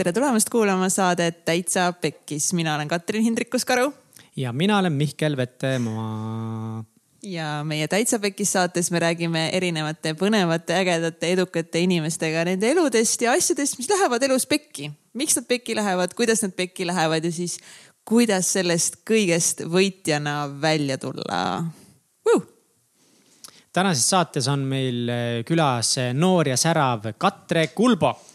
tere tulemast kuulama saadet Täitsa Pekkis, mina olen Katrin Hindrikus-Karu. ja mina olen Mihkel Vetemaa. ja meie Täitsa Pekkis saates me räägime erinevate põnevate, ägedate, edukate inimestega nende eludest ja asjadest, mis lähevad elus pekki. miks nad pekki lähevad, kuidas nad pekki lähevad ja siis kuidas sellest kõigest võitjana välja tulla. Tänases saates on meil külas noor ja särav Katre Kulbok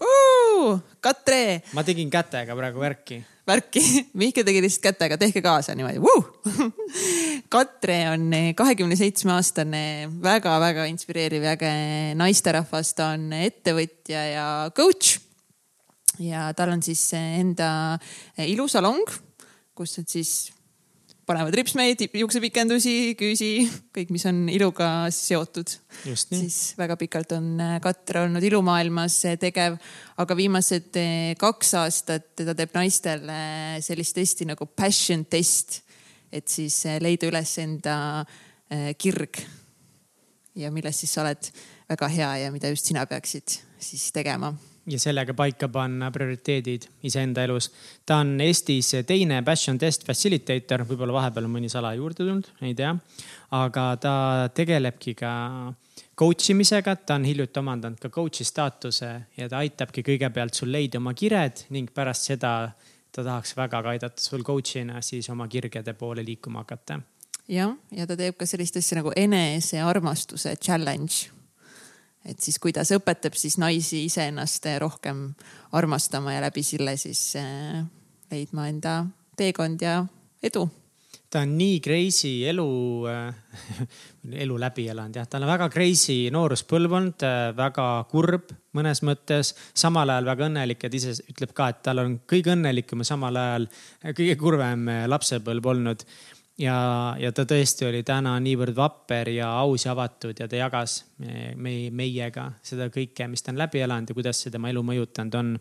uh,. Katre. ma tegin kätega praegu värki. värki, Mihkel tegi lihtsalt kätega, tehke kaasa niimoodi uh! Katre on kahekümne seitsme aastane väga,, väga-väga inspireeriv ja äge naisterahvas, ta on ettevõtja ja coach. ja tal on siis enda ilusalong, kus nad siis panevad ripsmeid, juuksepikendusi, küüsi, kõik, mis on iluga seotud. siis väga pikalt on äh, Katre olnud ilumaailmas äh, tegev, aga viimased äh, kaks aastat ta teeb naistele sellist testi nagu passion test. et siis leida üles enda kirg. ja milles siis sa oled väga hea ja mida just sina peaksid siis tegema ja sellega paika panna prioriteedid iseenda elus. ta on Eestis teine passion test facilitator, võib-olla vahepeal on mõni sala juurde tulnud, ei tea. aga ta tegelebki ka coach imisega, ta on hiljuti omandanud ka coach'i staatuse ja ta aitabki kõigepealt sul leida oma kired ning pärast seda ta tahaks väga ka aidata sul coach'ina siis oma kirgede poole liikuma hakata. jah, ja ta teeb ka sellist asja nagu enesearmastuse challenge et siis kuidas õpetab siis naisi iseennast rohkem armastama ja läbi selle siis äh, leidma enda teekond ja edu. Ta on nii crazy elu äh,, elu läbi elanud jah, tal on väga crazy nooruspõlvkond äh,, väga kurb mõnes mõttes, samal ajal väga õnnelik ja ta ise ütleb ka, et tal on kõige õnnelikum ja samal ajal kõige kurvem äh, lapsepõlv olnud ja, ja ta tõesti oli täna niivõrd vapper ja aus ja avatud ja ta jagas me, meiega seda kõike, mis ta on läbi elanud ja kuidas see tema elu mõjutanud on.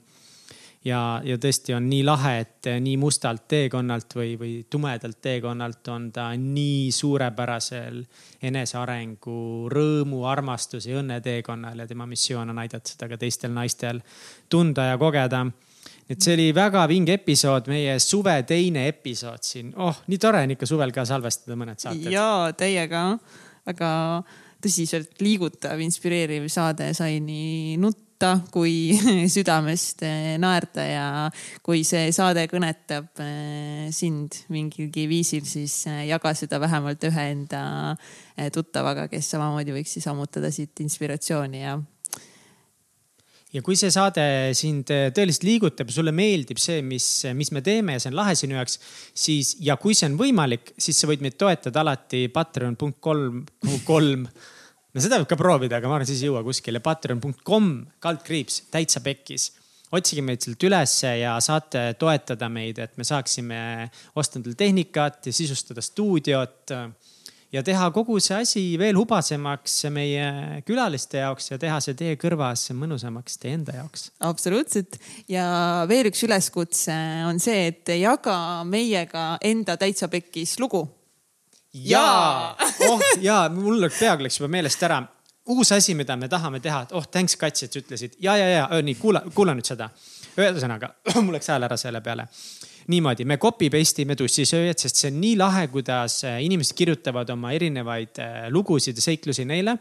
ja, ja tõesti on nii lahe, et nii mustalt teekonnalt või, või tumedalt teekonnalt on ta nii suurepärasel enesearengu, rõõmu, armastuse ja õnne teekonnal ja tema missioon on aidata seda ka teistel naistel tunda ja kogeda et see oli väga vinge episood, meie suve teine episood siin. oh, nii tore on ikka suvel ka salvestada mõned saated. ja teiega väga tõsiselt liigutav, inspireeriv saade sai nii nutta kui südamest eh, naerda ja kui see saade kõnetab eh, sind mingilgi viisil, siis eh, jaga seda vähemalt ühe enda tuttavaga, kes samamoodi võiks siis ammutada siit inspiratsiooni ja ja kui see saade sind äh, tõeliselt liigutab sulle meeldib see, mis, mis me teeme ja see on lahe sinu jaoks, siis ja kui see on võimalik, siis sa võid meid toetada alati patreon.kolm, kolm. no seda võib ka proovida, aga ma arvan, siis ei jõua kuskile. Patreon.com kaldkriips täitsa pekkis otsige meid sealt ülesse ja saate toetada meid, et me saaksime osta endale tehnikat ja sisustada stuudiot ja teha kogu see asi veel hubasemaks meie külaliste jaoks ja teha see teie kõrvas mõnusamaks teie enda jaoks. absoluutselt ja veel üks üleskutse on see, et jaga meiega enda täitsa pekkis lugu. jaa, oh jaa, mul peaaegu läks juba meelest ära uus asi, mida me tahame teha, et oh thanks kats, et sa ütlesid ja, ja, ja nii kuula, kuula nüüd seda. ühesõnaga mul läks hääl ära selle peale niimoodi, me copy paste ime tussisööjad, sest see on nii lahe, kuidas äh, inimesed kirjutavad oma erinevaid äh, lugusid ja seiklusi neile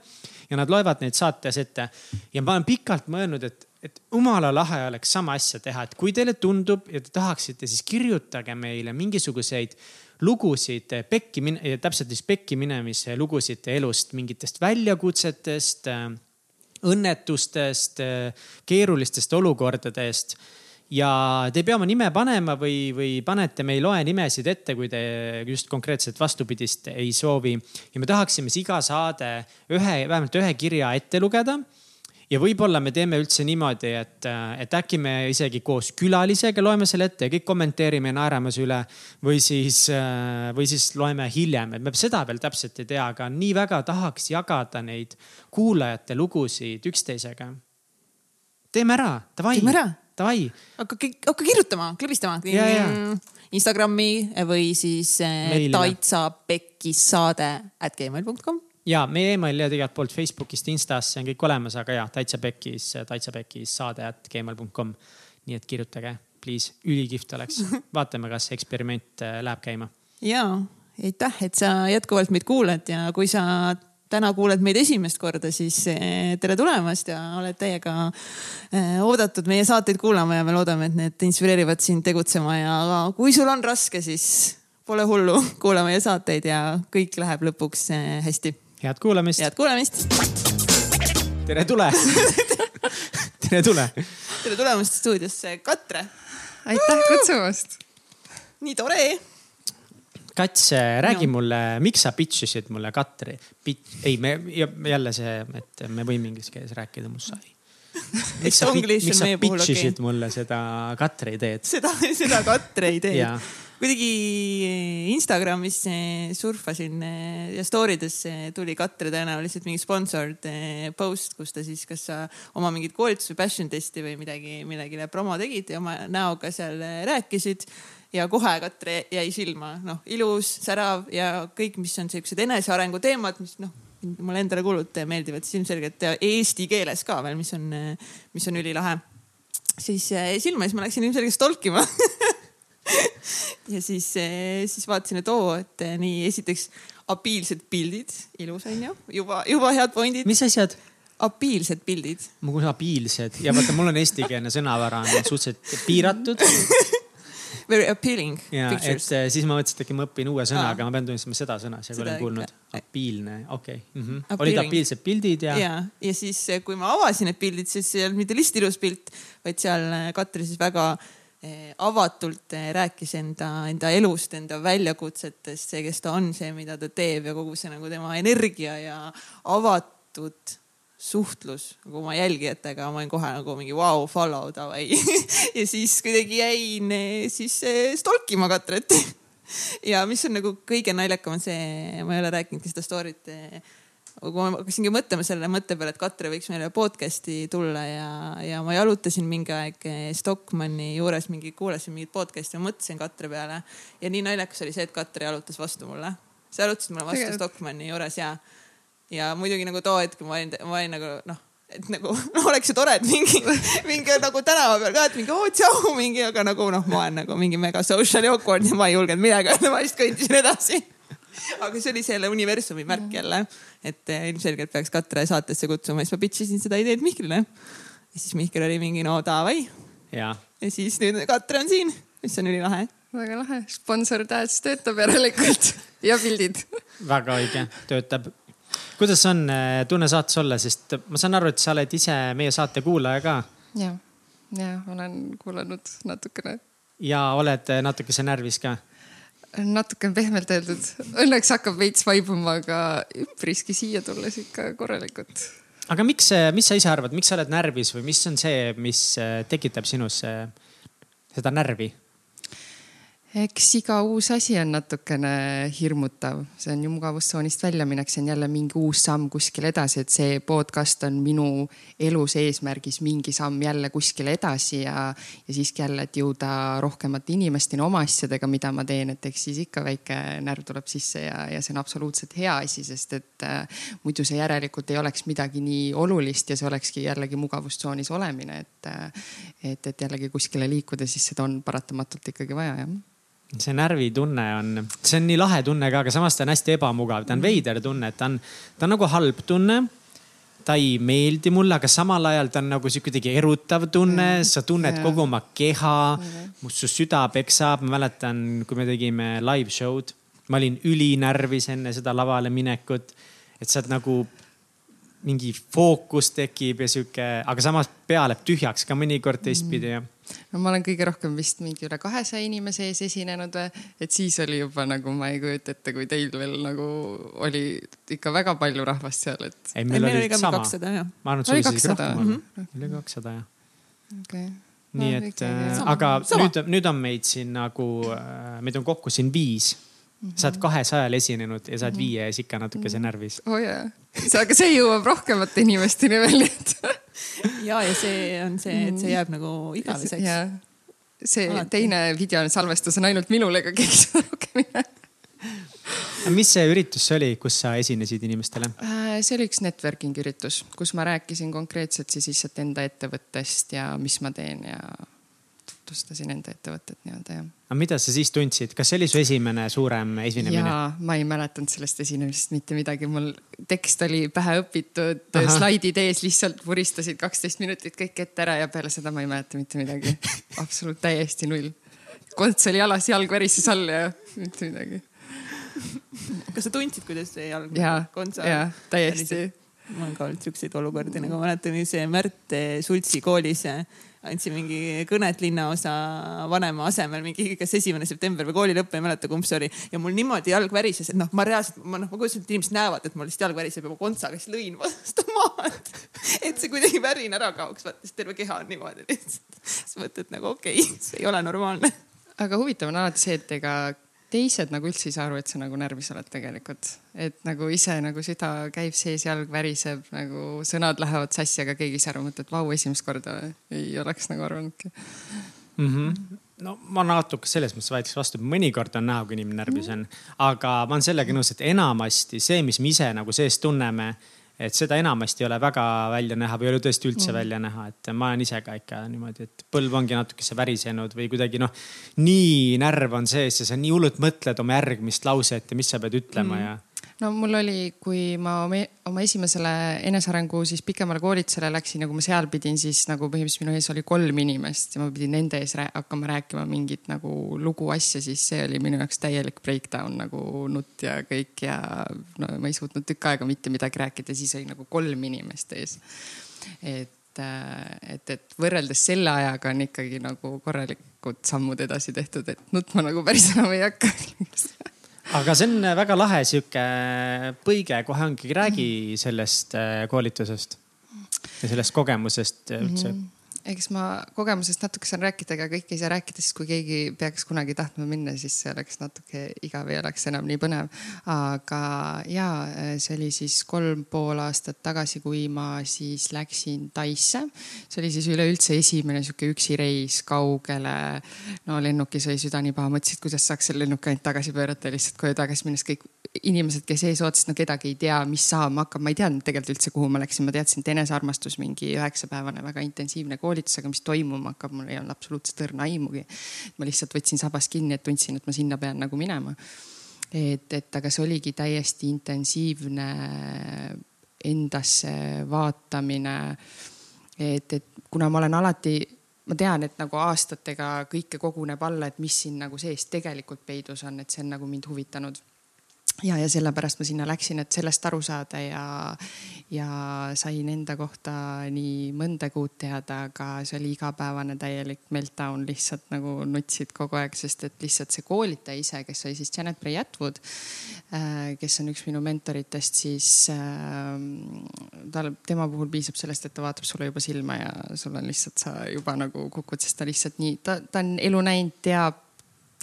ja nad loevad neid saates ette. ja ma olen pikalt mõelnud, et, et jumala lahe oleks sama asja teha, et kui teile tundub ja te tahaksite, siis kirjutage meile mingisuguseid lugusid äh, pekki, täpselt siis pekki minemise lugusid elust, mingitest väljakutsetest, õnnetustest, keerulistest olukordadest ja te ei pea oma nime panema või, või panete, me ei loe nimesid ette, kui te just konkreetselt vastupidist ei soovi. ja me tahaksime siis iga saade ühe, vähemalt ühe kirja ette lugeda ja võib-olla me teeme üldse niimoodi, et, et äkki me isegi koos külalisega loeme selle ette ja kõik kommenteerime ja naerame üle. või siis, või siis loeme hiljem, et me seda veel täpselt ei tea, aga nii väga tahaks jagada neid kuulajate lugusid üksteisega. teeme ära, davai. teeme ära davai. hakka, hakka kirjutama, klõbistama. Instagrami või siis eh, Meilile. taitsa pekkis saade at gmail.com. ja meie email ja igalt poolt Facebookist, Instast, see on kõik olemas, aga jah, täitsa pekkis, täitsa pekkis saade at gmail.com. nii et kirjutage, please, ülikihvt oleks. vaatame, kas eksperiment äh, läheb käima. ja, aitäh, et sa jätkuvalt meid kuulad ja kui sa täna kuuled meid esimest korda, siis eh, tere tulemast ja oled täiega eh, oodatud meie saateid kuulama ja me loodame, et need inspireerivad sind tegutsema ja kui sul on raske, siis pole hullu, kuula meie saateid ja kõik läheb lõpuks eh, hästi. head kuulamist. head kuulamist. tere tule tere tule. tere tulemast stuudiosse, Katre. aitäh kutsumast. nii tore Kats, räägi no. mulle, miks sa pitch isid mulle Katri? ei, me jälle see, et me võime inglise keeles rääkida, must sai. miks sa, miks sa pitch isid okay. mulle seda Katri ideed? seda, seda Katri ideed kuidagi Instagramis surfasin ja story des tuli Katre tõenäoliselt mingi sponsored eh, post, kus ta siis kas sa oma mingit koolitust või passion testi või midagi, millegile promo tegid ja oma näoga seal rääkisid ja kohe Katre jäi silma, noh, ilus, särav ja kõik, mis on siuksed enesearengu teemad, mis noh, mulle endale hullult meeldivad, siis ilmselgelt ja eesti keeles ka veel, mis on, mis on ülilahe. siis jäi silma, siis ma läksin ilmselgelt stalkima ja siis, siis vaatasin, et oo, et nii esiteks apiilsed pildid, ilus on ju, juba, juba head pointid. mis asjad? apiilsed pildid. ma kuulen apiilsed ja vaata, mul on eestikeelne sõnavara on suhteliselt piiratud very appealing ja, pictures. et siis ma mõtlesin, et äkki ma õpin uue sõna, aga ma pean tunnistama seda sõna, seda olen kuulnud. apiilne, okei okay. mm. -hmm. olid apiilsed pildid ja. ja, ja siis, kui ma avasin need pildid, siis ei olnud mitte lihtsalt ilus pilt, vaid seal eh, Katri siis väga eh, avatult eh, rääkis enda, enda elust, enda väljakutsetest, see, kes ta on, see, mida ta teeb ja kogu see nagu tema energia ja avatud suhtlus nagu oma jälgijatega, ma olin kohe nagu mingi vau wow,, follow davai ja siis kuidagi jäin eh, siis eh, stalkima Katrit ja mis on nagu kõige naljakam on see, ma ei ole rääkinudki seda story't. Eh, kui ma hakkasingi mõtlema selle mõtte peale, et Katre võiks meile podcast'i tulla ja, ja ma jalutasin mingi aeg Stockmanni juures mingi, kuulasin mingit podcast'i ja mõtlesin Katre peale. ja nii naljakas oli see, et Katre jalutas vastu mulle. sa jalutasid mulle vastu Stockmanni juures ja ja muidugi nagu too hetk ma olin, ma olin nagu noh, et nagu no, oleks ju tore, et mingi, mingi nagu tänava peal ka, et mingi oo tšau mingi, aga nagu noh, ma olen nagu mingi mega socially awkward ja ma ei julgenud midagi öelda, ma lihtsalt kõndisin edasi. aga see oli selle universumi märk jälle, et eh, ilmselgelt peaks Katre saatesse kutsuma, siis ma pitch isin seda ideed Mihklile. ja siis Mihkel oli mingi no davai. ja siis nüüd Katre on siin, mis on ülilahe väga lahe, sponsor tähes töötab järelikult ja pildid. väga õige, töötab kuidas on äh, tunne saates olla, sest ma saan aru, et sa oled ise meie saate kuulaja ka. ja, ja olen kuulanud natukene. ja oled äh, natukese närvis ka? natuke pehmelt öeldud, õnneks hakkab veits vaibuma, aga üpriski siia tulles ikka korralikult. aga miks, mis sa ise arvad, miks sa oled närvis või mis on see, mis äh, tekitab sinus seda närvi? Eks iga uus asi on natukene hirmutav, see on ju mugavustsoonist väljaminek, see on jälle mingi uus samm kuskile edasi, et see podcast on minu elus eesmärgis mingi samm jälle kuskile edasi ja, ja siiski jälle, et jõuda rohkemate inimesteni oma asjadega, mida ma teen, et eks siis ikka väike närv tuleb sisse ja, ja see on absoluutselt hea asi, sest et äh, muidu see järelikult ei oleks midagi nii olulist ja see olekski jällegi mugavustsoonis olemine, et, äh, et, et jällegi kuskile liikuda, siis seda on paratamatult ikkagi vaja, jah see närvitunne on, see on nii lahe tunne ka, aga samas ta on hästi ebamugav, ta on veider tunne, et ta on, ta on nagu halb tunne. ta ei meeldi mulle, aga samal ajal ta on nagu sihuke kuidagi erutav tunne mm., sa tunned yeah. kogu oma keha mm., must su süda peksab, ma mäletan, kui me tegime live show'd, ma olin ülinärvis enne seda lavale minekut. et sa oled nagu mingi fookus tekib ja sihuke, aga samas pea läheb tühjaks ka mõnikord teistpidi ja no ma olen kõige rohkem vist mingi üle kahesaja inimese ees esinenud, et siis oli juba nagu ma ei kujuta ette, kui teil veel nagu oli ikka väga palju rahvast seal, et. ei, meil oli, sama. ma arvan, et sul oli isegi rohkem. -hmm. oli kakssada jah. okei nii no, et, äh, aga sama. nüüd, nüüd on meid siin nagu, äh, meid on kokku siin viis Mm -hmm. sa oled kahesajal esinenud ja sa oled mm -hmm. viie ees ikka natukese närvis. oo oh, jaa, aga see jõuab rohkemate inimesteni nii et ja, ja see on see, et see jääb nagu igaveseks. see Alati. teine video salvestus on ainult minul, ega keegi seda rohkem ei näe. mis see üritus see oli, kus sa esinesid inimestele? Äh, see oli üks networking üritus, kus ma rääkisin konkreetselt siis lihtsalt enda ettevõttest ja mis ma teen ja tutvustasin enda ettevõtet nii-öelda jah. aga mida sa siis tundsid, kas see oli su esimene suurem esinemine? jaa, ma ei mäletanud sellest esinemisest mitte midagi, mul tekst oli pähe õpitud, slaidid ees lihtsalt vuristasid kaksteist minutit kõik ette ära ja peale seda ma ei mäleta mitte midagi. absoluut täiesti null. konts oli jalas, jalg värises all ja mitte midagi. kas sa tundsid, kuidas see jalg kontsa? jaa, täiesti mul on ka olnud siukseid olukordi, nagu ma mäletan, see Märt Sultsi koolis andsin mingi kõnet linnaosa vanema asemel mingi, kas esimene september või kooli lõpp, ei mäleta, kumb see oli. ja mul niimoodi jalg värises, et noh, ma reaalselt, ma noh, ma kujutasin, et inimesed näevad, et mul lihtsalt jalg väriseb ja ma kontsaga siis lõin vastu maad. et see kuidagi värin ära kaoks, vaata siis terve keha on niimoodi lihtsalt. siis mõtled nagu okei okay,, see ei ole normaalne. aga huvitav on alati see, et ega teised nagu üldse ei saa aru, et sa nagu närvis oled tegelikult. et nagu ise nagu süda käib sees, jalg väriseb, nagu sõnad lähevad sassi, aga keegi ei saa aru, mõtled, vau, esimest korda ei oleks nagu arvanudki mm. -hmm no ma natuke selles mõttes vaidleks vastu, mõnikord on näha, kui inimene närvis on, aga ma olen sellega nõus, et enamasti see, mis me ise nagu sees tunneme et seda enamasti ei ole väga välja näha või ei ole tõesti üldse mm. välja näha, et ma olen ise ka ikka niimoodi, et põlv ongi natukese värisenud või kuidagi noh, nii närv on sees ja sa nii hullult mõtled oma järgmist lauset ja mis sa pead ütlema mm. ja no mul oli, kui ma oma esimesele enesearengu siis pikemale koolitusele läksin ja kui ma seal pidin, siis nagu põhimõtteliselt minu ees oli kolm inimest ja ma pidin nende ees rää hakkama rääkima mingit nagu lugu asja, siis see oli minu jaoks täielik breakdown nagu nutt ja kõik ja no ma ei suutnud tükk aega mitte midagi rääkida, siis oli nagu kolm inimest ees. et, et, et võrreldes selle ajaga on ikkagi nagu korralikud sammud edasi tehtud, et nutma nagu päris enam ei hakka aga see on väga lahe sihuke põige, kohe ongi, räägi sellest äh, koolitusest ja sellest kogemusest üldse mm. -hmm eks ma kogemusest natuke saan rääkida, aga kõike ei saa rääkida, sest kui keegi peaks kunagi tahtma minna, siis see oleks natuke igav, ei oleks enam nii põnev. aga ja see oli siis kolm pool aastat tagasi, kui ma siis läksin Taisse. see oli siis üleüldse esimene sihuke üksi reis kaugele. no lennukis oli süda nii paha, mõtlesin, et kuidas saaks selle lennuki ainult tagasi pöörata, lihtsalt koju tagasi minnes kõik inimesed, kes ees ootasid, no kedagi ei tea, mis saama hakkab, ma ei teadnud tegelikult üldse, kuhu ma läksin, ma teadsin, et enesearmastus mingi üheksapäevane väga intensiivne koolitus, aga mis toimuma hakkab, mul ei olnud absoluutselt õrna aimugi. ma lihtsalt võtsin sabast kinni, et tundsin, et ma sinna pean nagu minema. et, et aga see oligi täiesti intensiivne endasse vaatamine. et, et kuna ma olen alati ma tean, et nagu aastatega kõike koguneb alla, et mis siin nagu sees tegelikult peidus on, et see on nagu mind huvitanud ja, ja sellepärast ma sinna läksin, et sellest aru saada ja, ja sain enda kohta nii mõndagi uut teada, aga see oli igapäevane täielik meltdown, lihtsalt nagu nutsid kogu aeg, sest et lihtsalt see koolitaja ise, kes oli siis Janet Bray Atwood, äh, kes on üks minu mentoritest, siis äh, tal, tema puhul piisab sellest, et ta vaatab sulle juba silma ja sul on lihtsalt, sa juba nagu kukud, sest ta lihtsalt nii, ta, ta on elu näinud, teab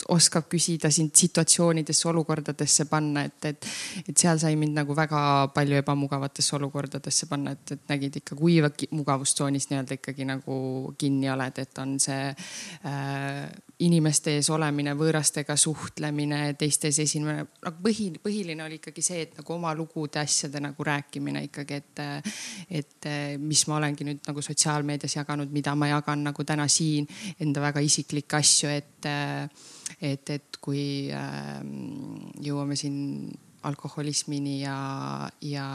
oskab küsida sind situatsioonidesse, olukordadesse panna, et, et, et seal sai mind nagu väga palju ebamugavatesse olukordadesse panna, et, et nägid ikka, kui mugavustsoonis nii-öelda ikkagi nagu kinni oled, et on see äh, inimeste ees olemine, võõrastega suhtlemine, teiste ees esinemine. nagu põhi, põhiline oli ikkagi see, et nagu oma lugude, asjade nagu rääkimine ikkagi, et, et mis ma olengi nüüd nagu sotsiaalmeedias jaganud, mida ma jagan nagu täna siin, enda väga isiklikke asju, et et, et kui äh, jõuame siin alkoholismini ja, ja,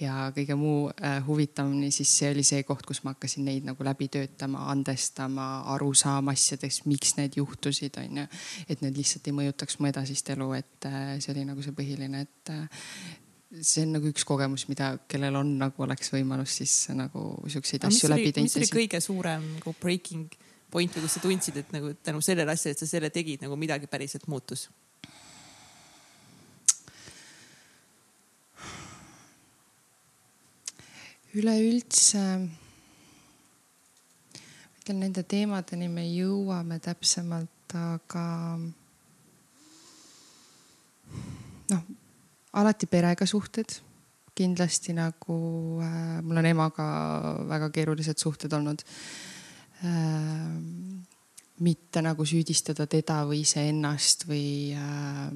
ja kõige muu äh, huvitavamini, siis see oli see koht, kus ma hakkasin neid nagu läbi töötama, andestama, aru saama asjadest, miks need juhtusid, onju. et need lihtsalt ei mõjutaks mu edasist elu, et äh, see oli nagu see põhiline, et äh, see on nagu üks kogemus, mida, kellel on nagu oleks võimalus siis nagu siukseid asju läbi teinud. mis oli kõige suurem nagu breaking point või kus sa tundsid, et nagu tänu sellele asjale, et sa selle tegid, nagu midagi päriselt muutus? üleüldse, ma ütlen, nende teemadeni me jõuame täpsemalt, aga noh, alati perega suhted kindlasti nagu äh, mul on emaga väga keerulised suhted olnud äh, mitte nagu süüdistada teda või iseennast või äh,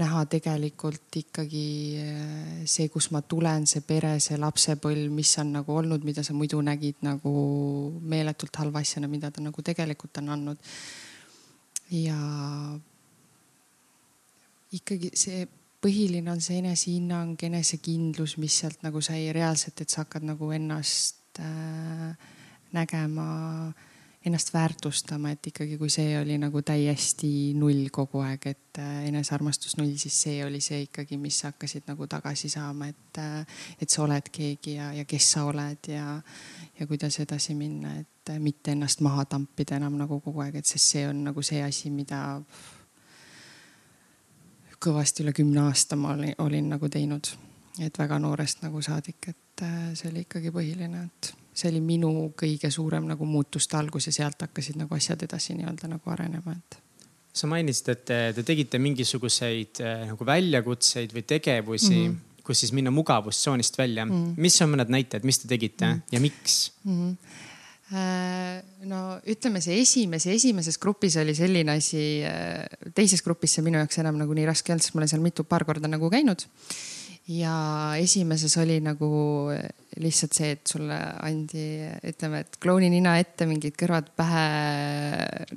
näha tegelikult ikkagi äh, see, kus ma tulen, see pere, see lapsepõlv, mis on nagu olnud, mida sa muidu nägid nagu meeletult halva asjana, mida ta nagu tegelikult on andnud. ja ikkagi see põhiline on see enesehinnang, enesekindlus, mis sealt nagu sai reaalselt, et sa hakkad nagu ennast äh, nägema, ennast väärtustama, et ikkagi, kui see oli nagu täiesti null kogu aeg, et äh, enesearmastus null, siis see oli see ikkagi, mis hakkasid nagu tagasi saama, et äh,, et sa oled keegi ja, ja kes sa oled ja, ja kuidas edasi minna, et äh, mitte ennast maha tampida enam nagu kogu aeg, et sest see on nagu see asi, mida kõvasti üle kümne aasta ma olin, olin nagu teinud, et väga noorest nagu saadik, et see oli ikkagi põhiline, et see oli minu kõige suurem nagu muutuste algus ja sealt hakkasid nagu asjad edasi nii-öelda nagu arenema, et sa mainisid, et te, te tegite mingisuguseid äh, nagu väljakutseid või tegevusi mm, -hmm. kus siis minna mugavustsoonist välja mm. -hmm. mis on mõned näited, mis te tegite mm -hmm. ja miks mm? -hmm no ütleme, see esimese, esimeses grupis oli selline asi, äh, teises grupis see minu jaoks enam nagu nii raske ei olnud, sest ma olen seal mitu, paar korda nagu käinud ja esimeses oli nagu lihtsalt see, et sulle andi, ütleme, et klouni nina ette, mingid kõrvad pähe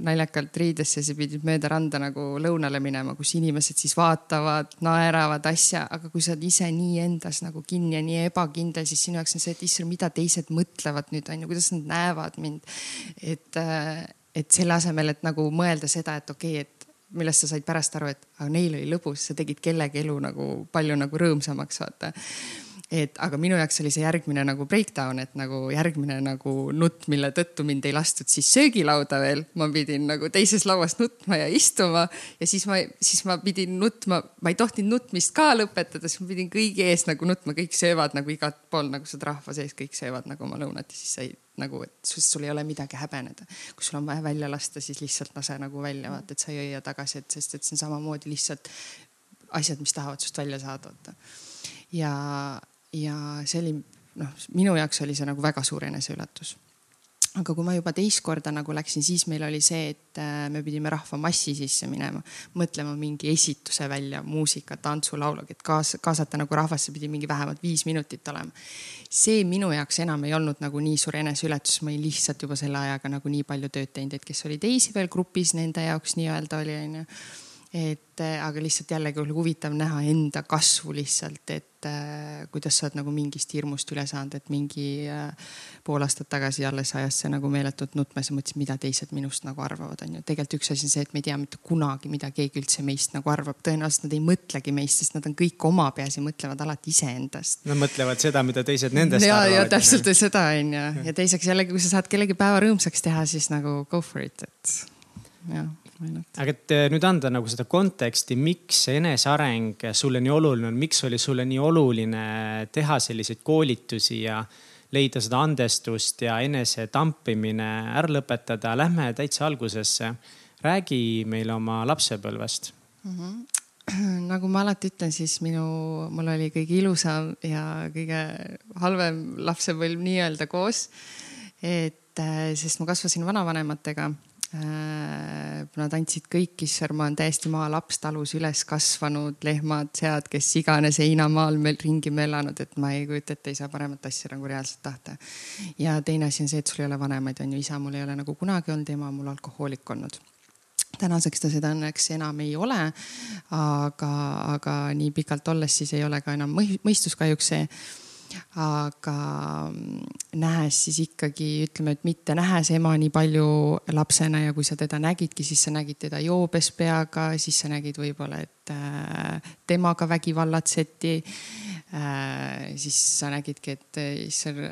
naljakalt riidesse, sa pidid mööda randa nagu lõunale minema, kus inimesed siis vaatavad, naeravad asja, aga kui sa oled ise nii endas nagu kinni ja nii ebakindel, siis sinu jaoks on see, et issand, mida teised mõtlevad nüüd on ju, kuidas nad näevad mind. et, et selle asemel, et nagu mõelda seda, et okei okay,, et millest sa said pärast aru, et aga neil oli lõbus, sa tegid kellegi elu nagu palju nagu rõõmsamaks, vaata et aga minu jaoks oli see järgmine nagu breakdown, et nagu järgmine nagu nutt, mille tõttu mind ei lastud siis söögilauda veel. ma pidin nagu teises lauas nutma ja istuma ja siis ma, siis ma pidin nutma, ma ei tohtinud nutmist ka lõpetada, siis ma pidin kõigi ees nagu nutma, kõik söövad nagu igat pool nagu seda rahva sees, kõik söövad nagu oma lõunat ja siis sa ei nagu, et sul ei ole midagi häbeneda. kui sul on vaja välja lasta, siis lihtsalt lase nagu välja, vaata, et sa ei hoia tagasi, et sest et see on samamoodi lihtsalt asjad, mis tahavad sinust välja saada, vaata. ja, ja see oli noh, minu jaoks oli see nagu väga suur eneseületus. aga kui ma juba teist korda nagu läksin, siis meil oli see, et äh, me pidime rahvamassi sisse minema, mõtlema mingi esituse välja, muusika, tantsu, laulu, et kaas-, kaasata nagu rahvasse pidi mingi vähemalt viis minutit olema. see minu jaoks enam ei olnud nagu nii suur eneseületus, ma olin lihtsalt juba selle ajaga nagu nii palju tööd teinud, et kes oli teisi veel grupis, nende jaoks nii-öelda oli, onju et äh, aga lihtsalt jällegi oli huvitav näha enda kasvu lihtsalt, et äh, kuidas sa oled nagu mingist hirmust üle saanud, et mingi äh, pool aastat tagasi alles ajas see nagu meeletult nutma, siis mõtlesin, mida teised minust nagu arvavad, on ju. tegelikult üks asi on see, et me ei tea mitte kunagi, mida keegi üldse meist nagu arvab, tõenäoliselt nad ei mõtlegi meist, sest nad on kõik oma peas ja mõtlevad alati iseendast. Nad mõtlevad seda, mida teised nendest ja, arvavad. ja täpselt seda on ju, ja teiseks jällegi, kui sa saad kellegi päeva rõõmsaks teha, siis nagu go for it, et jah aga et eh, nüüd anda nagu seda konteksti, miks eneseareng sulle nii oluline on, miks oli sulle nii oluline teha selliseid koolitusi ja leida seda andestust ja enese tampimine ära lõpetada. Lähme täitsa algusesse. räägi meile oma lapsepõlvest mm. -hmm. nagu ma alati ütlen, siis minu, mul oli kõige ilusam ja kõige halvem lapsepõlv nii-öelda koos. et eh, sest ma kasvasin vanavanematega nad andsid kõik, issand, ma olen täiesti maalaps, talus üles kasvanud, lehmad, sead, kes iganes heinamaal meil ringi elanud, et ma ei kujuta ette, ei saa paremat asja nagu reaalselt tahta. ja teine asi on see, et sul ei ole vanemaid, on ju, isa mul ei ole nagu kunagi olnud, ema mul alkohoolik olnud tänaseks ta seda õnneks enam ei ole. aga, aga nii pikalt olles siis ei ole ka enam mõistus kahjuks see aga mm, nähes siis ikkagi ütleme, et mitte nähes ema nii palju lapsena ja kui sa teda nägidki, siis sa nägid teda joobes peaga, siis sa nägid võib-olla, et äh, temaga vägivallatseti. Äh, siis sa nägidki, et issand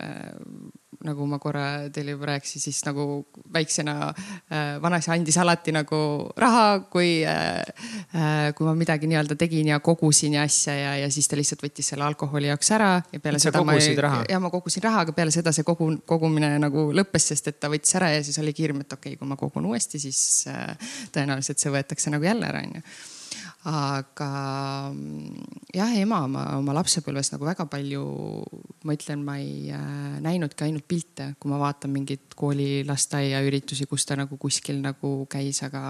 nagu ma korra teile juba rääkisin, siis nagu väiksena äh, vanaisa andis alati nagu raha, kui äh,, äh kui ma midagi nii-öelda tegin ja kogusin ja asja ja, ja siis ta lihtsalt võttis selle alkoholi jaoks ära ja peale sa seda ma. ja ma kogusin raha, aga peale seda see kogu, kogumine nagu lõppes, sest et ta võttis ära ja siis oligi hirm, et okei okay,, kui ma kogun uuesti, siis äh, tõenäoliselt see võetakse nagu jälle ära, onju aga mm, jah, ema ma oma lapsepõlves nagu väga palju, ma ütlen, ma ei äh, näinudki ainult pilte, kui ma vaatan mingeid kooli, lasteaia üritusi, kus ta nagu kuskil nagu käis, aga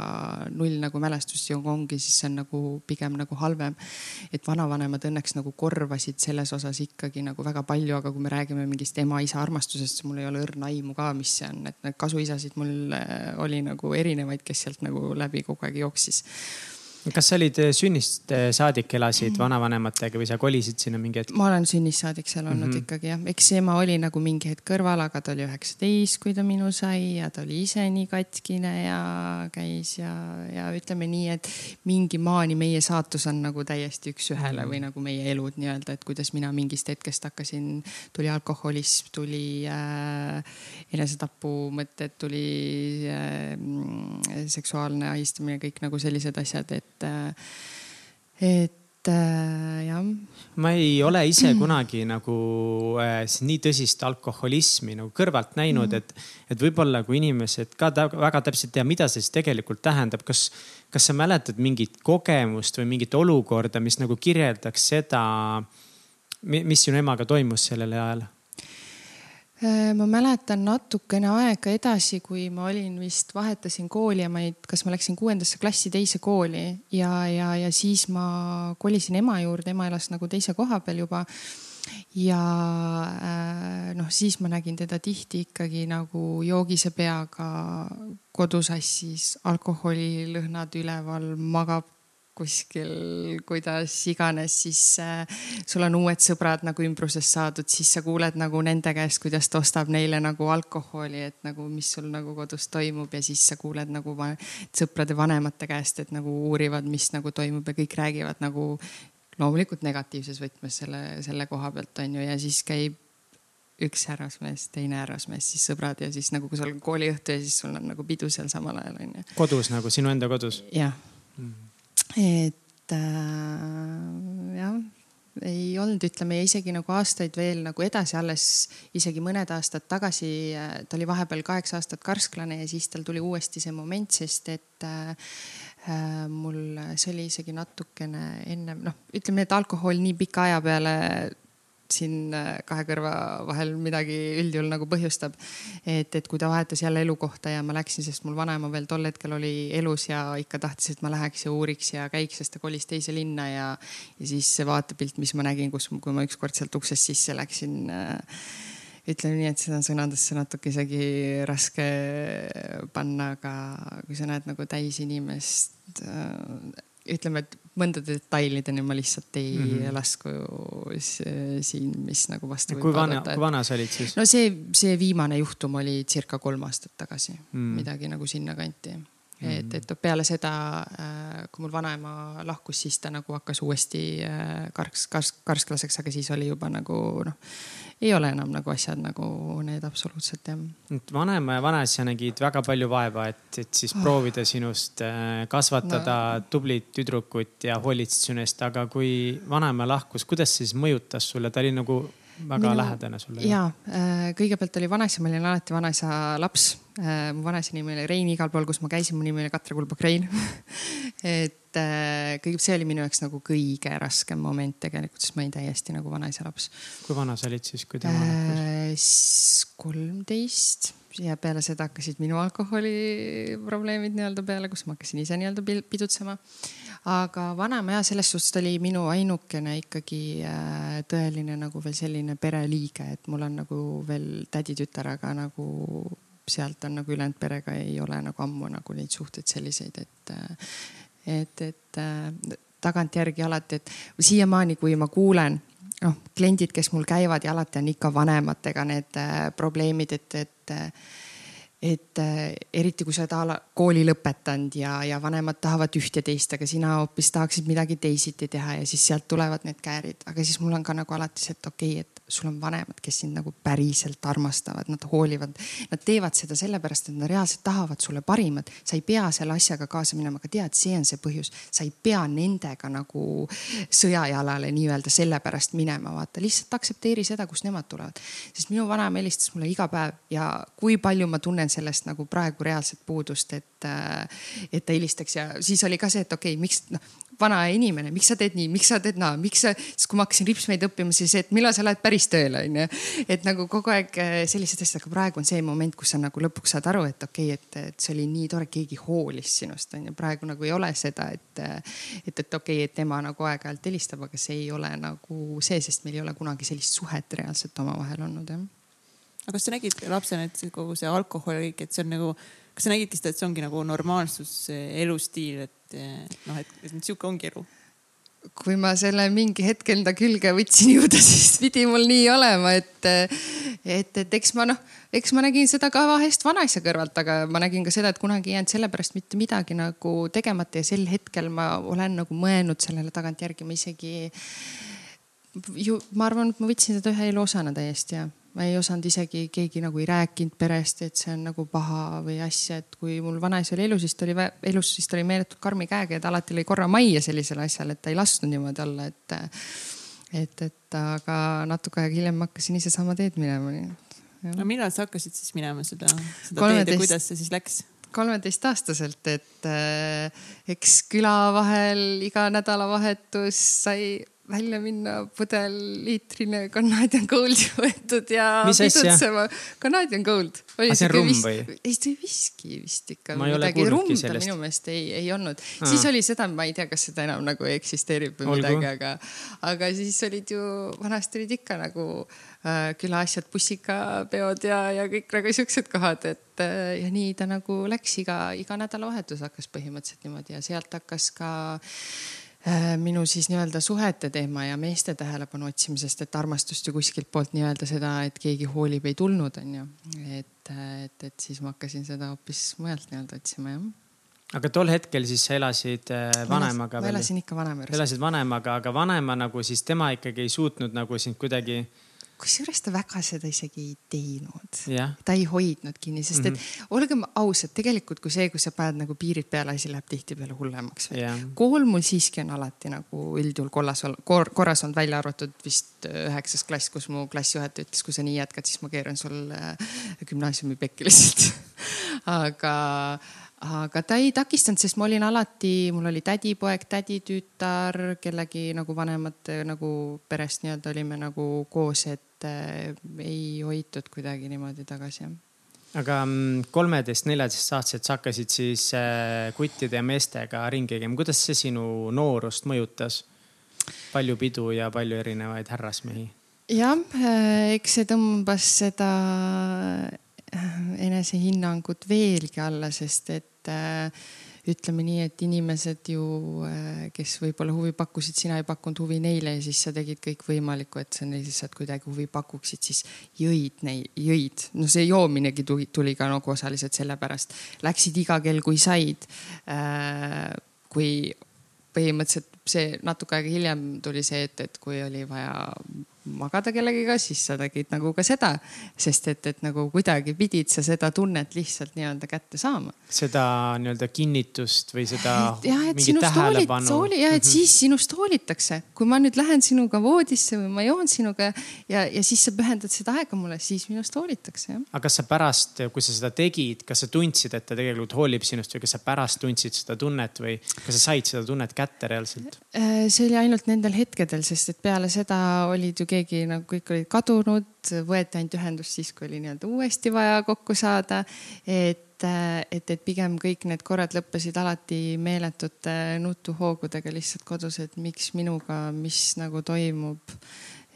null nagu mälestusi ongi, siis see on nagu pigem nagu halvem. et vanavanemad õnneks nagu korvasid selles osas ikkagi nagu väga palju, aga kui me räägime mingist ema-isa armastusest, siis mul ei ole õrna aimu ka, mis see on, et need kasuisasid mul äh, oli nagu erinevaid, kes sealt nagu läbi kogu aeg jooksis kas sa olid eh, sünnist eh, saadik, elasid vanavanematega või sa kolisid sinna mingi hetk? ma olen sünnist saadik seal olnud mm -hmm. ikkagi jah, eks ema oli nagu mingi hetk kõrval, aga ta oli üheksateist, kui ta minu sai ja ta oli ise nii katkine ja käis ja, ja ütleme nii, et mingi maani meie saatus on nagu täiesti üks-ühele või nagu meie elud nii-öelda, et kuidas mina mingist hetkest hakkasin, tuli alkoholism, tuli äh, enesetapumõtted, tuli äh, seksuaalne ahistamine, kõik nagu sellised asjad, et et, et äh, jah. ma ei ole ise kunagi nagu äh, nii tõsist alkoholismi nagu kõrvalt näinud mm, -hmm. et, et võib-olla kui inimesed ka väga täpselt tea, mida see siis tegelikult tähendab, kas, kas sa mäletad mingit kogemust või mingit olukorda, mis nagu kirjeldaks seda, mis sinu emaga toimus sellel ajal? Äh, ma mäletan natukene aega edasi, kui ma olin vist, vahetasin kooli ja ma ei, kas ma läksin kuuendasse klassi teise kooli ja, ja, ja siis ma kolisin ema juurde, ema elas nagu teise koha peal juba. ja äh, noh, siis ma nägin teda tihti ikkagi nagu joogise peaga kodusassis, alkoholilõhnad üleval, magab kuskil, kuidas iganes, siis äh, sul on uued sõbrad nagu ümbrusest saadud, siis sa kuuled nagu nende käest, kuidas ta ostab neile nagu alkoholi, et nagu, mis sul nagu kodus toimub ja siis sa kuuled nagu sõprade vanemate käest, et nagu uurivad, mis nagu toimub ja kõik räägivad nagu loomulikult negatiivses võtmes selle, selle koha pealt on ju, ja siis käib üks härrasmees, teine härrasmees, siis sõbrad ja siis nagu, kui sul on kooliõhtu ja siis sul on nagu pidu seal samal ajal on ju. kodus nagu sinu enda kodus? jah mm et äh, jah, ei olnud, ütleme isegi nagu aastaid veel nagu edasi, alles isegi mõned aastad tagasi, äh, ta oli vahepeal kaheksa aastat karsklane ja siis tal tuli uuesti see moment, sest et äh, äh mul, see oli isegi natukene ennem, noh, ütleme, et alkohol nii pika aja peale siin äh, kahe kõrva vahel midagi üldjuhul nagu põhjustab. et, et kui ta vahetas jälle elukohta ja ma läksin, sest mul vanaema veel tol hetkel oli elus ja ikka tahtis, et ma läheks ja uuriks ja käiks, sest ta kolis teise linna ja, ja siis see vaatepilt, mis ma nägin, kus, kui ma ükskord sealt uksest sisse läksin äh, ütleme nii, et seda on sõnadesse natuke isegi raske panna, aga kui sa näed nagu täis inimest äh, ütleme, et mõndade detailideni ma lihtsalt ei mm -hmm. lasku siin, mis nagu vastu. kui vana, kui vana sa olid siis? no see, see viimane juhtum oli circa kolm aastat tagasi mm, -hmm. midagi nagu sinnakanti mm. -hmm. et, et peale seda, äh, kui mul vanaema lahkus, siis ta nagu hakkas uuesti äh, karks, karsk, karsklaseks, aga siis oli juba nagu noh ei ole enam nagu asjad nagu need absoluutselt jah. et vanaema ja vanaisa nägid väga palju vaeva, et, et siis oh. proovida sinust äh, kasvatada no. tublit tüdrukut ja hoolitseda sinu eest, aga kui vanaema lahkus, kuidas see siis mõjutas sulle, ta oli nagu väga Minu... lähedane sulle? ja, äh, kõigepealt oli vanaisa, ma olin alati vanaisa laps. Äh, mu vanaisa nimi oli Rein, igal pool, kus ma käisin, mu nimi oli Katre Kulbak-Rein et et äh, kõigepealt see oli minu jaoks nagu kõige raskem moment tegelikult, sest ma olin täiesti nagu vanaisa laps. kui vana sa olid siis, kui tema? Äh, kolmteist ja peale seda hakkasid minu alkoholiprobleemid nii-öelda peale, kus ma hakkasin ise nii-öelda pidutsema. aga vanaema ja selles suhtes ta oli minu ainukene ikkagi äh, tõeline nagu veel selline pereliige, et mul on nagu veel täditütar, aga nagu sealt on nagu ülejäänud perega ei ole nagu ammu nagu neid suhteid selliseid, et et, et äh, tagantjärgi alati, et siiamaani, kui ma kuulen, noh, kliendid, kes mul käivad ja alati on ikka vanematega need äh, probleemid, et, et et äh, eriti kui sa oled kooli lõpetanud ja, ja vanemad tahavad üht ja teist, aga sina hoopis tahaksid midagi teisiti teha ja siis sealt tulevad need käärid, aga siis mul on ka nagu alati see, et okei okay,, et sul on vanemad, kes sind nagu päriselt armastavad, nad hoolivad. Nad teevad seda sellepärast, et nad reaalselt tahavad sulle parimat. sa ei pea selle asjaga kaasa minema, aga tead, see on see põhjus. sa ei pea nendega nagu sõjajalale nii-öelda sellepärast minema, vaata lihtsalt aktsepteeri seda, kust nemad tulevad. sest minu vanaema helistas mulle iga päev ja kui palju ma tunnen sellest nagu praegu reaalset puudust, et, et ta helistaks ja siis oli ka see, et okei okay,, miks noh vana inimene, miks sa teed nii, miks sa teed naa, miks sa, siis kui ma hakkasin ripsmeid õppima, siis et millal sa lähed päris tööle, onju. et nagu kogu aeg äh, sellised asjad, aga praegu on see moment, kus sa nagu lõpuks saad aru, et okei okay,, et, et see oli nii tore, keegi hoolis sinust onju. praegu nagu ei ole seda, et, et, et okei okay,, et ema nagu aeg-ajalt helistab, aga see ei ole nagu see, sest meil ei ole kunagi sellist suhet reaalselt omavahel olnud jah aga kas sa nägid lapsena, et kogu see alkohol ja kõik, et see on nagu, kas sa nägidki seda, et see ongi nagu normaalsus, elustiil, et noh, et, et sihuke ongi elu? kui ma selle mingi hetk enda külge võtsin jõuda, siis pidi mul nii olema, et, et, et eks ma noh, eks ma nägin seda ka vahest vanaisa kõrvalt, aga ma nägin ka seda, et kunagi ei jäänud sellepärast mitte midagi nagu tegemata ja sel hetkel ma olen nagu mõelnud sellele tagantjärgi, ma isegi ju, ma arvan, et ma võtsin seda ühe elu osana täiesti ja ma ei osanud isegi, keegi nagu ei rääkinud perest, et see on nagu paha või asja, et kui mul vanaisa oli elus, siis ta oli elus, siis ta oli meeletult karmi käega ja ta alati lõi korra majja sellisele asjale, et ta ei lasknud niimoodi olla, et. et, et aga natuke aega hiljem ma hakkasin ise sama teed minema. no millal sa hakkasid siis minema seda, seda 13... teed ja kuidas see siis läks? kolmeteistaastaselt, et äh, eks küla vahel iga nädalavahetus sai välja minna pudel liitrine Canadian Gold võetud ja pidutsema. Canadian Gold. aga see on rumm või? ei, see viski vist ikka. midagi rumb ta minu meelest ei, ei olnud. siis oli seda, ma ei tea, kas seda enam nagu eksisteerib või Olgu. midagi, aga, aga siis olid ju, vanasti olid ikka nagu äh, külaasjad, bussikapeod ja, ja kõik nagu siuksed kohad, et äh, ja nii ta nagu läks iga, iga nädalavahetus hakkas põhimõtteliselt niimoodi ja sealt hakkas ka Äh, minu siis nii-öelda suhete teema ja meeste tähelepanu otsimisest, et armastust ju kuskilt poolt nii-öelda seda, et keegi hoolib, ei tulnud, onju. et, et, et siis ma hakkasin seda hoopis mujalt nii-öelda otsima, jah aga tol hetkel siis sa elasid äh, vanemaga? ma elasin ikka vanema juures. elasid vanemaga, aga vanema nagu siis tema ikkagi ei suutnud nagu sind kuidagi kusjuures ta väga seda isegi ei teinud. Yeah.. ta ei hoidnud kinni, sest et mm -hmm. olgem ausad, tegelikult kui see, kui sa paned nagu piirid peale, asi läheb tihtipeale hullemaks yeah.. kool mul siiski on alati nagu üldjuhul kollas kor,, korras olnud, välja arvatud vist üheksas klass, kus mu klassijuhataja ütles, kui sa nii jätkad, siis ma keeran sul äh, gümnaasiumi pekki lihtsalt. Aga aga ta ei takistanud, sest ma olin alati, mul oli tädipoeg, täditütar, kellegi nagu vanemate nagu perest nii-öelda olime nagu koos, et äh, ei hoitud kuidagi niimoodi tagasi aga mm, kolmeteist, neljateistaastased sa hakkasid siis äh, kuttide ja meestega ringi käima, kuidas see sinu noorust mõjutas? palju pidu ja palju erinevaid härrasmehi? jah, eks see tõmbas seda enesehinnangut veelgi alla, sest et et äh, ütleme nii, et inimesed ju, äh, kes võib-olla huvi pakkusid, sina ei pakkunud huvi neile ja siis sa tegid kõik võimalikku, et sa neil lihtsalt kuidagi huvi pakuksid, siis jõid neid, jõid. no see joominegi tuli, tuli ka nagu osaliselt sellepärast. Läksid iga kell, kui said. Äh, kui põhimõtteliselt see natuke aega hiljem tuli see, et, et kui oli vaja magada kellegiga, siis sa tegid nagu ka seda, sest et, et nagu kuidagi pidid sa seda tunnet lihtsalt nii-öelda kätte saama. seda nii-öelda kinnitust või seda jah, et mingit tähelepanu. Hooli, jah, et -hmm. siis sinust hoolitakse. kui ma nüüd lähen sinuga voodisse või ma joon sinuga ja, ja siis sa pühendad seda aega mulle, siis minust hoolitakse, jah. aga kas sa pärast, kui sa seda tegid, kas sa tundsid, et ta tegelikult hoolib sinust või kas sa pärast tundsid seda tunnet või kas sa said seda tunnet kätte reaalselt? Äh, see oli ainult nendel hetkedel, sest et peale seda olid ju keegi nagu kõik olid kadunud, võeti ainult ühendust siis, kui oli nii-öelda uuesti vaja kokku saada. et, et, et pigem kõik need korrad lõppesid alati meeletute nutuhoogudega lihtsalt kodus, et miks minuga, mis nagu toimub.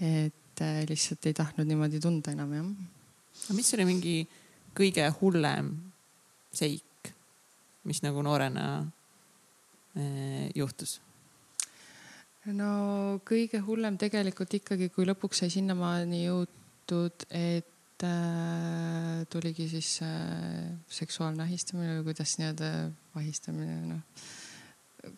et lihtsalt ei tahtnud niimoodi tunda enam jah. aga mis oli mingi kõige hullem seik, mis nagu noorena eh, juhtus? No kõige hullem tegelikult ikkagi, kui lõpuks sai sinnamaani jõutud, et äh, tuligi siis äh, seksuaalne ahistamine või kuidas nii-öelda ahistamine, noh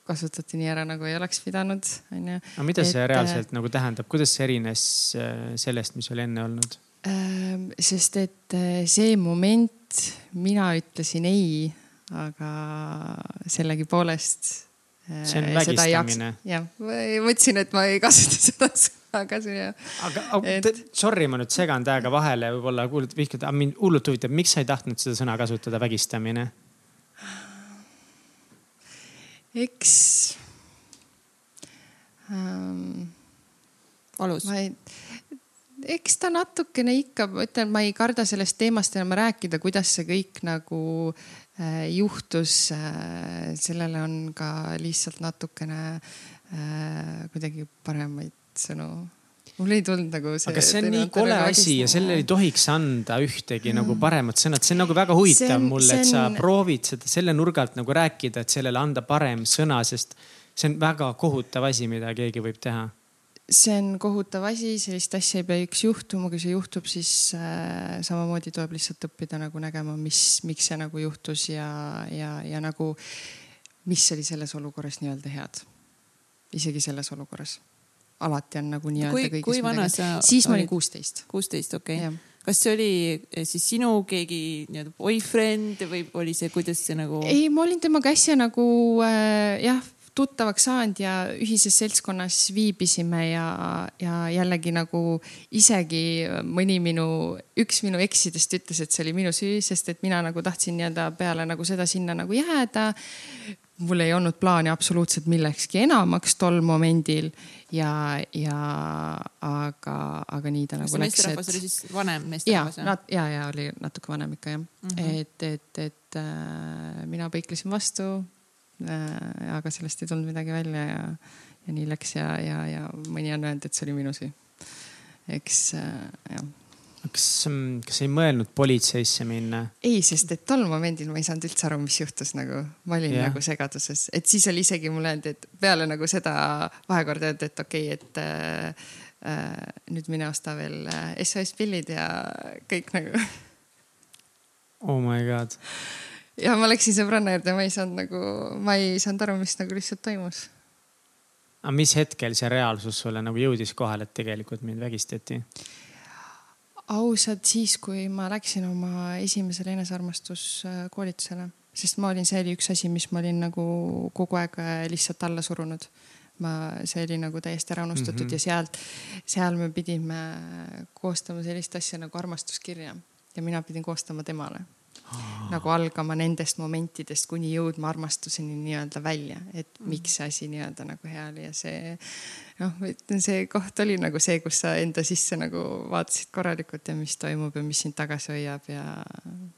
kasutati nii ära, nagu ei oleks pidanud, onju. aga mida et, see äh, reaalselt nagu tähendab, kuidas see erines äh, sellest, mis oli enne olnud äh,? sest et äh, see moment mina ütlesin ei, aga sellegipoolest see on äh, vägistamine. jah, ma mõtlesin, et ma ei kasuta seda sõna ka siia. aga et... sorry, ma nüüd segan täiega vahele, võib-olla kuulad, vihkad, aga mind hullult huvitab, miks sa ei tahtnud seda sõna kasutada, vägistamine? eks ähm, valus? ma ei, eks ta natukene ikka, ma ütlen, ma ei karda sellest teemast enam rääkida, kuidas see kõik nagu äh, juhtus äh,. sellele on ka lihtsalt natukene äh, kuidagi paremaid sõnu mul ei tulnud nagu see. aga see on nii kole nagu asi ja sellele ei tohiks anda ühtegi mm. nagu paremat sõna, et see on nagu väga huvitav on, mulle, et sa on... proovid seda selle nurga alt nagu rääkida, et sellele anda parem sõna, sest see on väga kohutav asi, mida keegi võib teha see on kohutav asi, sellist asja ei peaks juhtuma, kui see juhtub, siis äh, samamoodi tuleb lihtsalt õppida nagu nägema, mis, miks see nagu juhtus ja, ja, ja nagu, mis oli selles olukorras nii-öelda head. isegi selles olukorras. alati on nagu nii-öelda kõigis. kui vana sa? siis ma olin kuusteist. kuusteist, okei okay. kas see oli eh, siis sinu keegi nii-öelda boyfriend või oli see, kuidas see nagu? ei, ma olin temaga äsja nagu äh, jah tuttavaks saanud ja ühises seltskonnas viibisime ja, ja jällegi nagu isegi mõni minu, üks minu eksidest ütles, et see oli minu süü, sest et mina nagu tahtsin nii-öelda peale nagu seda sinna nagu jääda. mul ei olnud plaani absoluutselt millekski enamaks tol momendil ja, ja aga, aga nii ta nagu läks. meesterahvas oli siis vanem meesterahvas? ja, ja, ja oli natuke vanem ikka jah mm. -hmm. et, et, et äh, mina põiklesin vastu aga sellest ei tulnud midagi välja ja, ja nii läks ja, ja, ja mõni on öelnud, et see oli minu süü. eks äh, jah kas, mm, kas ei mõelnud politseisse minna? ei, sest et tol momendil ma ei saanud üldse aru, mis juhtus nagu, ma olin yeah. nagu segaduses, et siis oli isegi mulle öeldi, et peale nagu seda vahekorda öeldi, et okei okay,, et äh, äh, nüüd mine osta veel SOS pillid ja kõik nagu. Oh my god ja ma läksin sõbranna juurde, ma ei saanud nagu, ma ei saanud aru, mis nagu lihtsalt toimus. aga mis hetkel see reaalsus sulle nagu jõudis kohale, et tegelikult mind vägistati? ausalt siis, kui ma läksin oma esimesele enesearmastuskoolitusele, sest ma olin, see oli üks asi, mis ma olin nagu kogu aeg äh, lihtsalt alla surunud ma, see oli nagu täiesti ära unustatud mm -hmm. ja sealt, seal me pidime koostama sellist asja nagu armastuskirja ja mina pidin koostama temale nagu algama nendest momentidest kuni jõudma armastuseni nii-öelda välja, et mm. miks see asi nii-öelda nagu hea oli ja see noh, ma ütlen, see koht oli nagu see, kus sa enda sisse nagu vaatasid korralikult ja mis toimub ja mis sind tagasi hoiab ja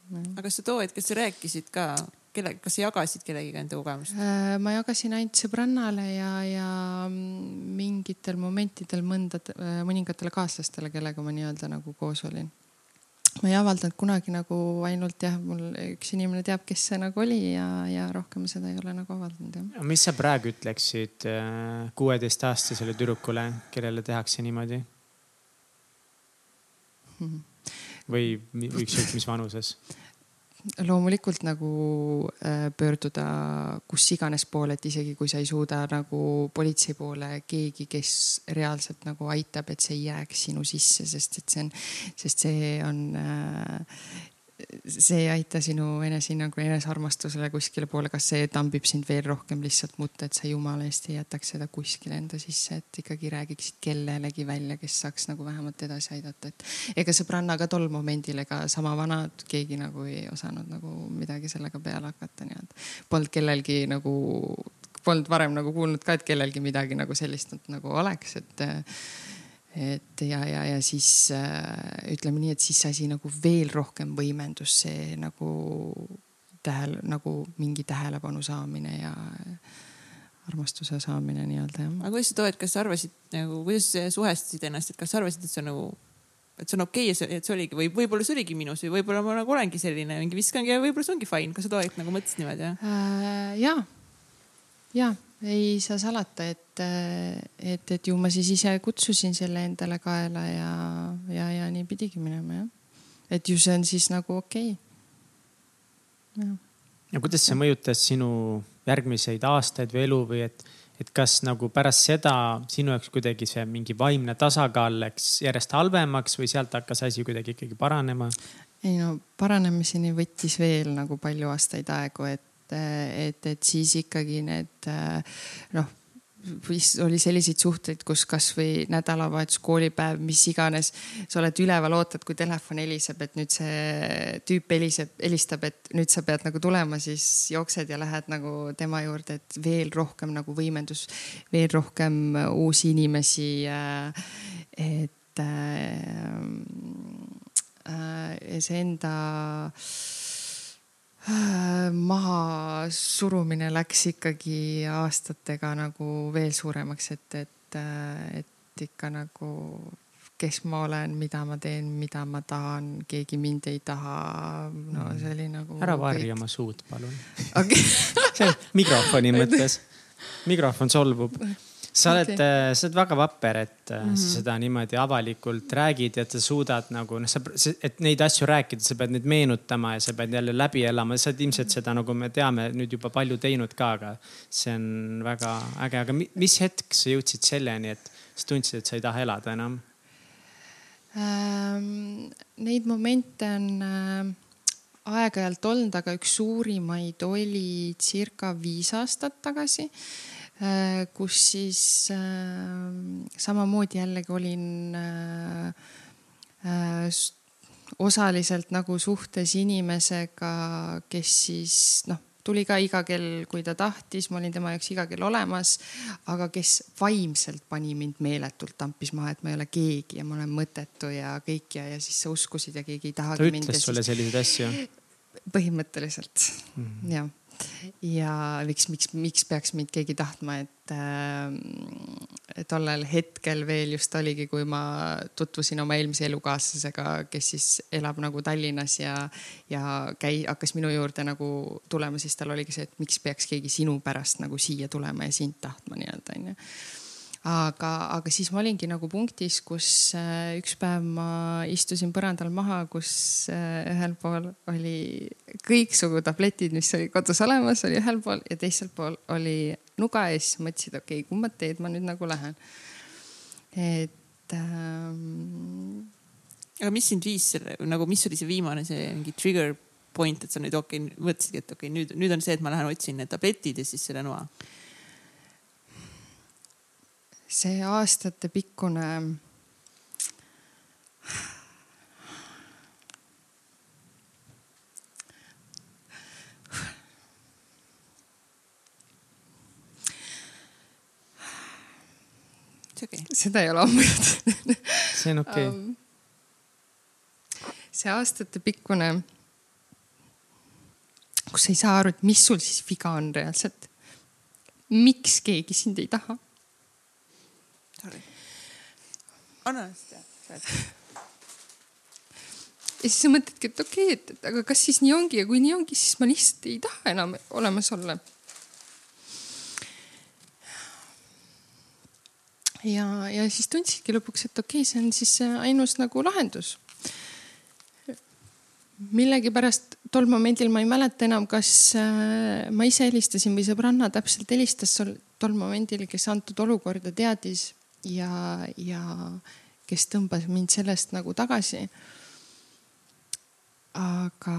no.. aga kas sa too hetk, kas sa rääkisid ka kelle, kas sa jagasid kellegiga enda kogemust? Äh, ma jagasin ainult sõbrannale ja, ja mingitel momentidel mõnda, mõningatele kaaslastele, kellega ma nii-öelda nagu koos olin ma ei avaldanud kunagi nagu ainult jah, mul üks inimene teab, kes see nagu oli ja, ja rohkem seda ei ole nagu avaldanud jah. mis sa praegu ütleksid äh, kuueteistaastasele tüdrukule, kellele tehakse niimoodi hmm.? või ükskõik mis vanuses? Loomulikult nagu äh, pöörduda kus iganes poole, et isegi kui sa ei suuda nagu politsei poole keegi, kes reaalselt nagu aitab, et see ei jääks sinu sisse, sest et see on, sest see on äh, see ei aita sinu enesehinnangule, enesearmastusele kuskile poole, kas see tambib sind veel rohkem lihtsalt mutta, et sa jumala eest ei jätaks seda kuskile enda sisse, et ikkagi räägiksid kellelegi välja, kes saaks nagu vähemalt edasi aidata, et ega sõbrannaga tol momendil ega sama vanad keegi nagu ei osanud nagu midagi sellega peale hakata, nii et polnud kellelgi nagu, polnud varem nagu kuulnud ka, et kellelgi midagi nagu sellist nagu oleks, et et ja, ja, ja siis äh, ütleme nii, et siis see asi nagu veel rohkem võimendus, see nagu tähele, nagu mingi tähelepanu saamine ja armastuse saamine nii-öelda jah. aga kuidas sa toed, kas sa arvasid nagu, kuidas sa suhestasid ennast, et kas sa arvasid, et see on nagu, et see on okei okay,, et see oligi või võib-olla see oligi minu süü, võib-olla ma nagu olengi selline mingi viskangi ja võib-olla see ongi fine, kas sa too hetk nagu mõtlesid niimoodi jah äh,? ja, ja ei saa salata, et, et, et ju ma siis ise kutsusin selle endale kaela ja, ja, ja nii pidigi minema jah. et ju see on siis nagu okei okay.. ja kuidas see mõjutas sinu järgmiseid aastaid või elu või et, et kas nagu pärast seda sinu jaoks kuidagi see mingi vaimne tasakaal läks järjest halvemaks või sealt hakkas asi kuidagi ikkagi paranema? ei no paranemiseni võttis veel nagu palju aastaid aegu, et et, et, et siis ikkagi need noh, oli selliseid suhteid, kus kasvõi nädalavahetus, koolipäev, mis iganes, sa oled üleval, ootad, kui telefon heliseb, et nüüd see tüüp heliseb, helistab, et nüüd sa pead nagu tulema, siis jooksed ja lähed nagu tema juurde, et veel rohkem nagu võimendus, veel rohkem uusi inimesi. et see enda Äh, mahasurumine läks ikkagi aastatega nagu veel suuremaks, et, et, et ikka nagu, kes ma olen, mida ma teen, mida ma tahan, keegi mind ei taha. no see oli nagu. ära varja oma suud, palun okay. mikrofoni mõttes, mikrofon solvub sa oled okay., sa oled väga vapper, et mm -hmm. sa seda niimoodi avalikult räägid ja et sa suudad nagu noh, sa, et neid asju rääkida, sa pead neid meenutama ja sa pead jälle läbi elama. sa oled ilmselt seda, nagu me teame, nüüd juba palju teinud ka, aga see on väga äge. aga mis hetk sa jõudsid selleni, et sa tundsid, et sa ei taha elada enam ähm,? Neid momente on äh, aeg-ajalt olnud, aga üks suurimaid oli circa viis aastat tagasi Äh, kus siis äh, samamoodi jällegi olin äh, osaliselt nagu suhtes inimesega, kes siis noh, tuli ka iga kell, kui ta tahtis, ma olin tema jaoks iga kell olemas, aga kes vaimselt pani mind meeletult tampis maha, et ma ei ole keegi ja ma olen mõttetu ja kõik ja, ja siis sa uskusid ja keegi ei tahagi mind. ta ütles sulle siis... selliseid asju? põhimõtteliselt mm -hmm. jah ja miks, miks, miks peaks mind keegi tahtma, et äh, tollel hetkel veel just oligi, kui ma tutvusin oma eelmise elukaaslasega, kes siis elab nagu Tallinnas ja, ja käi-, hakkas minu juurde nagu tulema, siis tal oligi see, et miks peaks keegi sinu pärast nagu siia tulema ja sind tahtma nii-öelda onju aga, aga siis ma olingi nagu punktis, kus äh, üks päev ma istusin põrandal maha, kus äh, ühel pool oli kõiksugu tabletid, mis oli kodus olemas, oli ühel pool ja teisel pool oli nuga ja siis mõtlesin, et okei okay,, kumba teed ma nüüd nagu lähen. et ähm.... aga mis sind viis selle nagu, mis oli see viimane, see mingi trigger point, et sa nüüd okei okay,, mõtlesidki, et okei okay,, nüüd, nüüd on see, et ma lähen otsin need tabletid ja siis selle noa see aastatepikkune Okay. seda ei ole ammu juhtunud. see on okei okay. um,. see aastatepikkune, kus sa ei saa aru, et mis sul siis viga on reaalselt. miks keegi sind ei taha. Anna ennast teada. ja siis sa mõtledki, et okei okay,, et, et aga kas siis nii ongi ja kui nii ongi, siis ma lihtsalt ei taha enam olemas olla. ja, ja siis tundsidki lõpuks, et okei okay,, see on siis ainus nagu lahendus. millegipärast tol momendil ma ei mäleta enam, kas äh, ma ise helistasin või sõbranna täpselt helistas tol momendil, kes antud olukorda teadis ja, ja kes tõmbas mind sellest nagu tagasi. aga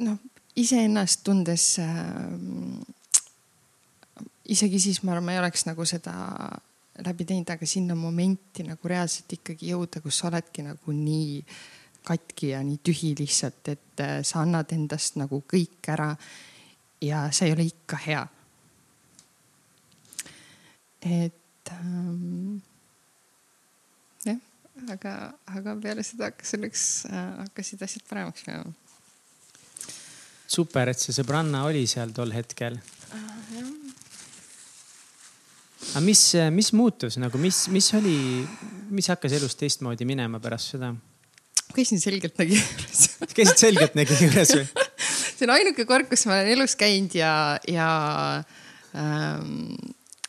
noh, iseennast tundes äh,. isegi siis ma arvan, ma ei oleks nagu seda läbi teinud, aga sinna momenti nagu reaalselt ikkagi jõuda, kus sa oledki nagu nii katki ja nii tühi lihtsalt, et äh, sa annad endast nagu kõik ära. ja see ei ole ikka hea. et ähm, jah, aga, aga peale seda hakkas õnneks äh,, hakkasid asjad paremaks minema. super, et see sõbranna oli seal tol hetkel uh,. aga mis, mis muutus nagu, mis, mis oli, mis hakkas elus teistmoodi minema pärast seda? käisin selgeltnägija juures käisid selgeltnägija juures või? see on ainuke kord, kus ma olen elus käinud ja, ja ähm,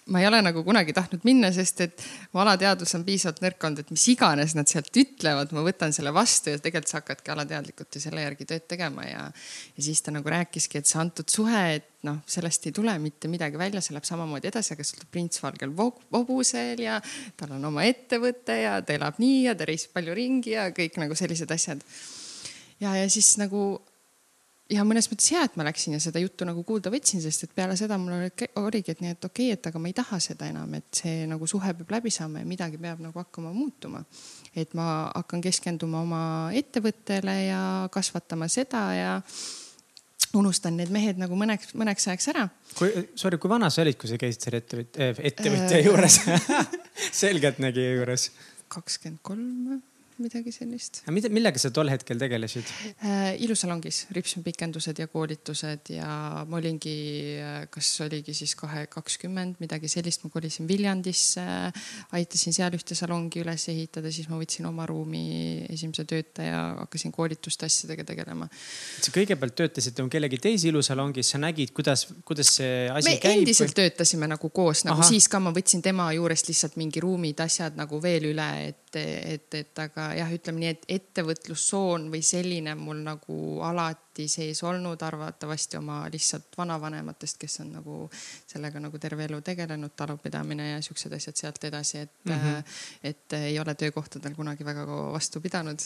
ma ei ole nagu kunagi tahtnud minna, sest et mu alateadvus on piisavalt nõrk olnud, et mis iganes nad sealt ütlevad, ma võtan selle vastu ja tegelikult sa hakkadki alateadlikult ju selle järgi tööd tegema ja. ja siis ta nagu rääkiski, et see antud suhe, et noh, sellest ei tule mitte midagi välja, see läheb samamoodi edasi, aga sul tuleb prints valgel hobusel ja tal on oma ettevõte ja ta elab nii ja ta reisib palju ringi ja kõik nagu sellised asjad. ja, ja siis nagu ja mõnes mõttes hea, et ma läksin ja seda juttu nagu kuulda võtsin, sest et peale seda mul oli, oligi, et nii, et okei okay,, et aga ma ei taha seda enam, et see nagu suhe peab läbi saama ja midagi peab nagu hakkama muutuma. et ma hakkan keskenduma oma ettevõttele ja kasvatama seda ja unustan need mehed nagu mõneks, mõneks ajaks ära. kui, sorry, kui vana sa olid, kui sa käisid selle ettevõtja, ettevõtja äh... juures selgeltnägija juures? kakskümmend kolm midagi sellist. mida, millega sa tol hetkel tegelesid äh,? ilusalongis ripsmepikendused ja koolitused ja ma olingi, äh, kas oligi siis kahe, kakskümmend, midagi sellist, ma kolisin Viljandisse äh,. aitasin seal ühte salongi üles ehitada, siis ma võtsin oma ruumi esimese töötaja, hakkasin koolituste asjadega tegelema. sa kõigepealt töötasid kellegi teise ilusalongis, sa nägid, kuidas, kuidas see asi me käib? me endiselt või... töötasime nagu koos, nagu Aha. siis ka ma võtsin tema juurest lihtsalt mingi ruumid, asjad nagu veel üle, et, et, et aga jah, ütleme nii, et ettevõtlussoon või selline mul nagu alati sees olnud, arvatavasti oma lihtsalt vanavanematest, kes on nagu sellega nagu terve elu tegelenud, talupidamine ja siuksed asjad sealt edasi, et mm, -hmm. et ei ole töökohtadel kunagi väga vastu pidanud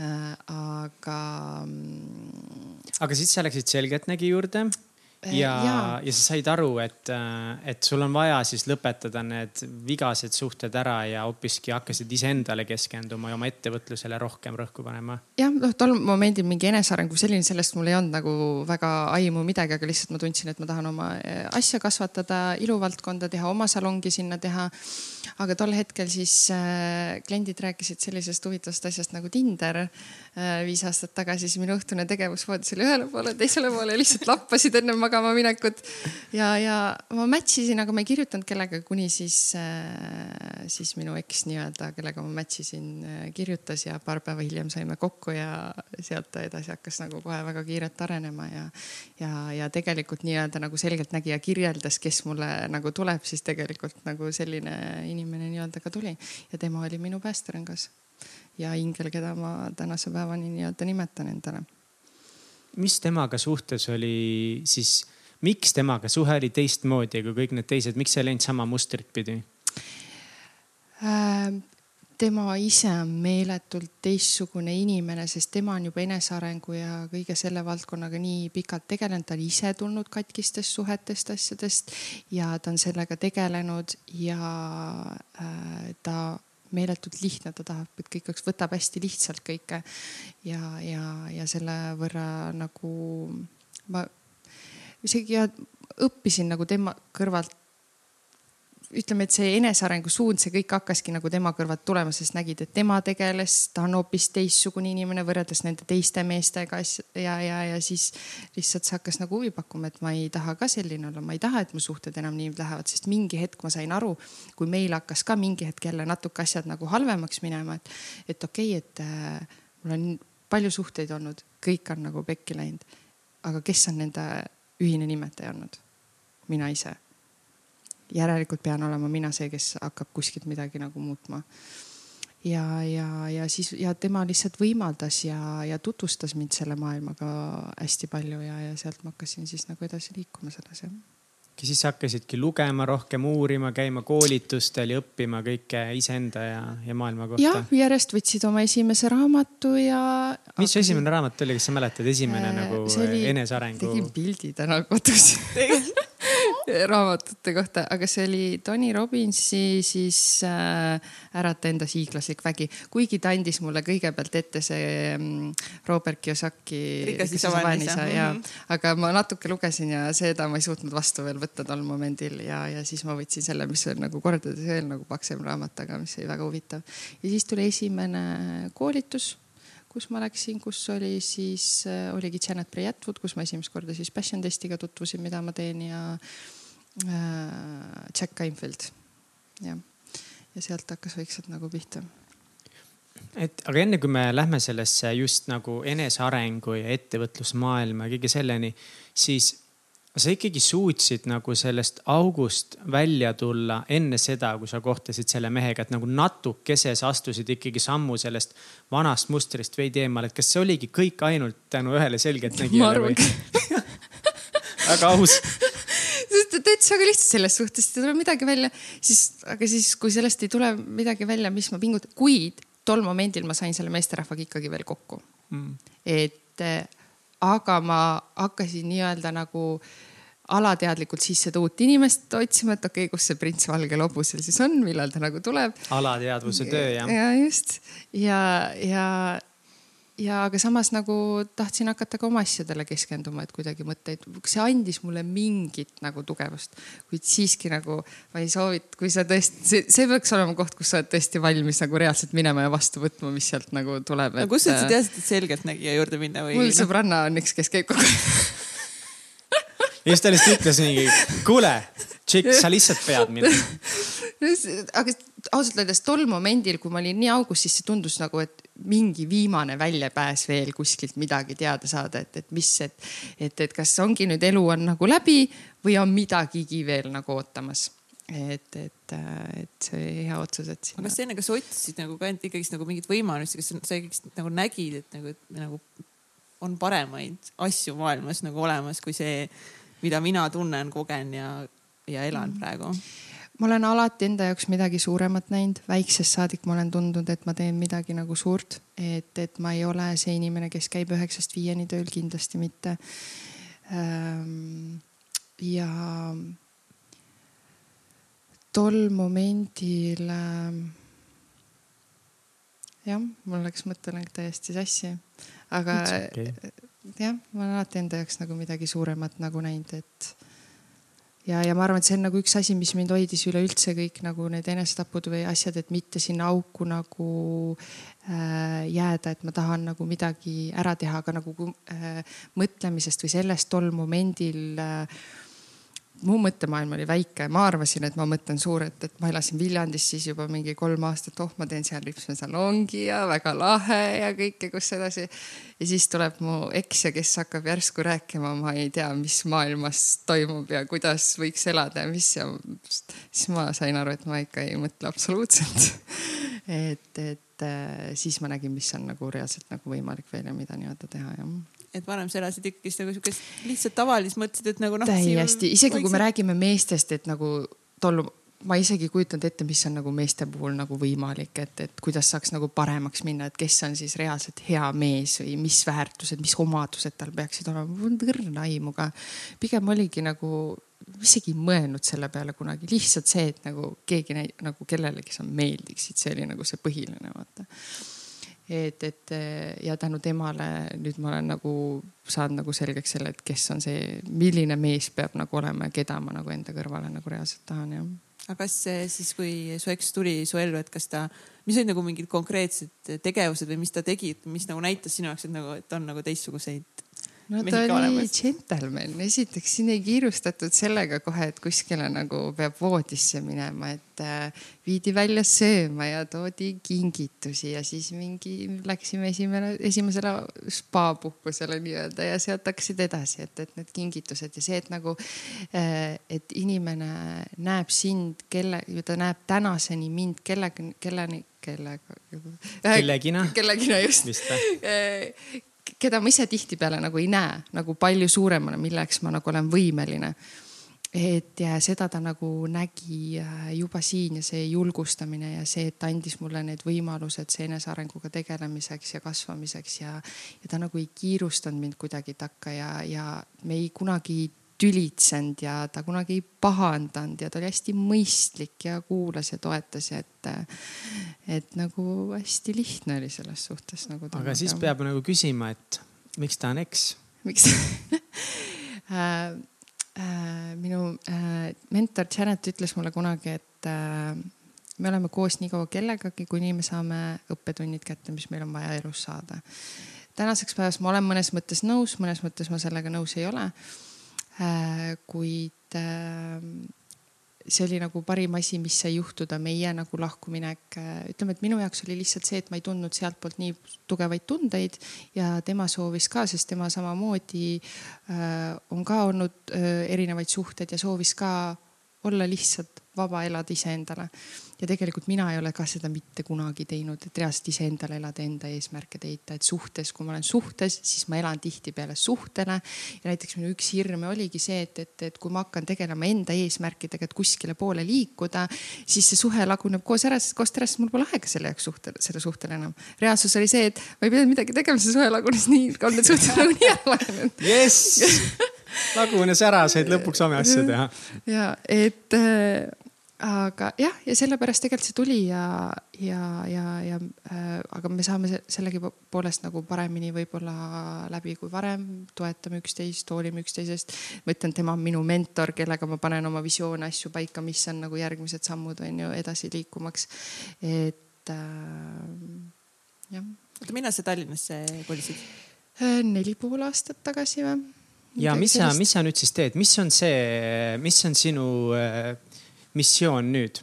äh, aga. Mm, aga siis sa läksid Selgeltnägi juurde ja, ja., ja sa said aru, et, äh, et sul on vaja siis lõpetada need vigased suhted ära ja hoopiski hakkasid iseendale keskenduma ja oma ettevõtlusele rohkem rõhku panema. jah, noh, tol momendil mingi enesearengu selline, sellest mul ei olnud nagu väga aimu midagi, aga lihtsalt ma tundsin, et ma tahan oma äh, asja kasvatada, iluvaldkonda teha, oma salongi sinna teha. aga tol hetkel siis äh, kliendid rääkisid sellisest huvitavast asjast nagu Tinder äh, viis aastat tagasi, siis minu õhtune tegevus voodis oli ühele poole, teisele poole lihtsalt lappasid enne magama minekut. ja, ja ma match isin, aga ma ei kirjutanud kellegagi, kuni siis, äh, siis minu eks nii-öelda, kellega ma match isin, äh, kirjutas ja paar päeva hiljem saime kokku ja sealt edasi hakkas nagu kohe väga kiirelt arenema ja, ja, ja tegelikult nii-öelda nagu selgeltnägija kirjeldas, kes mulle nagu tuleb, siis tegelikult nagu selline inimene nii-öelda ka tuli. Ja tema oli minu päästerõngas ja ingel, keda ma tänase päevani nii-öelda nimetan endale mis temaga suhtes oli siis, miks temaga suhe oli teistmoodi kui kõik need teised, miks sa ei läinud sama mustrit pidi äh,? tema ise on meeletult teistsugune inimene, sest tema on juba enesearengu ja kõige selle valdkonnaga nii pikalt tegelenud, ta on ise tulnud katkistest suhetest, asjadest ja ta on sellega tegelenud ja äh, ta meeletult lihtne, ta tahab, et kõik oleks, võtab hästi lihtsalt kõike. ja, ja, ja selle võrra nagu ma isegi ja õppisin nagu tema kõrvalt ütleme, et see enesearengu suund, see kõik hakkaski nagu tema kõrvalt tulema, sest nägid, et tema tegeles, ta on hoopis teistsugune inimene võrreldes nende teiste meestega ja, ja, ja siis lihtsalt see hakkas nagu huvi pakkuma, et ma ei taha ka selline olla, ma ei taha, et mu suhted enam nii lähevad, sest mingi hetk ma sain aru, kui meil hakkas ka mingi hetk jälle natuke asjad nagu halvemaks minema, et, et okei okay,, et äh, mul on palju suhteid olnud, kõik on nagu pekki läinud. aga kes on nende ühine nimetaja olnud? mina ise järelikult pean olema mina see, kes hakkab kuskilt midagi nagu muutma. ja, ja, ja siis ja tema lihtsalt võimaldas ja, ja tutvustas mind selle maailmaga hästi palju ja, ja sealt ma hakkasin siis nagu edasi liikuma selles jah ja siis hakkasidki lugema rohkem, uurima, käima koolitustel ja õppima kõike iseenda ja, ja maailma kohta. jah, järjest võtsid oma esimese raamatu ja. mis su esimene raamat oli, kas sa mäletad, esimene äh, nagu oli, enesearengu? tegin pildi täna kodus raamatute kohta, aga see oli Tony Robbinsi siis äh, Ärata endas hiiglaslik vägi, kuigi ta andis mulle kõigepealt ette see mm, Robert Kiyosaki. ja, mhm. aga ma natuke lugesin ja seda ma ei suutnud vastu veel võtta tol momendil ja, ja siis ma võtsin selle, mis on nagu kordades veel nagu paksem raamat, aga mis oli väga huvitav. ja siis tuli esimene koolitus kus ma läksin, kus oli siis, äh, oligi Janet Bray-Atwood, kus ma esimest korda siis passion testiga tutvusin, mida ma teen ja äh, Jack Einfeld, jah. ja sealt hakkas vaikselt nagu pihta. et aga enne kui me lähme sellesse just nagu enesearengu ja ettevõtlusmaailma ja kõige selleni, siis sa ikkagi suutsid nagu sellest august välja tulla enne seda, kui sa kohtasid selle mehega, et nagu natukese sa astusid ikkagi sammu sellest vanast mustrist veidi eemale, et kas see oligi kõik ainult tänu ühele selgeltnägijale või? väga aus ütles väga lihtsalt selles suhtes, et ei tule midagi välja, siis, aga siis, kui sellest ei tule midagi välja, mis ma pingutan, kuid tol momendil ma sain selle meesterahvaga ikkagi veel kokku mm.. et aga ma hakkasin nii-öelda nagu alateadlikult siis seda uut inimest otsima, et okei okay,, kus see prints valgel hobusel siis on, millal ta nagu tuleb. alateadvuse töö jah. ja just ja, ja ja aga samas nagu tahtsin hakata ka oma asjadele keskenduma, et kuidagi mõtteid, see andis mulle mingit nagu tugevust, kuid siiski nagu ma ei soovita, kui sa tõesti, see, see peaks olema koht, kus sa oled tõesti valmis nagu reaalselt minema ja vastu võtma, mis sealt nagu tuleb. no kust sa üldse teadsid, et selgeltnägija juurde minna või? mul sõbranna on üks, kes käib kogu aeg ja siis ta lihtsalt ütles mingi, kuule, tšikk, sa lihtsalt pead minema aga ausalt öeldes tol momendil, kui ma olin nii augus, siis see tundus nagu, et mingi viimane väljapääs veel kuskilt midagi teada saada, et, et mis, et, et, et kas ongi nüüd elu on nagu läbi või on midagigi veel nagu ootamas et, et, et see hea otsus, et. aga kas sa enne, kas otsisid nagu ka ikkagist nagu mingeid võimalusi, kas sa ikkagist nagu nägid, et nagu, et nagu on paremaid asju maailmas nagu olemas kui see, mida mina tunnen, kogen ja, ja elan mm. praegu? Ma olen alati enda jaoks midagi suuremat näinud, väiksest saadik ma olen tundnud, et ma teen midagi nagu suurt, et, et ma ei ole see inimene, kes käib üheksast viieni tööl, kindlasti mitte. Ehm, ja tol momendil ehm, jah, mul läks mõttelõng täiesti sassi, aga okay. jah, ma olen alati enda jaoks nagu midagi suuremat nagu näinud, et ja, ja ma arvan, et see on nagu üks asi, mis mind hoidis üleüldse kõik nagu need enesetapud või asjad, et mitte sinna auku nagu äh, jääda, et ma tahan nagu midagi ära teha, aga nagu äh, mõtlemisest või sellest tol momendil äh, mu mõttemaailm oli väike, ma arvasin, et ma mõtlen suurelt, et ma elasin Viljandis siis juba mingi kolm aastat, oh, ma teen seal lipsmesalongi ja väga lahe ja kõike, kus edasi. ja siis tuleb mu eks ja kes hakkab järsku rääkima, ma ei tea, mis maailmas toimub ja kuidas võiks elada ja mis ja siis ma sain aru, et ma ikka ei mõtle absoluutselt. Et, et äh, siis ma nägin, mis on nagu reaalselt nagu võimalik veel ja mida nii-öelda teha ja et varem sa elasid ikkagist nagu siukest lihtsalt tavalist, mõtlesid, et nagu noh. täiesti, isegi kui me räägime meestest, et nagu tollu, ma isegi ei kujutanud ette, mis on nagu meeste puhul nagu võimalik, et, et kuidas saaks nagu paremaks minna, et kes on siis reaalselt hea mees või mis väärtused, mis omadused tal peaksid olema. mul on õrna aimu ka. pigem oligi nagu, isegi ei mõelnud selle peale kunagi, lihtsalt see, et nagu keegi nagu kellelegi sa meeldiksid, see oli nagu see põhiline, vaata et, et ja tänu temale nüüd ma olen nagu saanud nagu selgeks selle, et kes on see, milline mees peab nagu olema ja keda ma nagu enda kõrvale nagu reaalselt tahan jah. aga kas siis, kui su eks tuli su ellu, et kas ta, mis olid nagu mingid konkreetsed tegevused või mis ta tegi, mis nagu näitas sinu jaoks, et nagu, et on nagu teistsuguseid no ta oli džentelmen, esiteks siin ei kiirustatud sellega kohe, et kuskile nagu peab voodisse minema, et äh, viidi välja sööma ja toodi kingitusi ja siis mingi läksime esimene, esimesele spaapuhkusele nii-öelda ja sealt hakkasid edasi, et, et need kingitused ja see, et nagu, äh, et inimene näeb sind, kelle, ta näeb tänaseni mind kellega, kelleni kellega. kellegina. kellegina just keda ma ise tihtipeale nagu ei näe nagu palju suuremana, milleks ma nagu olen võimeline. et ja seda ta nagu nägi äh, juba siin ja see julgustamine ja see, et ta andis mulle need võimalused see enesearenguga tegelemiseks ja kasvamiseks ja, ja ta nagu ei kiirustanud mind kuidagi takka ja, ja me ei kunagi tülitsenud ja ta kunagi ei pahandanud ja ta oli hästi mõistlik ja kuulas ja toetas et, et nagu hästi lihtne oli selles suhtes nagu. aga siis peab nagu küsima, et miks ta on eks? miks äh, äh, minu äh, mentor Janet ütles mulle kunagi, et äh, me oleme koos nii kaua kellegagi, kuni me saame õppetunnid kätte, mis meil on vaja elus saada. tänaseks päevaks ma olen mõnes mõttes nõus, mõnes mõttes ma sellega nõus ei ole Äh, kuid äh, see oli nagu parim asi, mis sai juhtuda, meie nagu lahkuminek. Äh, ütleme, et minu jaoks oli lihtsalt see, et ma ei tundnud sealtpoolt nii tugevaid tundeid ja tema soovis ka, sest tema samamoodi on ka olnud erinevaid suhteid ja soovis ka olla lihtsalt vaba elada iseendale. Ja tegelikult mina ei ole ka seda mitte kunagi teinud, et reaalselt iseendale elada, enda eesmärke täita, et suhtes, kui ma olen suhtes, siis ma elan tihtipeale suhtele. ja näiteks minu üks hirme oligi see, et, et, et kui ma hakkan tegelema enda eesmärkidega, et kuskile poole liikuda, siis see suhe laguneb koos ära, sest koos terast mul pole aega selle jaoks suhtele, selle suhtele enam. reaalsus oli see, et ma ei pidanud midagi tegema, see suhe lagunes nii, on need suhted nagunii ära lagunenud. jess, lagunes ära, said lõpuks oma asja teha. ja et äh, aga jah, ja sellepärast tegelikult see tuli ja, ja, ja, ja äh, aga me saame sellegipoolest nagu paremini võib-olla läbi kui varem, toetame üksteist, hoolime üksteisest. ma ütlen, tema on minu mentor, kellega ma panen oma visioone, asju paika, mis on nagu järgmised sammud on ju edasi liikumaks. et äh, jah. oota, millal sa Tallinnasse kolisid? Äh, neli pool aastat tagasi või? ja mis sa, mis sa nüüd siis teed, mis on see, mis on sinu äh, missioon nüüd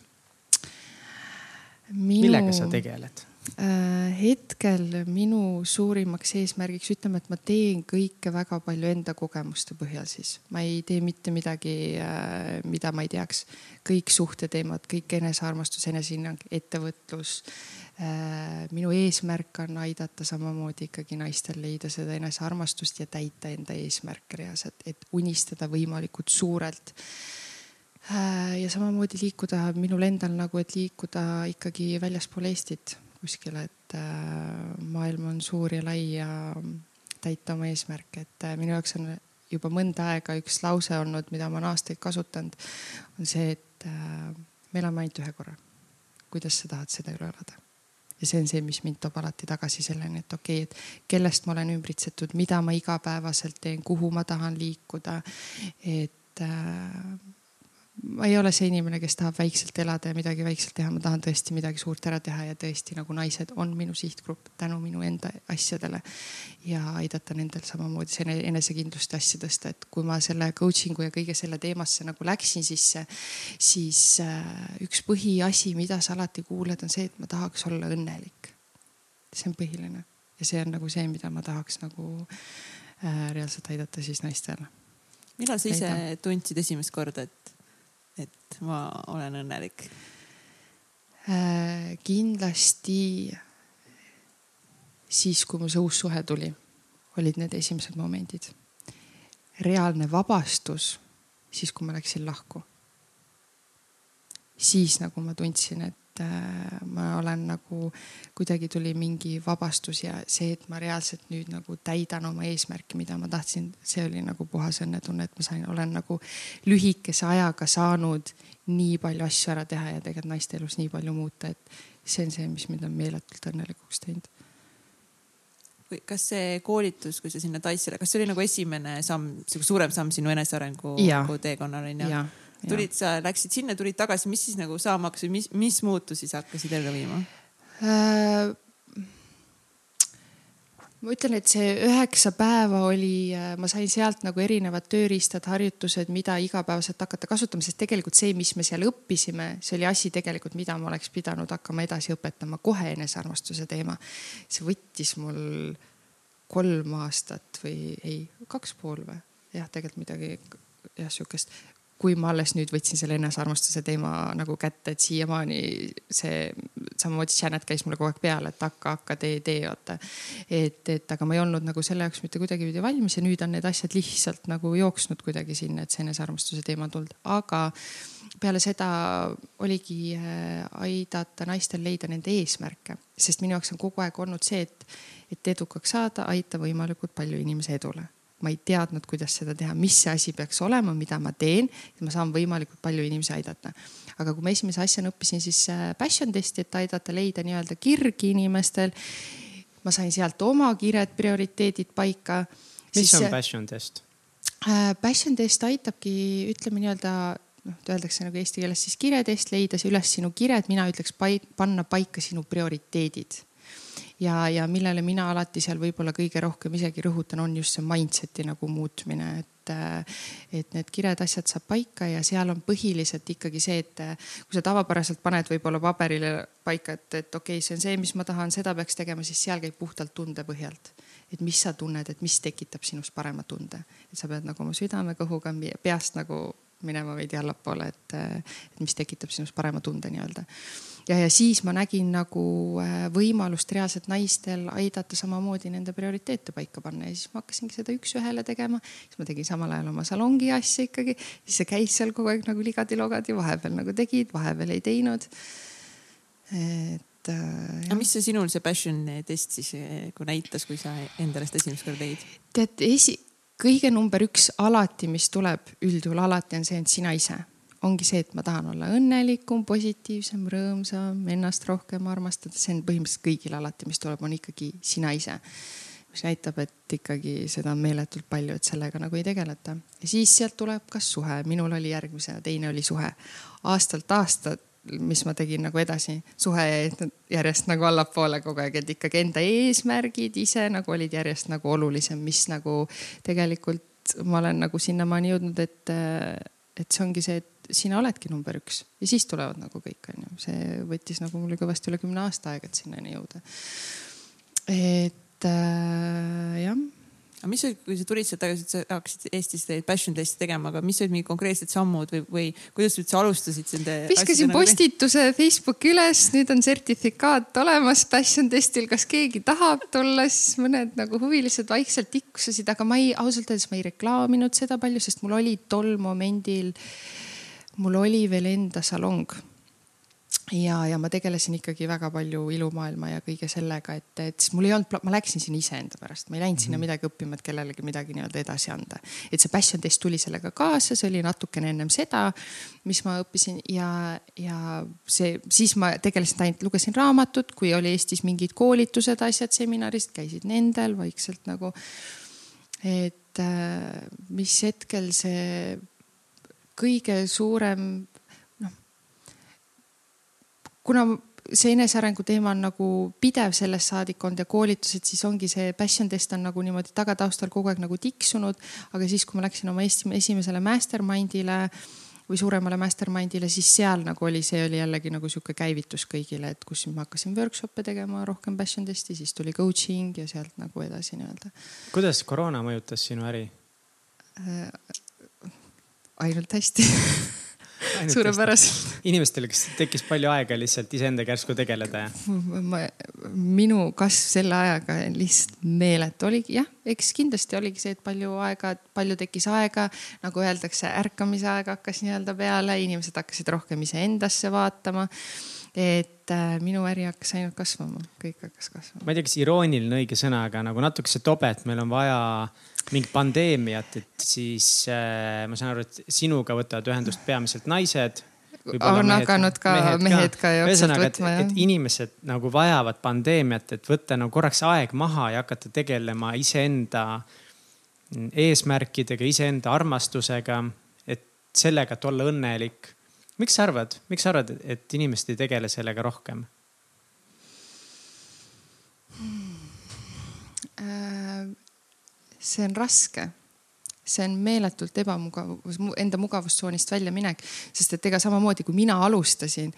Minu... millega sa tegeled? Äh, hetkel minu suurimaks eesmärgiks, ütleme, et ma teen kõike väga palju enda kogemuste põhjal siis. ma ei tee mitte midagi, äh, mida ma ei teaks. kõik suhteteemad, kõik enesearmastus, enesehinnang, ettevõtlus. Äh, minu eesmärk on aidata samamoodi ikkagi naistel leida seda enesearmastust ja täita enda eesmärke reaalselt, et unistada võimalikult suurelt ja samamoodi liikuda minul endal nagu, et liikuda ikkagi väljaspool Eestit kuskile, et äh, maailm on suur ja lai ja täita oma eesmärke, et äh, minu jaoks on juba mõnda aega üks lause olnud, mida ma olen aastaid kasutanud, on see, et me elame ainult ühe korra. kuidas sa tahad seda elu elada? ja see on see, mis mind toob alati tagasi selleni, et okei okay,, et kellest ma olen ümbritsetud, mida ma igapäevaselt teen, kuhu ma tahan liikuda. et äh, ma ei ole see inimene, kes tahab väikselt elada ja midagi väikselt teha, ma tahan tõesti midagi suurt ära teha ja tõesti nagu naised on minu sihtgrupp tänu minu enda asjadele. ja aidata nendel samamoodi see enesekindlust ja asja tõsta, et kui ma selle coaching'u ja kõige selle teemasse nagu läksin sisse, siis äh, üks põhiasi, mida sa alati kuuled, on see, et ma tahaks olla õnnelik. see on põhiline ja see on nagu see, mida ma tahaks nagu äh, reaalselt aidata siis naistele. millal sa ise tundsid esimest korda, et et ma olen õnnelik äh,? kindlasti siis, kui mul see uus suhe tuli, olid need esimesed momendid. reaalne vabastus siis, kui ma läksin lahku. siis nagu ma tundsin, et et äh, ma olen nagu, kuidagi tuli mingi vabastus ja see, et ma reaalselt nüüd nagu täidan oma eesmärki, mida ma tahtsin, see oli nagu puhas õnnetunne, et ma sain, olen nagu lühikese ajaga saanud nii palju asju ära teha ja tegelikult naiste elus nii palju muuta, et see on see, mis mind on meeletult õnnelikuks teinud. Kas see koolitus, kui sa sinna Taissile, kas see oli nagu esimene samm, suurem samm sinu enesearengu teekonnal onju? Tulid sa, läksid sinna, tulid tagasi, mis siis nagu saama hakkas või mis, mis muutusi sa hakkasid ellu viima äh,? ma ütlen, et see üheksa päeva oli, äh, ma sain sealt nagu erinevad tööriistad, harjutused, mida igapäevaselt hakata kasutama, sest tegelikult see, mis me seal õppisime, see oli asi tegelikult, mida ma oleks pidanud hakkama edasi õpetama kohe enesearmastuse teema. see võttis mul kolm aastat või ei, kaks pool või jah, tegelikult midagi jah, sihukest kui ma alles nüüd võtsin selle enesearmastuse teema nagu kätte, et siiamaani see samamoodi Janet käis mulle kogu aeg peale, et hakka, hakka, tee, tee, vaata. et, et aga ma ei olnud nagu selle jaoks mitte kuidagipidi valmis ja nüüd on need asjad lihtsalt nagu jooksnud kuidagi sinna, et see enesearmastuse teema on tulnud, aga peale seda oligi äh, aidata naistel leida nende eesmärke, sest minu jaoks on kogu aeg olnud see, et, et edukaks saada, aita võimalikult palju inimese edule ma ei teadnud, kuidas seda teha, mis see asi peaks olema, mida ma teen, et ma saan võimalikult palju inimesi aidata. aga kui ma esimese asjana õppisin siis äh, passion testi, et aidata leida nii-öelda kirgi inimestel. ma sain sealt oma kiired prioriteedid paika. mis on passion test? Äh, passion test aitabki, ütleme nii-öelda noh, öeldakse nagu eesti keeles siis kiretest, leida üles sinu kired, mina ütleks paik, panna paika sinu prioriteedid ja, ja millele mina alati seal võib-olla kõige rohkem isegi rõhutan, on just see mindset'i nagu muutmine, et, äh, et need kired asjad saab paika ja seal on põhiliselt ikkagi see, et äh, kui sa tavapäraselt paned võib-olla paberile paika, et, et okei okay,, see on see, mis ma tahan, seda peaks tegema, siis seal käib puhtalt tunde põhjalt. Et mis sa tunned, et mis tekitab sinus parema tunde, et sa pead nagu oma südame, kõhuga, peast nagu minema veidi allapoole, et, et mis tekitab sinus parema tunde nii-öelda ja, ja siis ma nägin nagu äh, võimalust reaalselt naistel aidata samamoodi nende prioriteete paika panna ja siis ma hakkasingi seda üks-ühele tegema. siis ma tegin samal ajal oma salongi asja ikkagi, siis see käis seal kogu aeg nagu ligadi-logadi, vahepeal nagu tegid, vahepeal ei teinud. et äh,. aga mis see sinul see passion test siis kui näitas, kui sa endale seda esimest korda tegid? tead, esi, kõige number üks alati, mis tuleb üldjuhul alati on see, et sina ise ongi see, et ma tahan olla õnnelikum, positiivsem, rõõmsam, ennast rohkem armastada, see on põhimõtteliselt kõigil alati, mis tuleb, on ikkagi sina ise. mis näitab, et ikkagi seda on meeletult palju, et sellega nagu ei tegeleta. ja siis sealt tuleb kas suhe, minul oli järgmisena, teine oli suhe. aastalt aastat mis ma tegin nagu edasi, suhe jäi järjest nagu allapoole kogu aeg, et ikkagi enda eesmärgid ise nagu olid järjest nagu olulisem, mis nagu tegelikult ma olen nagu sinnamaani jõudnud, et, et see ongi see, et sina oledki number üks ja siis tulevad nagu kõik, onju. see võttis nagu mul kõvasti üle kümne aasta aega, et sinnani jõuda. et äh, jah aga mis kui sa tulid sealt tagasi, et sa hakkasid Eestis neid passion test'e tegema, aga mis olid mingid konkreetsed sammud või, või kuidas sa üldse alustasid nende? viskasin postituse nagu... Facebooki üles, nüüd on sertifikaat olemas passion test'il, kas keegi tahab tulla, siis mõned nagu huvilised vaikselt tiksusid, aga ma ei, ausalt öeldes ma ei reklaaminud seda palju, sest mul oli tol momendil äh, mul oli veel enda salong ja, ja ma tegelesin ikkagi väga palju ilumaailma ja kõige sellega, et, et siis mul ei olnud, ma läksin sinna iseenda pärast, ma ei läinud sinna mhm. midagi õppima, et kellelegi midagi nii-öelda edasi anda. et see passion test tuli sellega kaasa, see oli natukene ennem seda, mis ma õppisin ja, ja see, siis ma tegelesin ainult, lugesin raamatut, kui oli Eestis mingid koolitused, asjad, seminarid, käisid nendel vaikselt nagu. et äh, mis hetkel see kõige suurem noh, kuna see enesearengu teema on nagu pidev sellest saadik olnud ja koolitused, siis ongi see passion test on nagu niimoodi tagataustal kogu aeg nagu tiksunud. aga siis, kui ma läksin oma Eesti esimesele mastermind'ile või suuremale mastermind'ile, siis seal nagu oli, see oli jällegi nagu sihuke käivitus kõigile, et kus ma hakkasin workshop'e tegema, rohkem passion testi, siis tuli coaching ja sealt nagu edasi nii-öelda. kuidas koroona mõjutas sinu äri? Äh, ainult hästi suurepäraselt. inimestel, kes tekkis palju aega lihtsalt iseendaga järsku tegeleda ja? minu kasv selle ajaga lihtsalt meeletu oligi jah, eks kindlasti oligi see, et palju aega, palju tekkis aega, nagu öeldakse, ärkamise aeg hakkas nii-öelda peale, inimesed hakkasid rohkem iseendasse vaatama et äh, minu äri hakkas ainult kasvama, kõik hakkas kasvama. ma ei tea, kas irooniline õige sõna, aga nagu natukese tobe, et meil on vaja mingit pandeemiat, et siis äh, ma saan aru, et sinuga võtavad ühendust peamiselt naised. on hakanud ka mehed, mehed ka, ka jooksvalt võtma. et inimesed nagu vajavad pandeemiat, et võtta nagu korraks aeg maha ja hakata tegelema iseenda eesmärkidega, iseenda armastusega, et sellega, et olla õnnelik miks sa arvad, miks sa arvad, et inimesed ei tegele sellega rohkem hmm.? See on raske see on meeletult ebamugav, enda mugavustsoonist väljaminek, sest et ega samamoodi kui mina alustasin,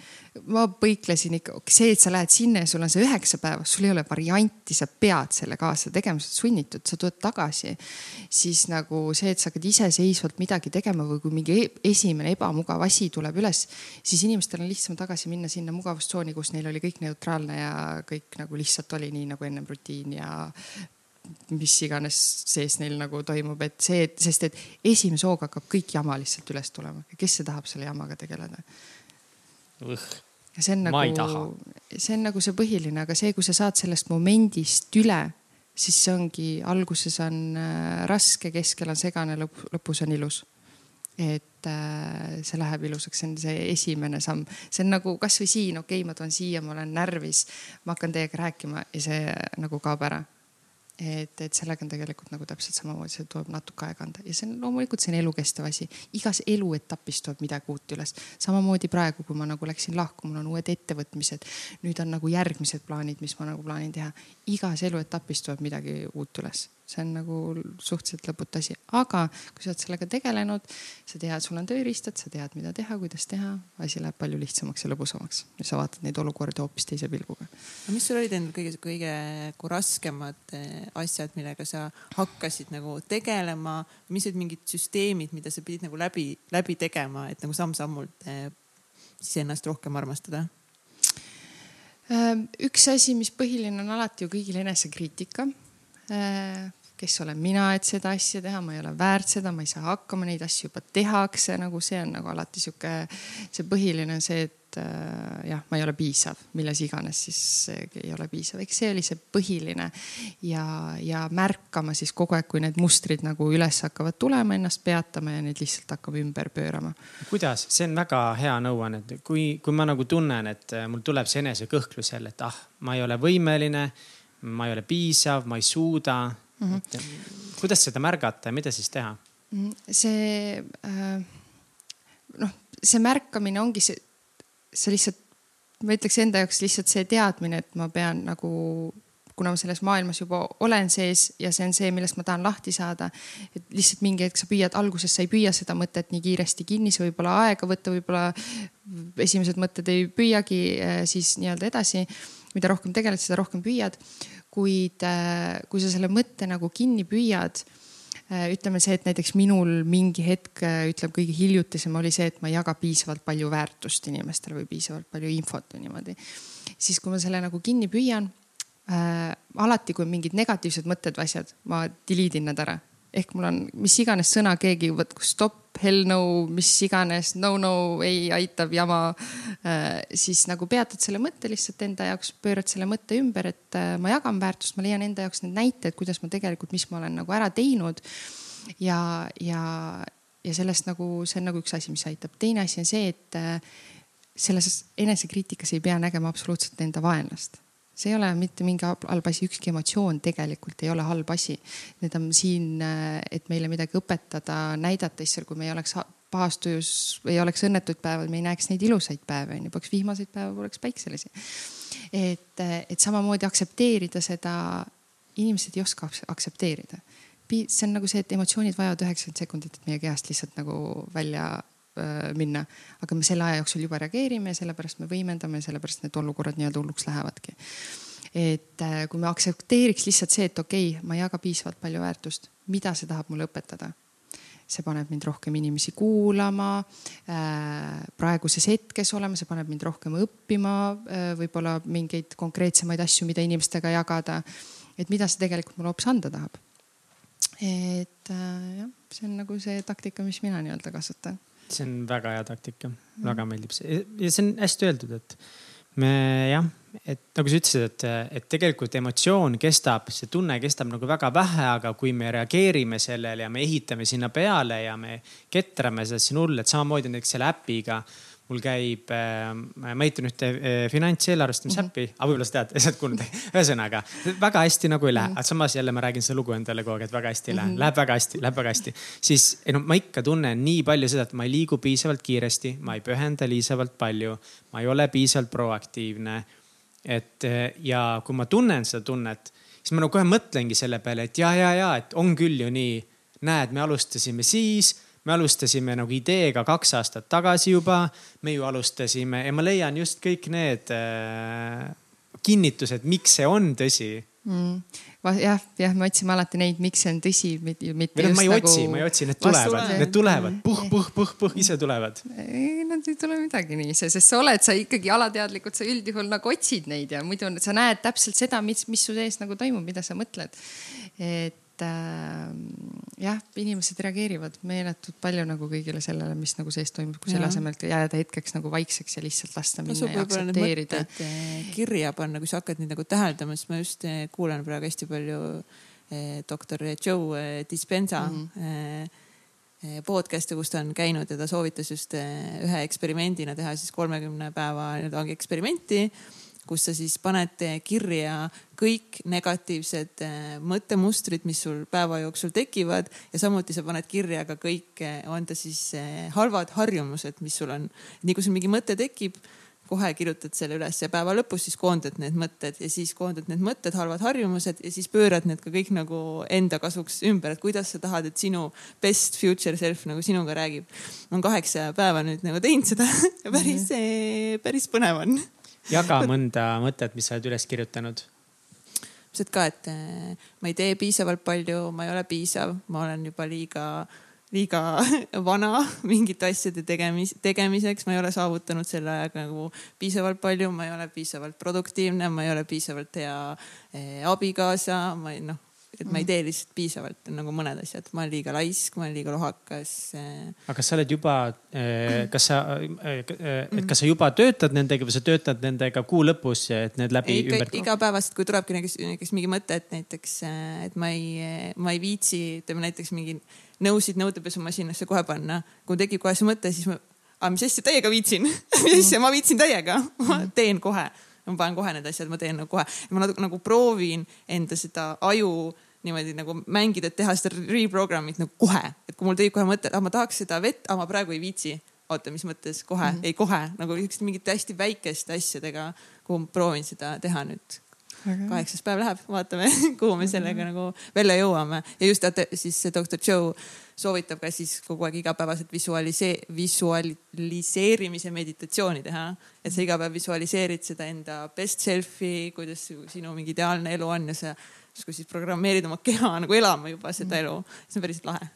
ma põiklesin ikka, see, et sa lähed sinna ja sul on see üheksa päeva, sul ei ole varianti, sa pead selle kaasa tegema, sa oled sunnitud, sa tuled tagasi. siis nagu see, et sa hakkad iseseisvalt midagi tegema või kui mingi e-, esimene ebamugav asi tuleb üles, siis inimestel on lihtsam tagasi minna sinna mugavustsooni, kus neil oli kõik neutraalne ja kõik nagu lihtsalt oli nii nagu ennem rutiin ja mis iganes sees neil nagu toimub, et see, sest et esimese hooga hakkab kõik jama lihtsalt üles tulema. kes see tahab selle jamaga tegeleda? see on nagu, see on nagu see põhiline, aga see, kui sa saad sellest momendist üle, siis see ongi, alguses on äh, raske, keskel on segane, lõpp, lõpus on ilus. et äh, see läheb ilusaks, see on see esimene samm, see on nagu kasvõi siin, okei okay,, ma tulen siia, ma olen närvis, ma hakkan teiega rääkima ja see nagu kaob ära et, et sellega on tegelikult nagu täpselt samamoodi, see tuleb natuke aega anda ja see on loomulikult, see on elukestev asi. igas eluetapis tuleb midagi uut üles. samamoodi praegu, kui ma nagu läksin lahku, mul on uued ettevõtmised. nüüd on nagu järgmised plaanid, mis ma nagu plaanin teha. igas eluetapis tuleb midagi uut üles see on nagu suhteliselt lõputu asi, aga kui sa oled sellega tegelenud, sa tead, sul on tööriistad, sa tead, mida teha, kuidas teha, asi läheb palju lihtsamaks ja lõbusamaks ja sa vaatad neid olukordi hoopis teise pilguga. mis sul olid endal kõige, kõige nagu raskemad eh, asjad, millega sa hakkasid nagu tegelema, mis olid mingid süsteemid, mida sa pidid nagu läbi, läbi tegema, et nagu samm-sammult eh, siis ennast rohkem armastada? Ehm, üks asi, mis põhiline on alati ju kõigil enesekriitika ehm, kes olen mina, et seda asja teha, ma ei ole väärt seda, ma ei saa hakkama, neid asju juba tehakse, nagu see on nagu alati sihuke, see põhiline on see, et äh, jah, ma ei ole piisav, milles iganes siis ei ole piisav, eks see oli see põhiline. ja, ja märkama siis kogu aeg, kui need mustrid nagu üles hakkavad tulema, ennast peatama ja neid lihtsalt hakkab ümber pöörama. kuidas, see on väga hea nõuanne, et kui, kui ma nagu tunnen, et äh, mul tuleb see enesekõhklus jälle, et ah, ma ei ole võimeline, ma ei ole piisav, ma ei suuda mm. -hmm. kuidas seda märgata ja mida siis teha? Mhm. see äh, noh, see märkamine ongi see, see lihtsalt, ma ütleks enda jaoks lihtsalt see teadmine, et ma pean nagu kuna ma selles maailmas juba olen sees ja see on see, millest ma tahan lahti saada. et lihtsalt mingi hetk sa püüad, alguses sa ei püüa seda mõtet nii kiiresti kinni, see võib-olla aega võtta, võib-olla esimesed mõtted ei püüagi äh, siis nii-öelda edasi. mida rohkem tegeled, seda rohkem püüad kuid äh, kui sa selle mõtte nagu kinni püüad, äh, ütleme see, et näiteks minul mingi hetk, äh, ütleme kõige hiljutisem oli see, et ma ei jaga piisavalt palju väärtust inimestele või piisavalt palju infot või niimoodi. siis kui ma selle nagu kinni püüan äh,, alati kui on mingid negatiivsed mõtted või asjad, ma delete in nad ära ehk mul on mis iganes sõna keegi võtku stopp, hell no, mis iganes, no no ei aitab jama äh,. siis nagu peatad selle mõtte lihtsalt enda jaoks, pöörad selle mõtte ümber, et äh, ma jagan väärtust, ma leian enda jaoks need näited, kuidas ma tegelikult, mis ma olen nagu ära teinud. ja, ja, ja sellest nagu, see on nagu üks asi, mis aitab. teine asi on see, et äh, selles enesekriitikas ei pea nägema absoluutselt enda vaenlast see ei ole mitte mingi halb asi, ükski emotsioon tegelikult ei ole halb asi. Need on siin, äh, et meile midagi õpetada, näidata, issand, kui me ei oleks pahas tujus, ei oleks õnnetuid päevi, me ei näeks neid ilusaid päevi, onju, poleks vihmaseid päevi, poleks päikselisi. et, äh, et samamoodi aktsepteerida seda, inimesed ei oska aktsepteerida. see on nagu see, et emotsioonid vajavad üheksakümmend sekundit, et meie kehast lihtsalt nagu välja minna. aga me selle aja jooksul juba reageerime sellepärast me võimendame sellepärast need olukorrad nii-öelda hulluks lähevadki. et äh, kui me aktsepteeriks lihtsalt see, et okei okay,, ma ei jaga piisavalt palju väärtust, mida see tahab mulle õpetada see paneb mind rohkem inimesi kuulama äh,, praeguses hetkes olema, see paneb mind rohkem õppima äh,, võib-olla mingeid konkreetsemaid asju, mida inimestega jagada. et mida see tegelikult mulle hoopis anda tahab. et äh, jah, see on nagu see taktika, mis mina nii-öelda kasutan see on väga hea taktika mm., väga meeldib see ja see on hästi öeldud, et me jah, et nagu sa ütlesid, et, et tegelikult emotsioon kestab, see tunne kestab nagu väga vähe, aga kui me reageerime sellele ja me ehitame sinna peale ja me ketrame seda, siis on hull, et samamoodi näiteks selle äpiga mul käib äh,, ma ehitan ühte äh, finantseelarvestamisäppi mm, -hmm. aga võib-olla sa tead, sa oled kuulnud. ühesõnaga väga hästi nagu ei lähe mm, -hmm. aga samas jälle ma räägin seda lugu endale kogu aeg, et väga hästi ei lähe mm, -hmm. läheb väga hästi, läheb väga hästi. siis ei no ma ikka tunnen nii palju seda, et ma ei liigu piisavalt kiiresti, ma ei pühenda piisavalt palju, ma ei ole piisavalt proaktiivne. et ja kui ma tunnen seda tunnet, siis ma nagu kohe mõtlengi selle peale, et ja, ja, ja, et on küll ju nii. näed, me alustasime siis me alustasime nagu ideega kaks aastat tagasi juba, me ju alustasime ja ma leian just kõik need äh, kinnitused, miks see on tõsi mm.. jah, jah, me otsime alati neid, miks see on tõsi, mitte just ma ei nagu. otsi, ma ei otsi, need tulevad, need tulevad puh, puh, puh, puh, ise tulevad. ei, nad ei tule midagi nii ise, sest sa oled, sa ikkagi alateadlikult, sa üldjuhul nagu otsid neid ja muidu sa näed täpselt seda, mis, mis su sees nagu toimub, mida sa mõtled. et et äh, jah, inimesed reageerivad meeletult palju nagu kõigile sellele, mis nagu sees toimub, kui selle asemel, jääda hetkeks nagu vaikseks ja lihtsalt lasta minna no, ja aktsepteerida. Eh, kirja panna, kui sa hakkad neid nagu täheldama, siis ma just eh, kuulan praegu hästi palju eh, doktor Joe Dispenza mm -hmm. podcast'e, kus ta on käinud ja ta soovitas just ühe eksperimendina teha siis kolmekümne päeva nii-öelda ongi eksperimenti kus sa siis paned kirja kõik negatiivsed eh, mõttemustrid, mis sul päeva jooksul tekivad ja samuti sa paned kirja ka kõik, on ta siis eh, halvad harjumused, mis sul on. nii kui sul mingi mõte tekib, kohe kirjutad selle üles ja päeva lõpus siis koondad need mõtted ja siis koondad need mõtted, halvad harjumused ja siis pöörad need ka kõik nagu enda kasuks ümber, et kuidas sa tahad, et sinu best future self nagu sinuga räägib. ma olen kaheksa päeva nüüd nagu teinud seda ja päris päris põnev on. Jaga mõnda mõtet, mis sa oled üles kirjutanud. Ilmselt ka, et eh, ma ei tee piisavalt palju, ma ei ole piisav, ma olen juba liiga liiga vana mingite asjade tegemis, tegemiseks, ma ei ole saavutanud selle ajaga nagu piisavalt palju, ma ei ole piisavalt produktiivne, ma ei ole piisavalt hea eh, abikaasa, ma ei noh, et ma ei mm. tee lihtsalt piisavalt nagu mõned asjad, ma olen liiga laisk, ma olen liiga lohakas. Eh. aga kas sa oled juba, eh, kas sa, et kas sa juba töötad nendega või sa töötad nendega kuu lõpus, et need läbi ei, ümber? igapäevaselt, kui tulebki näiteks, näiteks mingi mõte, et näiteks, et ma ei, ma ei viitsi, ütleme näiteks mingi nõusid nõudepesumasinasse kohe panna. kui tekib kohe see mõte, siis ma, aga mis asja täiega viitsin mis asja ma viitsin täiega, ma teen kohe. ma panen kohe need asjad, ma teen nagu kohe. ma natuke nagu proovin enda seda aju niimoodi nagu mängida, et teha seda reprogramm'it nagu kohe, et kui mul tekib kohe mõte, et ah, ma tahaks seda vett, aga ma praegu ei viitsi. oota, mis mõttes? Kohe. Mm, -hmm. ei kohe. Nagu siukeste mingite hästi väikeste asjadega, kuhu ma proovin seda teha nüüd. Kaheksas päev läheb, vaatame, kuhu me sellega nagu välja jõuame. Ja just siis see doktor Joe soovitab ka siis kogu aeg igapäevaselt visualisee-, visualiseerimise meditatsiooni teha. et sa iga päev visualiseerid seda enda best self'i, kuidas sinu mingi ideaalne elu on ja sa justkui siis programmeerid oma keha nagu elama juba seda elu. see on päris lahe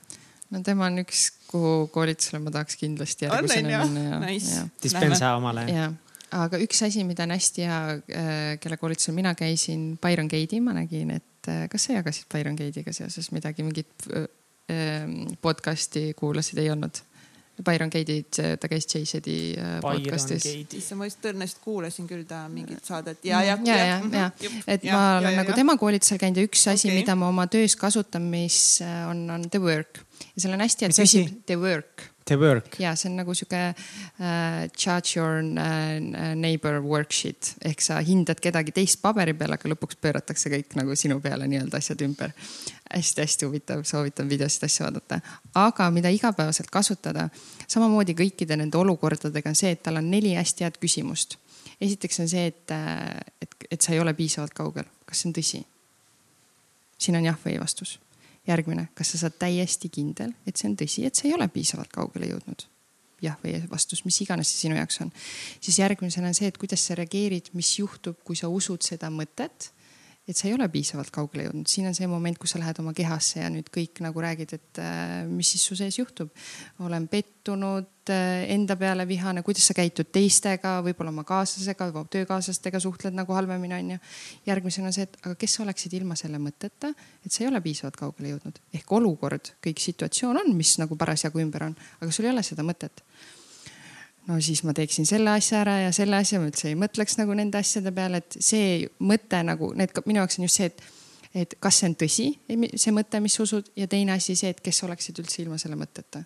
no tema on üks, kuhu koolitusele ma tahaks kindlasti järgmisena minna. Nice. Dispensa omale. jah aga üks asi, mida on hästi hea, äh, kelle koolitusel mina käisin, Byron Gate'i ma nägin, et äh, kas sa jagasid Byron Gate'iga seoses midagi, mingit äh, ähm, podcast'i kuulasid, ei olnud? Byron Gate'id, ta käis Jay-Zedi podcast'is. issand, ma just tõenäoliselt kuulasin küll ta mingit saadet. Ja, ja, ja, ja, ja, et ja, ma olen ja, nagu ja. tema koolitusel käinud ja üks asi okay., mida ma oma töös kasutan, mis on, on the work. Ja seal on hästi hea küsimus, the work The work. ja see on nagu sihuke uh, judge your uh, neighbor worksheet ehk sa hindad kedagi teist paberi peal, aga lõpuks pööratakse kõik nagu sinu peale nii-öelda asjad ümber hästi,. hästi-hästi huvitav, soovitan videosid asju vaadata. aga mida igapäevaselt kasutada, samamoodi kõikide nende olukordadega on see, et tal on neli hästi head küsimust. esiteks on see, et, äh, et, et sa ei ole piisavalt kaugel, kas see on tõsi? siin on jah või ei vastus järgmine, kas sa saad täiesti kindel, et see on tõsi, et sa ei ole piisavalt kaugele jõudnud? jah või vastus, mis iganes see sinu jaoks on. siis järgmisena on see, et kuidas sa reageerid, mis juhtub, kui sa usud seda mõtet et sa ei ole piisavalt kaugele jõudnud, siin on see moment, kus sa lähed oma kehasse ja nüüd kõik nagu räägid, et äh, mis siis su sees juhtub. olen pettunud äh,, enda peale vihane, kuidas sa käitud teistega, võib-olla oma kaaslasega, töökaaslastega suhtled nagu halvemini onju. järgmisena see, et aga kes sa oleksid ilma selle mõtteta, et sa ei ole piisavalt kaugele jõudnud ehk olukord, kõik situatsioon on, mis nagu parasjagu ümber on, aga sul ei ole seda mõtet no siis ma teeksin selle asja ära ja selle asja, ma üldse ei mõtleks nagu nende asjade peale, et see mõte nagu need minu jaoks on just see, et, et kas see on tõsi, see mõte, mis sa usud ja teine asi see, et kes oleksid üldse ilma selle mõtteta.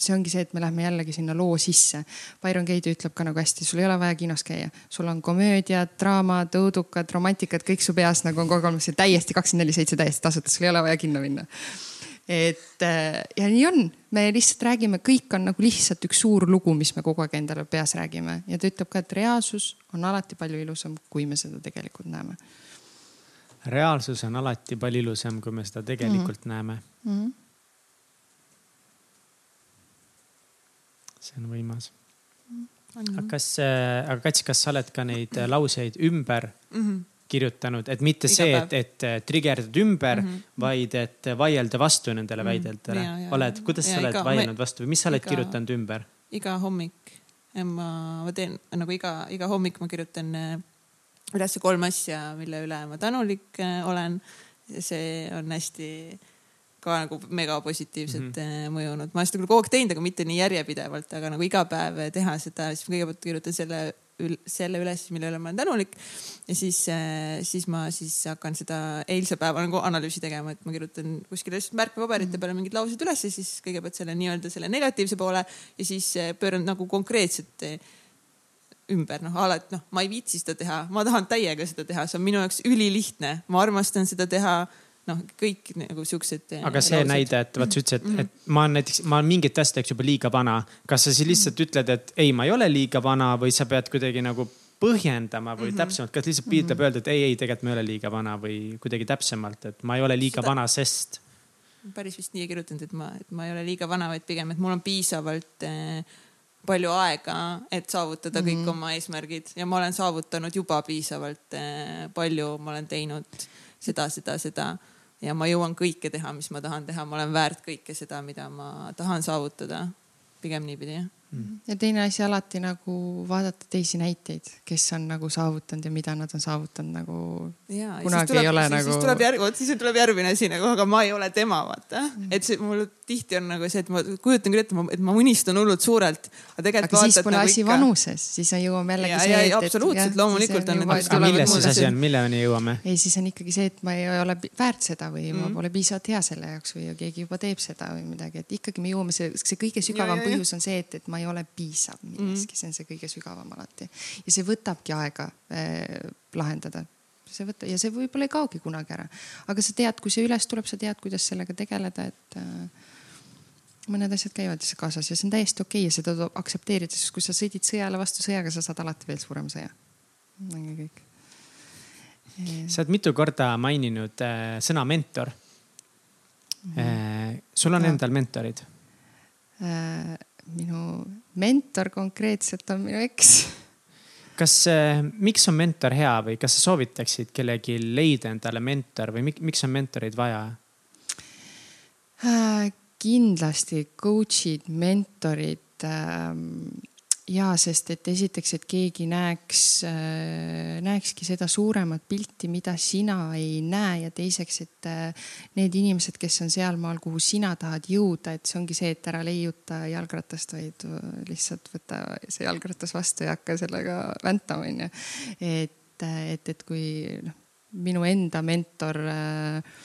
see ongi see, et me lähme jällegi sinna loo sisse. Byron Katie ütleb ka nagu hästi, sul ei ole vaja kinos käia, sul on komöödiad, draamad, õudukad, romantikad, kõik su peas nagu on kogu aeg olemas, täiesti kakskümmend neli seitse täiesti tasuta, sul ei ole vaja kinno minna et äh, ja nii on, me lihtsalt räägime, kõik on nagu lihtsalt üks suur lugu, mis me kogu aeg endale peas räägime ja ta ütleb ka, et reaalsus on alati palju ilusam, kui me seda tegelikult näeme. reaalsus on alati palju ilusam, kui me seda tegelikult mm -hmm. näeme mm. -hmm. see on võimas mm. -hmm. aga kas, äh, aga Kats, kas sa oled ka neid lauseid ümber mm -hmm kirjutanud, et mitte Iga see, et, et trigerdada ümber mm, -hmm. vaid et vaielda vastu nendele mm -hmm. väidetele. oled, kuidas ja, sa oled iga, vaielnud vastu või mis sa oled iga, kirjutanud ümber? iga hommik ma, ma teen nagu iga, iga hommik ma kirjutan äh, üles kolm asja, mille üle ma tänulik äh, olen. see on hästi ka nagu mega positiivselt mm -hmm. mõjunud. ma olen seda küll kogu aeg teinud, aga mitte nii järjepidevalt, aga nagu iga päev teha seda, siis ma kõigepealt kirjutan selle selle üles, mille üle ma olen tänulik. ja siis, äh, siis ma siis hakkan seda eilse päeva nagu analüüsi tegema, et ma kirjutan kuskile lihtsalt märkmepaberite peale mingid laused üles ja siis kõigepealt selle nii-öelda selle negatiivse poole ja siis äh, pööran nagu konkreetselt äh, ümber, noh alati noh, ma ei viitsi seda teha, ma tahan täiega seda teha, see on minu jaoks ülilihtne, ma armastan seda teha noh, kõik nagu siuksed. aga see laused. näide, et vaat sa ütlesid, et, et ma olen näiteks, ma olen mingite asjadeks juba liiga vana. kas sa siis lihtsalt ütled, et ei, ma ei ole liiga vana või sa pead kuidagi nagu põhjendama või mm -hmm. täpsemalt, kas lihtsalt piisab mm -hmm. öelda, et ei, ei, tegelikult ma ei ole liiga vana või kuidagi täpsemalt, et ma ei ole liiga Seda... vana, sest. päris vist nii ei kirjutanud, et ma, et ma ei ole liiga vana, vaid pigem, et mul on piisavalt eh, palju aega, et saavutada mm -hmm. kõik mhm. oma eesmärgid ja ma olen saavutanud juba piisavalt eh, palju, ma olen teinud seda, seda, seda ja ma jõuan kõike teha, mis ma tahan teha, ma olen väärt kõike seda, mida ma tahan saavutada. pigem niipidi jah. Ja teine asi alati nagu vaadata teisi näiteid, kes on nagu saavutanud ja mida nad on saavutanud nagu. kunagi tuleb, ei ole siis, nagu. siis tuleb järg, vot siis tuleb järgmine asi nagu, aga ma ei ole tema, vaata mm.. et see mul tihti on nagu see, et ma kujutan küll ette, et ma unistan hullult suurelt. aga tegelikult. aga siis pole nagu asi ikka... vanuses, siis jõuame jällegi see. ja, ja absoluutselt, loomulikult on. milles siis asi on, milleni jõuame? ei, siis on ikkagi see, et ma ei ole väärt seda või mm. ma pole piisavalt hea selle jaoks või keegi juba teeb seda või midagi, et ikkagi me jõuame, see, see kõige sügavam ja, põhjus on see, et, et ma ei ole piisav milleski mm., see on see kõige sügavam alati. ja see võtabki aega äh, lahendada. see võta- ja see võib-olla ei kaogi kunagi ära. aga sa tead, kui see üles tuleb, sa tead, kuidas sellega tegeleda, et äh, mõned asjad käivad kaasas ja see on täiesti okei okay ja seda tuleb aktsepteerida, sest kui sa sõdid sõjale vastu sõjaga, sa saad alati veel suurema sõja. ongi kõik. sa oled mitu korda maininud äh, sõna mentor mm. -hmm. sul on ja. endal mentorid äh,? Minu mentor konkreetselt on minu eks. kas, äh, miks on mentor hea või kas sa soovitaksid kellelgi leida endale mentor või miks on mentoreid vaja äh,? kindlasti coach'id, mentorid ähm, ja sest, et esiteks, et keegi näeks, äh, näekski seda suuremat pilti, mida sina ei näe ja teiseks, et äh, need inimesed, kes on sealmaal, kuhu sina tahad jõuda, et see ongi see, et ära leiuta jalgratast, vaid äh, lihtsalt võta see jalgratas vastu ja hakka sellega väntama, onju. et, et, et kui noh, minu enda mentor äh,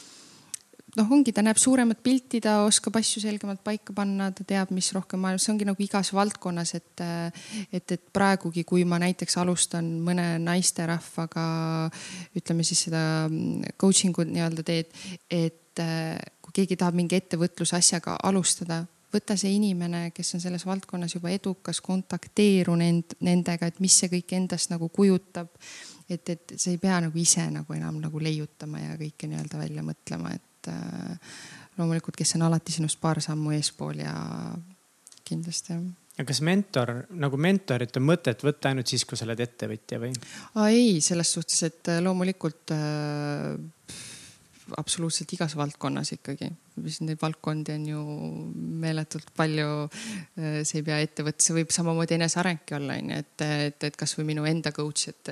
noh, ongi, ta näeb suuremat pilti, ta oskab asju selgemalt paika panna, ta teab, mis rohkem maailmas, see ongi nagu igas valdkonnas, et, et, et praegugi, kui ma näiteks alustan mõne naisterahvaga, ütleme siis seda coaching ut nii-öelda teed, et kui keegi tahab mingi ettevõtlusasjaga alustada, võta see inimene, kes on selles valdkonnas juba edukas, kontakteeru nend, nendega, et mis see kõik endast nagu kujutab. et, et sa ei pea nagu ise nagu enam nagu leiutama ja kõike nii-öelda välja mõtlema, et et äh, loomulikult, kes on alati sinust paar sammu eespool ja kindlasti jah ja kas mentor, nagu mentorit on mõtet võtta ainult siis, kui sa oled ettevõtja või? ei, selles suhtes, et äh, loomulikult äh, absoluutselt igas valdkonnas ikkagi neid valdkondi on ju meeletult palju. Äh, see ei pea ettevõte, see võib samamoodi enesearengki olla, onju, et, et, et kasvõi minu enda coach, et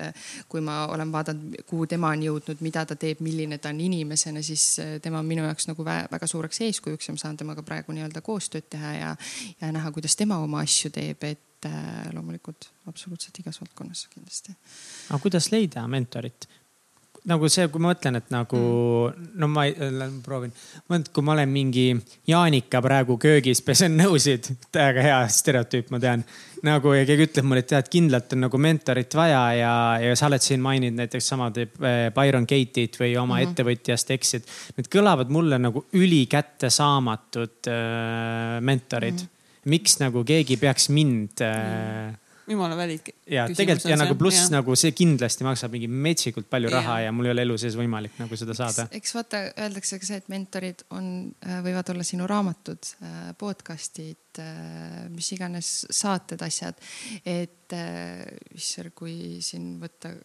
kui ma olen vaadanud, kuhu tema on jõudnud, mida ta teeb, milline ta on inimesena, siis äh, tema on minu jaoks nagu väga suureks eeskujuks ja ma saan temaga praegu nii-öelda koostööd teha ja, ja näha, kuidas tema oma asju teeb, et äh, loomulikult absoluutselt igas valdkonnas kindlasti. aga kuidas leida mentorit? Nagu see, kui ma mõtlen, et nagu mm. no ma proovin, kui ma olen mingi Jaanika praegu köögis, pesen nõusid, täiega hea stereotüüp, ma tean. nagu ja keegi ütleb mulle, et tead, kindlalt on nagu mentorit vaja ja, ja sa oled siin maininud näiteks sama teeb eh, Byron Gate'it või oma mm -hmm. ettevõtjast Exit. Need kõlavad mulle nagu ülikättesaamatud äh, mentorid mm. -hmm. miks nagu keegi peaks mind äh, mm -hmm jumala välik. ja tegelikult ja nagu pluss nagu see kindlasti maksab mingi metsikult palju raha ja. ja mul ei ole elu sees võimalik nagu seda saada. eks vaata, öeldakse ka see, et mentorid on, äh, võivad olla sinu raamatud, äh, podcast'id, äh, mis iganes saated, asjad. et issand, kui siin võtta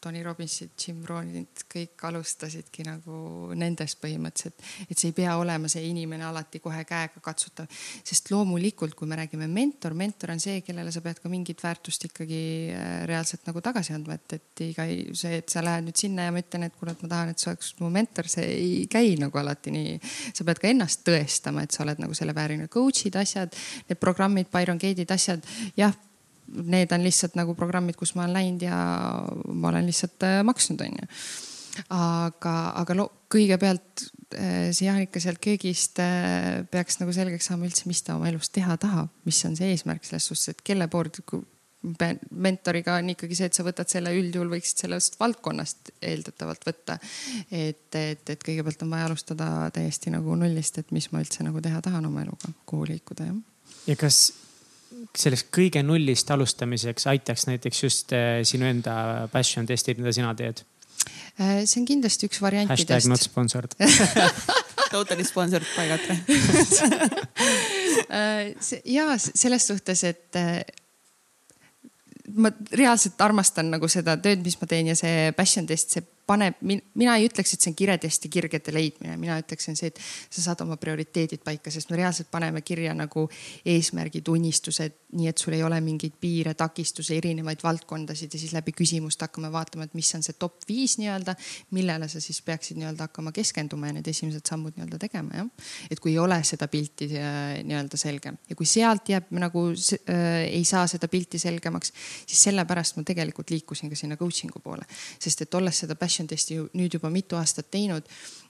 Tony Robbinsit, Jim Rohnit, kõik alustasidki nagu nendest põhimõtteliselt, et see ei pea olema see inimene alati kohe käega katsutav. sest loomulikult, kui me räägime mentor, mentor on see, kellele sa pead ka mingit väärtust ikkagi äh, reaalselt nagu tagasi andma, et, et iga see, et sa lähed nüüd sinna ja ma ütlen, et kuule, et ma tahan, et sa oleks mu mentor, see ei käi nagu alati nii. sa pead ka ennast tõestama, et sa oled nagu selle vääriline coach'id, asjad, need programmid, Byron Gate'id, asjad, jah need on lihtsalt nagu programmid, kus ma olen läinud ja ma olen lihtsalt äh, maksnud, onju. aga, aga no kõigepealt äh, see Jaanika sealt köögist äh, peaks nagu selgeks saama üldse, mis ta oma elus teha tahab, mis on see eesmärk selles suhtes, et kelle poole, mentoriga on ikkagi see, et sa võtad selle üldjuhul võiksid sellest valdkonnast eeldatavalt võtta. et, et, et kõigepealt on vaja alustada täiesti nagu nullist, et mis ma üldse nagu teha tahan oma eluga, kuhu liikuda jah. ja kas sellest kõige nullist alustamiseks aitaks näiteks just eh, sinu enda passion testid, mida sina teed? Äh, see on kindlasti üks variantidest. Hashtag not sponsored Totally sponsored Katre äh, ja selles suhtes, et äh, ma reaalselt armastan nagu seda tööd, mis ma teen ja see passion test, see paneb, mina ei ütleks, et see on kiredest ja kirgede leidmine, mina ütleksin see, et sa saad oma prioriteedid paika, sest me reaalselt paneme kirja nagu eesmärgid, unistused, nii et sul ei ole mingeid piire, takistusi, erinevaid valdkondasid ja siis läbi küsimuste hakkame vaatama, et mis on see top viis nii-öelda, millele sa siis peaksid nii-öelda hakkama keskenduma ja need esimesed sammud nii-öelda tegema jah. et kui ei ole seda pilti äh, nii-öelda selge ja kui sealt jääb nagu äh, ei saa seda pilti selgemaks, siis sellepärast ma tegelikult liikusin ka sinna coaching'u poole, sest et olles seda passion passion testi nüüd juba mitu aastat teinud.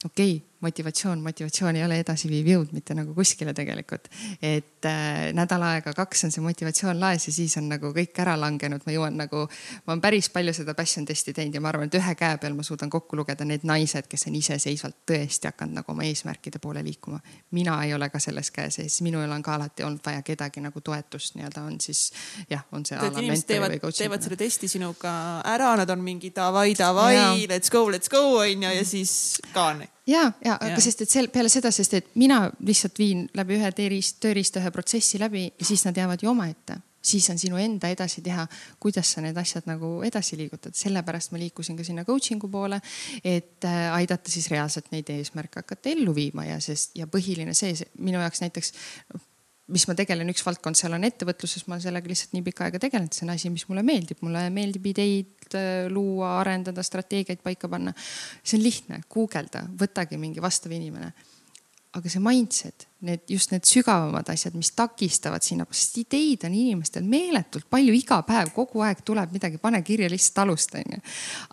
okei okay,, motivatsioon, motivatsioon ei ole edasiviiv jõud mitte nagu kuskile tegelikult. et äh, nädal aega, kaks on see motivatsioon laes ja siis on nagu kõik ära langenud, ma jõuan nagu, ma olen päris palju seda passion testi teinud ja ma arvan, et ühe käe peal ma suudan kokku lugeda need naised, kes on iseseisvalt tõesti hakanud nagu oma eesmärkide poole liikuma. mina ei ole ka selles käe sees, minul on ka alati olnud vaja kedagi nagu toetust nii-öelda on siis jah, on see. inimesed teevad, teevad selle testi sinuga ära, nad on mingi davai, davai, let's go, let's go on ju ja siis ka on ja, ja, aga sest, et sel, peale seda, sest et mina lihtsalt viin läbi ühe tööriist, tööriista ühe protsessi läbi ja siis nad jäävad ju omaette. Siis on sinu enda edasi teha, kuidas sa need asjad nagu edasi liigutad, sellepärast ma liikusin ka sinna coaching'u poole, et äh, aidata siis reaalselt neid eesmärke hakata ellu viima ja sest ja põhiline see, see minu jaoks näiteks mis ma tegelen, üks valdkond seal on ettevõtluses, ma sellega lihtsalt nii pikka aega tegelenud, see on asi, mis mulle meeldib, mulle meeldib ideid äh, luua, arendada, strateegiaid paika panna. see on lihtne, guugelda, võtagi mingi vastav inimene. aga see mindset, need just need sügavamad asjad, mis takistavad sinna, sest ideid on inimestel meeletult palju, iga päev, kogu aeg tuleb midagi, pane kirja, lihtsalt alusta onju.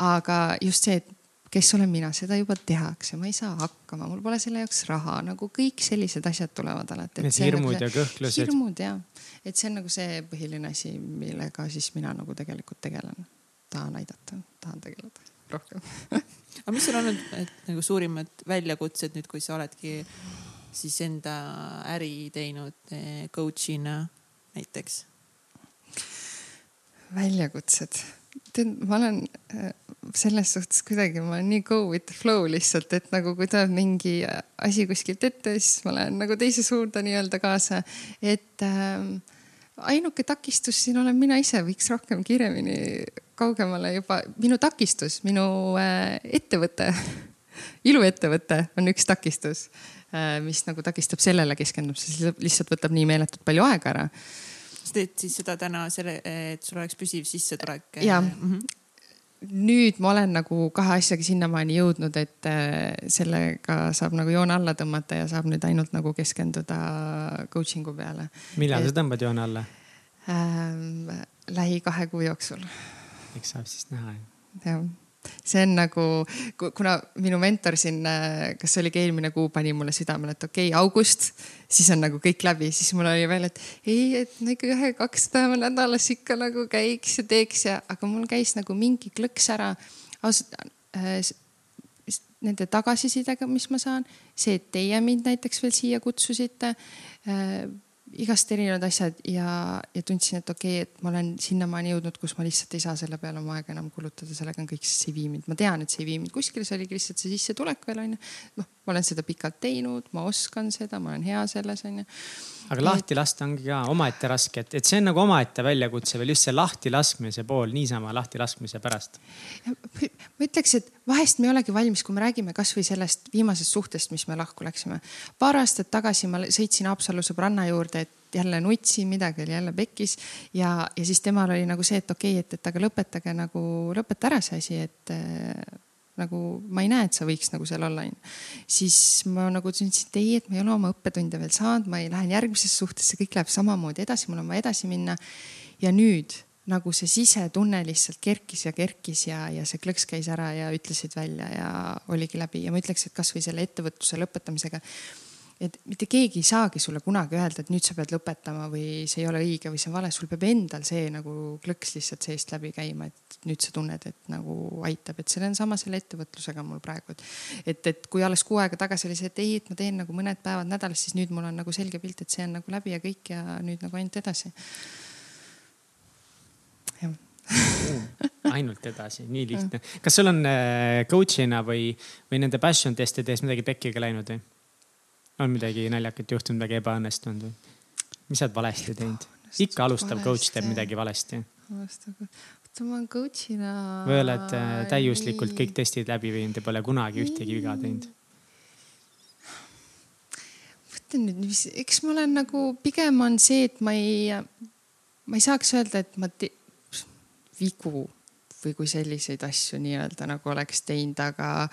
aga just see, et kes olen mina, seda juba tehakse, ma ei saa hakkama, mul pole selle jaoks raha, nagu kõik sellised asjad tulevad alati. Need hirmud nagu ja kõhklused. hirmud ja, et see on nagu see põhiline asi, millega siis mina nagu tegelikult tegelen. tahan aidata, tahan tegeleda rohkem aga mis on olnud nagu suurimad väljakutsed nüüd, kui sa oledki siis enda äri teinud eh, coach'ina näiteks? väljakutsed tead, ma olen äh, selles suhtes kuidagi, ma olen nii go with the flow lihtsalt, et nagu kui tuleb mingi asi kuskilt ette, siis ma lähen nagu teise suunda nii-öelda kaasa. et äh, ainuke takistus siin olen mina ise, võiks rohkem kiiremini kaugemale juba, minu takistus, minu äh, ettevõte iluettevõte on üks takistus, äh, mis nagu takistab sellele keskendumisel, siis lihtsalt võtab nii meeletult palju aega ära sa teed siis seda täna selle, et sul oleks püsiv sissetulek? ja mm, -hmm nüüd ma olen nagu kahe asjaga sinnamaani jõudnud, et äh, sellega saab nagu joone alla tõmmata ja saab nüüd ainult nagu keskenduda coaching'u peale. millal et, sa tõmbad joone alla ähm,? lähi kahe kuu jooksul. eks saab siis näha. jah see on nagu, kuna minu mentor siin, äh, kas see oligi eelmine kuu, pani mulle südamele, et okei okay,, august, siis on nagu kõik läbi, siis mul oli veel, et ei, et no ikka ühe-kaks päeva nädalas ikka nagu käiks ja teeks ja, aga mul käis nagu mingi klõks ära. ausalt äh,, nende tagasisidega, mis ma saan, see, et teie mind näiteks veel siia kutsusite. Äh, igast erinevad asjad ja, ja tundsin, et okei okay,, et ma olen sinnamaani jõudnud, kus ma lihtsalt ei saa selle peale oma aega enam kulutada, sellega on kõik, see ei vii mind, ma tean, et see ei vii mind kuskile, see oligi lihtsalt see sissetulek veel onju. noh, ma olen seda pikalt teinud, ma oskan seda, ma olen hea selles onju aga lahti lasta ongi ka omaette raske, et, et see on nagu omaette väljakutse veel just see lahti laskmise pool niisama lahti laskmise pärast. ma ütleks, et vahest me ei olegi valmis, kui me räägime kasvõi sellest viimasest suhtest, mis me lahku läksime. paar aastat tagasi ma sõitsin Haapsalu sõbranna juurde, et jälle nutsin, midagi oli jälle pekkis ja, ja siis temal oli nagu see, et okei okay,, et, et aga lõpetage nagu, lõpeta ära see asi, et nagu ma ei näe, et sa võiks nagu seal olla, onju. siis ma nagu tundsin, et ei, et ma ei ole oma õppetunde veel saanud, ma ei lähe järgmisesse suhtesse, kõik läheb samamoodi edasi, mul on vaja edasi minna. ja nüüd nagu see sisetunne lihtsalt kerkis ja kerkis ja, ja see klõks käis ära ja ütlesid välja ja oligi läbi ja ma ütleks, et kasvõi selle ettevõtluse lõpetamisega et mitte keegi ei saagi sulle kunagi öelda, et nüüd sa pead lõpetama või see ei ole õige või see on vale, sul peab endal see nagu klõks lihtsalt seest läbi käima, et nüüd sa tunned, et nagu aitab, et see on sama selle ettevõtlusega mul praegu, et. et, et kui alles kuu aega tagasi oli see, et ei, et ma teen nagu mõned päevad nädalas, siis nüüd mul on nagu selge pilt, et see on nagu läbi ja kõik ja nüüd nagu ainult edasi. jah ainult edasi, nii lihtne. kas sul on äh, coach'ina või, või nende passion testides midagi pekkiga läinud või? On midagi naljakat juhtunud, midagi ebaõnnestunud või? mis sa oled valesti teinud? ikka alustav coach teeb midagi valesti. oota, ma olen coach'ina. või oled äh, täiuslikult kõik testid läbi viinud ja pole kunagi ühtegi viga teinud? mõtlen nüüd, mis, eks ma olen nagu, pigem on see, et ma ei, ma ei saaks öelda, et ma te, vigu või kui selliseid asju nii-öelda nagu oleks teinud, aga,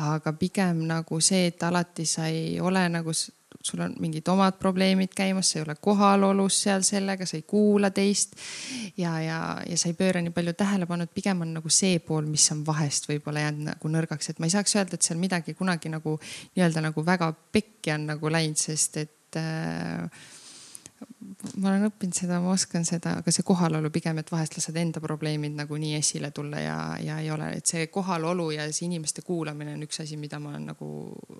aga pigem nagu see, et alati sa ei ole nagu, sul on mingid omad probleemid käimas, sa ei ole kohalolus seal sellega, sa ei kuula teist. ja, ja, ja sa ei pööra nii palju tähelepanu, et pigem on nagu see pool, mis on vahest võib-olla jäänud nagu nõrgaks, et ma ei saaks öelda, et seal midagi kunagi nagu nii-öelda nagu väga pekki on nagu läinud, sest et äh, ma olen õppinud seda, ma oskan seda, aga see kohalolu pigem, et vahest lased enda probleemid nagu nii esile tulla ja, ja ei ole, et see kohalolu ja see inimeste kuulamine on üks asi, mida ma olen nagu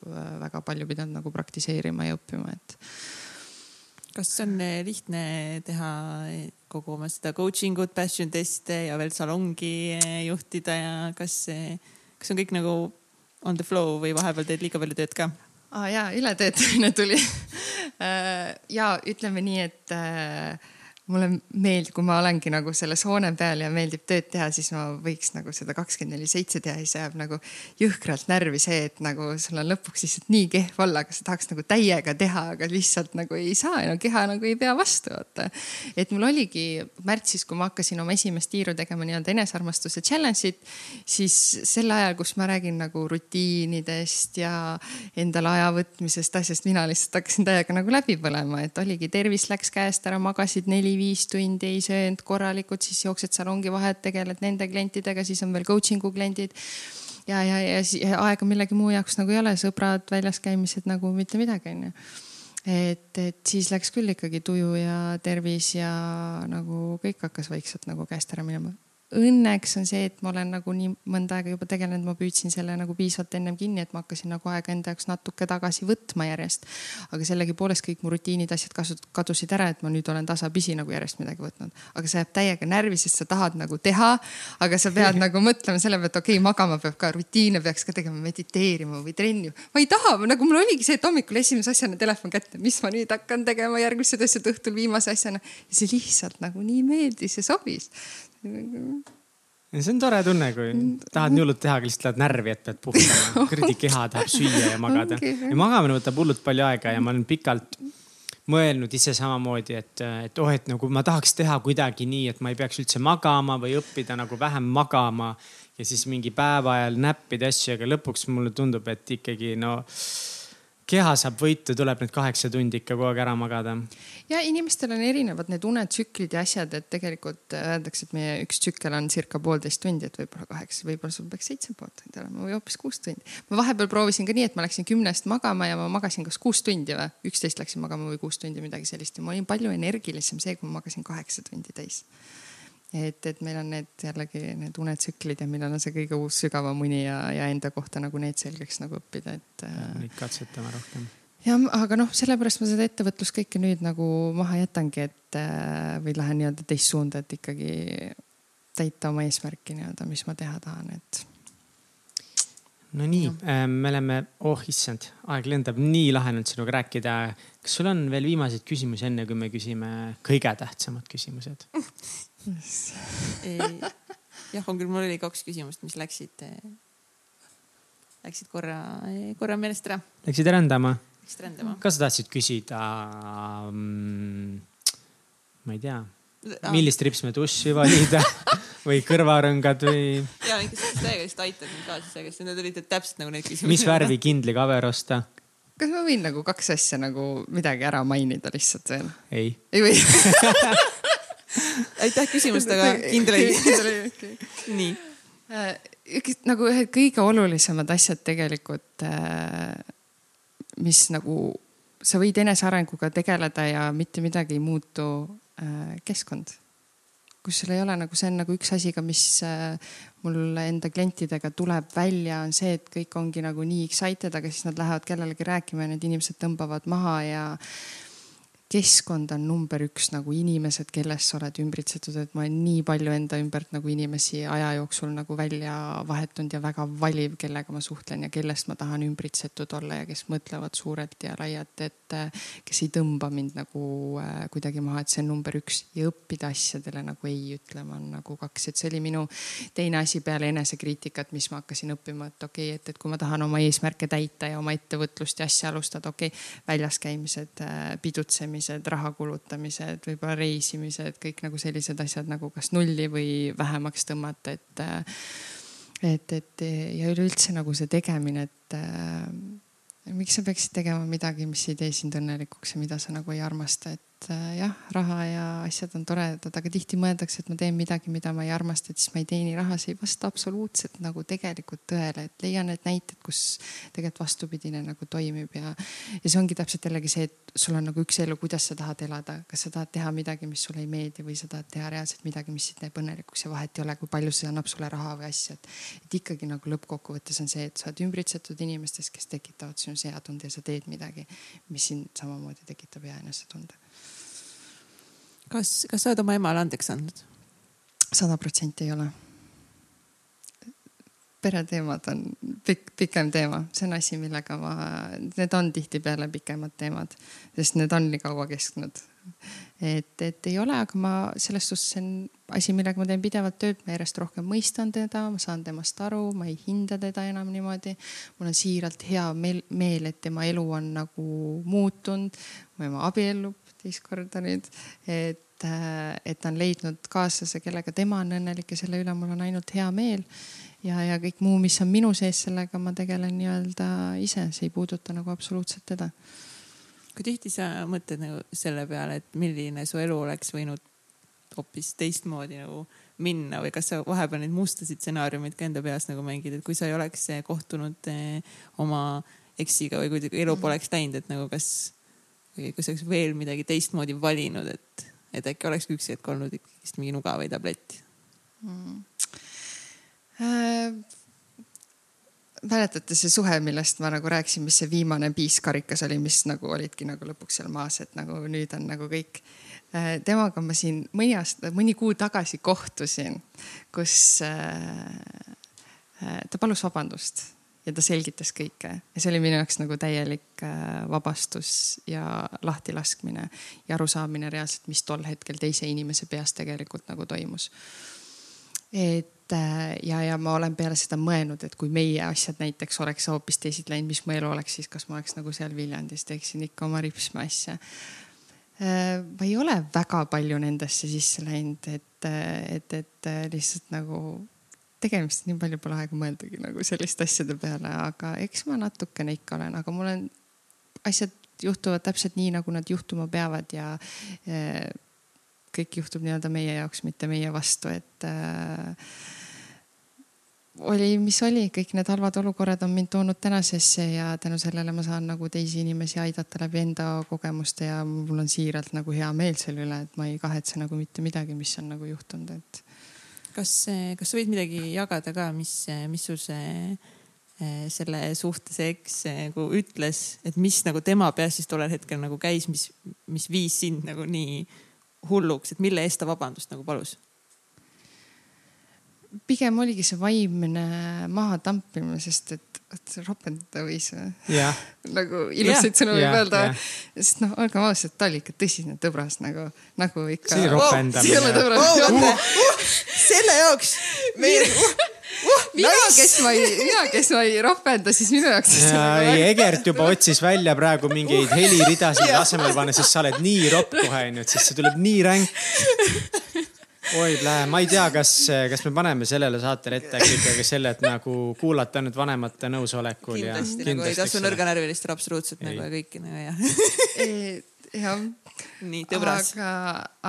äh, väga palju pidanud nagu praktiseerima ja õppima, et. kas on äh, lihtne teha kogu oma seda coaching ut, passion teste ja veel salongi äh, juhtida ja kas, kas on kõik nagu on the flow või vahepeal teed liiga palju tööd ka? Aa ah, jaa, ületöötamine tuli. Äh, ja ütleme nii, et äh, mulle meeldib, kui ma olengi nagu selles hoone peal ja meeldib tööd teha, siis ma võiks nagu seda kakskümmend neli seitse teha, siis ajab nagu jõhkralt närvi see, et nagu sul on lõpuks lihtsalt nii kehv olla, aga sa tahaks nagu täiega teha, aga lihtsalt nagu ei saa ja no keha nagu ei pea vastu, vaata. et mul oligi märtsis, kui ma hakkasin oma esimest tiiru tegema nii-öelda enesearmastuse challenge'it, siis sel ajal, kus ma räägin nagu rutiinidest ja endale aja võtmisest, asjast, mina lihtsalt hakkasin täiega nagu läbi põlema, et oligi tervis läks käest ära, magasid neli neli-viis tundi ei söönud korralikult, siis jooksed salongi vahet, tegeled nende klientidega, siis on veel coaching'u kliendid. ja, ja, ja, ja aega millegi muu jaoks nagu ei ole, sõbrad, väljas käimised nagu mitte midagi, onju et, et siis läks küll ikkagi tuju ja tervis ja nagu kõik hakkas vaikselt nagu käest ära minema õnneks on see, et ma olen nagu nii mõnda aega juba tegelenud, ma püüdsin selle nagu piisavalt ennem kinni, et ma hakkasin nagu aega enda jaoks natuke tagasi võtma järjest. aga sellegipoolest kõik mu rutiinid, asjad kadusid ära, et ma nüüd olen tasapisi nagu järjest midagi võtnud. aga see jääb täiega närvi, sest sa tahad nagu teha, aga sa pead nagu mõtlema selle peale, et okei okay,, magama peab ka, rutiine peaks ka tegema, mediteerima või trenni. ma ei taha, nagu mul oligi see, et hommikul esimese asjana telefon kätte, mis ma nüüd hakkan tegema, järgmised asjad õhtul viimase asjana. ja see lihtsalt nagu nii meeldis ja sobis see on tore tunne, kui tahad nii hullult teha, aga lihtsalt lähed närvi, et pead puhkama. kuradi keha tahab süüa ja magada. Ja magamine võtab hullult palju aega ja ma olen pikalt mõelnud ise samamoodi, et, et oh, et nagu ma tahaks teha kuidagi nii, et ma ei peaks üldse magama või õppida nagu vähem magama ja siis mingi päeva ajal näppida asju, aga lõpuks mulle tundub, et ikkagi no keha saab võitu, tuleb need kaheksa tundi ikka kogu aeg ära magada. ja inimestel on erinevad need unetsüklid ja asjad, et tegelikult öeldakse, et meie üks tsükkel on circa poolteist tundi, et võib-olla kaheksa, võib-olla sul peaks seitse pool tundi olema või hoopis kuus tundi. ma vahepeal proovisin ka nii, et ma läksin kümnest magama ja ma magasin kas kuus tundi või üksteist läksin magama või kuus tundi, midagi sellist ja ma olin palju energilisem see, kui ma magasin kaheksa tundi täis et, et meil on need jällegi need unetsüklid ja millal on see kõige uus sügavam uni ja, ja enda kohta nagu need selgeks nagu õppida, et. Neid katsetama rohkem. jah, aga noh, sellepärast ma seda ettevõtlust kõike nüüd nagu maha jätangi, et äh, või lähen nii-öelda teist suunda, et ikkagi täita oma eesmärki nii-öelda, mis ma teha tahan, et no nii, ähm, me oleme, oh issand, aeg lendab, nii lahe on sinuga rääkida. kas sul on veel viimaseid küsimusi, enne kui me küsime kõige tähtsamad küsimused jah, on küll, mul oli kaks küsimust, mis läksid, läksid korra, korra meelest ära. Läksid rändama? Läksid rändama. kas sa tahtsid küsida mm,, ma ei tea, millist ripsmetussi valida või kõrvarõngad või? ja, ikka täiega lihtsalt aitad mind kaasa sellega, need olid täpselt nagu need küsimused. mis värvi kindli kaver osta? kas ma võin nagu kaks asja nagu midagi ära mainida lihtsalt veel? ei. ei või aitäh küsimust, aga kindel ei. nii. Äh, nagu ühed kõige olulisemad asjad tegelikult, äh, mis nagu sa võid enesearenguga tegeleda ja mitte midagi ei muutu äh, keskkond. kus sul ei ole nagu, see on nagu üks asi ka, mis mul enda klientidega tuleb välja, on see, et kõik ongi nagu nii excited, aga siis nad lähevad kellelegi rääkima ja need inimesed tõmbavad maha ja keskkond on number üks nagu inimesed, kellest sa oled ümbritsetud, et ma olen nii palju enda ümbert nagu inimesi aja jooksul nagu välja vahetanud ja väga valiv, kellega ma suhtlen ja kellest ma tahan ümbritsetud olla ja kes mõtlevad suurelt ja laialt, et kes ei tõmba mind nagu äh, kuidagi maha, et see on number üks. Ja õppida asjadele nagu ei ütlema on nagu kaks, et see oli minu teine asi peale enesekriitikat, mis ma hakkasin õppima, et okei okay,, et, et kui ma tahan oma eesmärke täita ja oma ettevõtlust ja asja alustada, okei okay,, väljas käimised, äh, pidutsemised kulutamised, raha kulutamised, võib-olla reisimised, kõik nagu sellised asjad nagu kas nulli või vähemaks tõmmata, et. et, et ja üleüldse nagu see tegemine, et miks sa peaksid tegema midagi, mis ei tee sind õnnelikuks ja mida sa nagu ei armasta, et et äh, jah, raha ja asjad on toredad, aga tihti mõeldakse, et ma teen midagi, mida ma ei armasta, et siis ma ei teeni raha, see ei vasta absoluutselt nagu tegelikult tõele, et leian need näited, kus tegelikult vastupidine nagu toimib ja, ja see ongi täpselt jällegi see, et sul on nagu üks elu, kuidas sa tahad elada, kas sa tahad teha midagi, mis sulle ei meeldi või sa tahad teha reaalselt midagi, mis sind teeb õnnelikuks ja vahet ei ole, kui palju see annab sulle raha või asja, et. et ikkagi nagu lõppkokkuvõttes on see, et sa oled ümbritsetud inimestest, kes tekitavad sinus hea tunde ja sa teed midagi, mis sind samamoodi tekitab hea enesetunde kas, kas sa oled oma emale andeks andnud? sada protsenti ei ole. Pereteemad on pikk, pikem teema, see on asi, millega ma, need on tihtipeale pikemad teemad, sest need on nii kaua kestnud. et, et ei ole, aga ma selles suhtes see on asi, millega ma teen pidevalt tööd, ma järjest rohkem mõistan teda, ma saan temast aru, ma ei hinda teda enam niimoodi. mul on siiralt hea meel, meel, et tema elu on nagu muutunud. mu ema abiellub teist korda nüüd, et, et ta on leidnud kaaslase, kellega tema on õnnelik ja selle üle mul on ainult hea meel. Ja, ja kõik muu, mis on minu sees, sellega ma tegelen nii-öelda ise, see ei puuduta nagu absoluutselt teda. kui tihti sa mõtled nagu selle peale, et milline su elu oleks võinud hoopis teistmoodi nagu minna või kas sa vahepeal neid mustasid stsenaariumeid ka enda peas nagu mängid, et kui sa ei oleks kohtunud eh, oma eksiga või kui elu mhm. poleks läinud, et nagu kas kui sa oleks veel midagi teistmoodi valinud, et, et äkki olekski üks hetk olnud ikkagist mingi nuga või tablett mm.? Äh, mäletate see suhe, millest ma nagu rääkisin, mis see viimane piiskarikas oli, mis nagu olidki nagu lõpuks seal maas, et nagu nüüd on nagu kõik äh,. temaga ma siin mõni aasta, mõni kuu tagasi kohtusin, kus äh, äh ta palus vabandust ja ta selgitas kõike ja see oli minu jaoks nagu täielik äh, vabastus ja lahtilaskmine ja arusaamine reaalselt, mis tol hetkel teise inimese peas tegelikult nagu toimus. et äh, ja, ja ma olen peale seda mõelnud, et kui meie asjad näiteks oleks hoopis teised läinud, mis mu elu oleks siis, kas ma oleks nagu seal Viljandis, teeksin ikka oma ripsme asja. Äh, ma ei ole väga palju nendesse sisse läinud, et, et, et lihtsalt nagu tegemist, nii palju pole aega mõeldagi nagu selliste asjade peale, aga eks ma natukene ikka olen, aga mul on, asjad juhtuvad täpselt nii, nagu nad juhtuma peavad ja äh, kõik juhtub nii-öelda meie jaoks, mitte meie vastu, et äh, oli, mis oli, kõik need halvad olukorrad on mind toonud tänasesse ja tänu sellele ma saan nagu teisi inimesi aidata läbi enda kogemuste ja mul on siiralt nagu hea meel selle üle, et ma ei kahetse nagu mitte midagi, mis on nagu juhtunud, et kas, kas sa võid midagi jagada ka, mis, mis sul see eh, selle suhtes eks nagu ütles, et mis nagu tema peas siis tollel hetkel nagu käis, mis, mis viis sind nagu nii hulluks, et mille eest ta vabandust nagu palus? pigem oligi see vaimne mahatampimine, sest et, et ropendada võis yeah. nagu ilusaid sõnu võib öelda yeah.. sest noh, olgem ausad, ta oli ikka tõsine tõbras nagu, nagu ikka. see ropendamine oh,. Oh, uh, uh, selle jaoks meie uh, uh, mina nice., kes ma ei, mina, kes ma ei ropenda, siis minu jaoks. ei, Egert juba otsis välja praegu mingeid heliridasid asemele panna, sest sa oled nii ropp kohe onju, et siis see tuleb nii ränk oi, lähe, ma ei tea, kas, kas me paneme sellele saatele ette äkki ikkagi selle, et nagu kuulata nüüd vanemate nõusolekul. kindlasti, ja, nagu ei tasu nõrganärvilistel absoluutselt ei. nagu ja kõiki nagu jah jah. Nii tõbras. aga,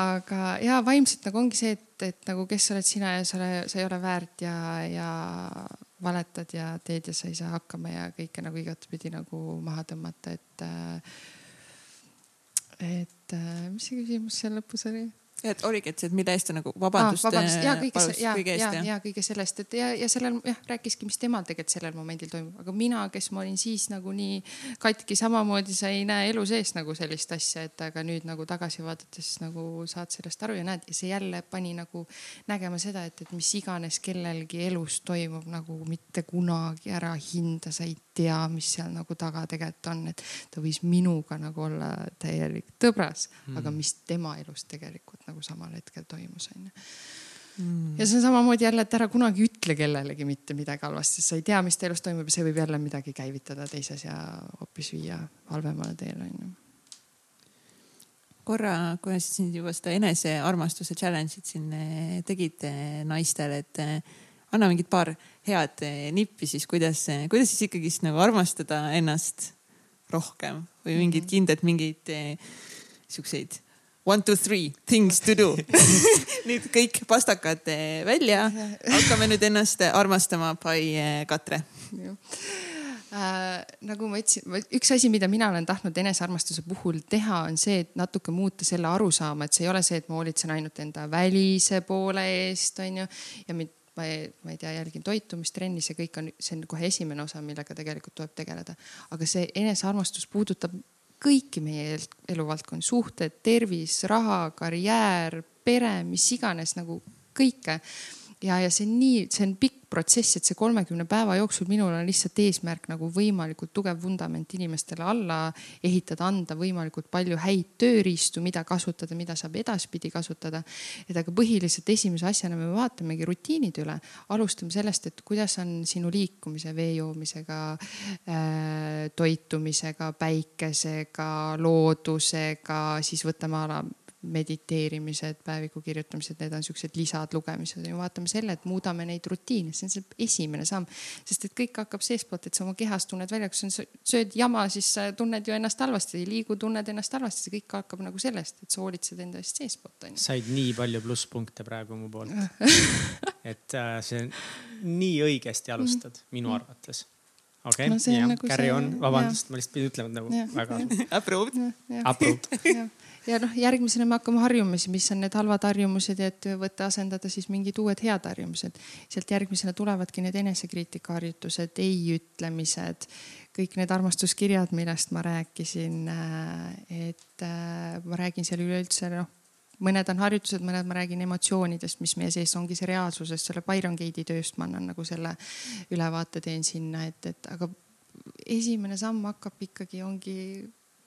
aga ja vaimselt nagu ongi see, et, et nagu kes oled sina ja sa, sa ei ole väärt ja, ja valetad ja teed ja sa ei saa hakkama ja kõike nagu igatpidi nagu maha tõmmata, et et mis see küsimus seal lõpus oli? Et oligi, et see, et mille eest ta nagu vabandust, ah, vabandust. ja kõige, palus, ja, kõige ja, eest ja, ja kõige sellest, et ja, ja sellel jah, rääkiski, mis temal tegelikult sellel momendil toimub, aga mina, kes ma olin siis nagu nii katki, samamoodi sa ei näe elu sees nagu sellist asja, et aga nüüd nagu tagasi vaadates nagu saad sellest aru ja näed ja see jälle pani nagu nägema seda, et, et mis iganes kellelgi elus toimub nagu mitte kunagi ära hinda, sa ei tea, mis seal nagu taga tegelikult on, et ta võis minuga nagu olla täielik tõbras mm., aga mis tema elus tegelikult nagu samal hetkel toimus, onju mm.. ja see on samamoodi jälle, et ära kunagi ütle kellelegi mitte midagi halvasti, sest sa ei tea, mis ta elus toimub ja see võib jälle midagi käivitada teises ja hoopis viia halvemale teele, onju korra, kui sa siin juba seda enesearmastuse challenge'it siin eh, tegid eh, naistele, et eh, anna mingid paar head nippi siis, kuidas, kuidas siis ikkagist nagu armastada ennast rohkem või mingid mhm. kindlad, mingid siukseid one, two, three things to do nüüd kõik pastakad välja, hakkame nüüd ennast armastama by Katre Äh, nagu ma ütlesin, üks asi, mida mina olen tahtnud enesearmastuse puhul teha, on see, et natuke muuta selle arusaama, et see ei ole see, et ma hoolitsen ainult enda välise poole eest, onju. ja mind, ma ei, ma ei tea, jälgin toitumist, trenni, see kõik on, see on kohe esimene osa, millega tegelikult tuleb tegeleda. aga see enesearmastus puudutab kõiki meie eluvaldkondi, suhted, tervis, raha, karjäär, pere, mis iganes nagu kõike ja, ja see on nii, see on pikk protsess, et see kolmekümne päeva jooksul minul on lihtsalt eesmärk nagu võimalikult tugev vundament inimestele alla ehitada, anda võimalikult palju häid tööriistu, mida kasutada, mida saab edaspidi kasutada. et aga põhiliselt esimese asjana me vaatamegi rutiinid üle, alustame sellest, et kuidas on sinu liikumise, vee joomisega äh,, toitumisega, päikesega, loodusega, siis võtame ala mediteerimised, päeviku kirjutamised, need on siuksed lisad, lugemised. Ja vaatame selle, et muudame neid rutiine, see on see esimene samm. sest et kõik hakkab seestpoolt, et sa oma kehas tunned välja, kui sa sööd jama, siis sa tunned ju ennast halvasti, ei liigu, tunned ennast halvasti, see kõik hakkab nagu sellest, et sa hoolitsed enda eest seestpoolt onju. said nii palju plusspunkte praegu mu poolt. Et äh, see nii õigesti alustad minu mm. arvates. Okei okay, no, jah. nagu, carry see, on, vabandust, ma lihtsalt pidin ütlema nagu ja, väga. Approved. Approved ja noh, järgmisena me hakkame harjumusi, mis on need halvad harjumused ja et võtta asendada siis mingid uued head harjumused. sealt järgmisena tulevadki need enesekriitika harjutused, ei ütlemised, kõik need armastuskirjad, millest ma rääkisin. Äh, et äh, ma räägin seal üleüldse noh mõned on harjutused, mõned ma räägin emotsioonidest, mis meie sees ongi see reaalsusest, selle Byron Gate'i tööst ma annan nagu selle ülevaate teen sinna, et, et aga esimene samm hakkab ikkagi, ongi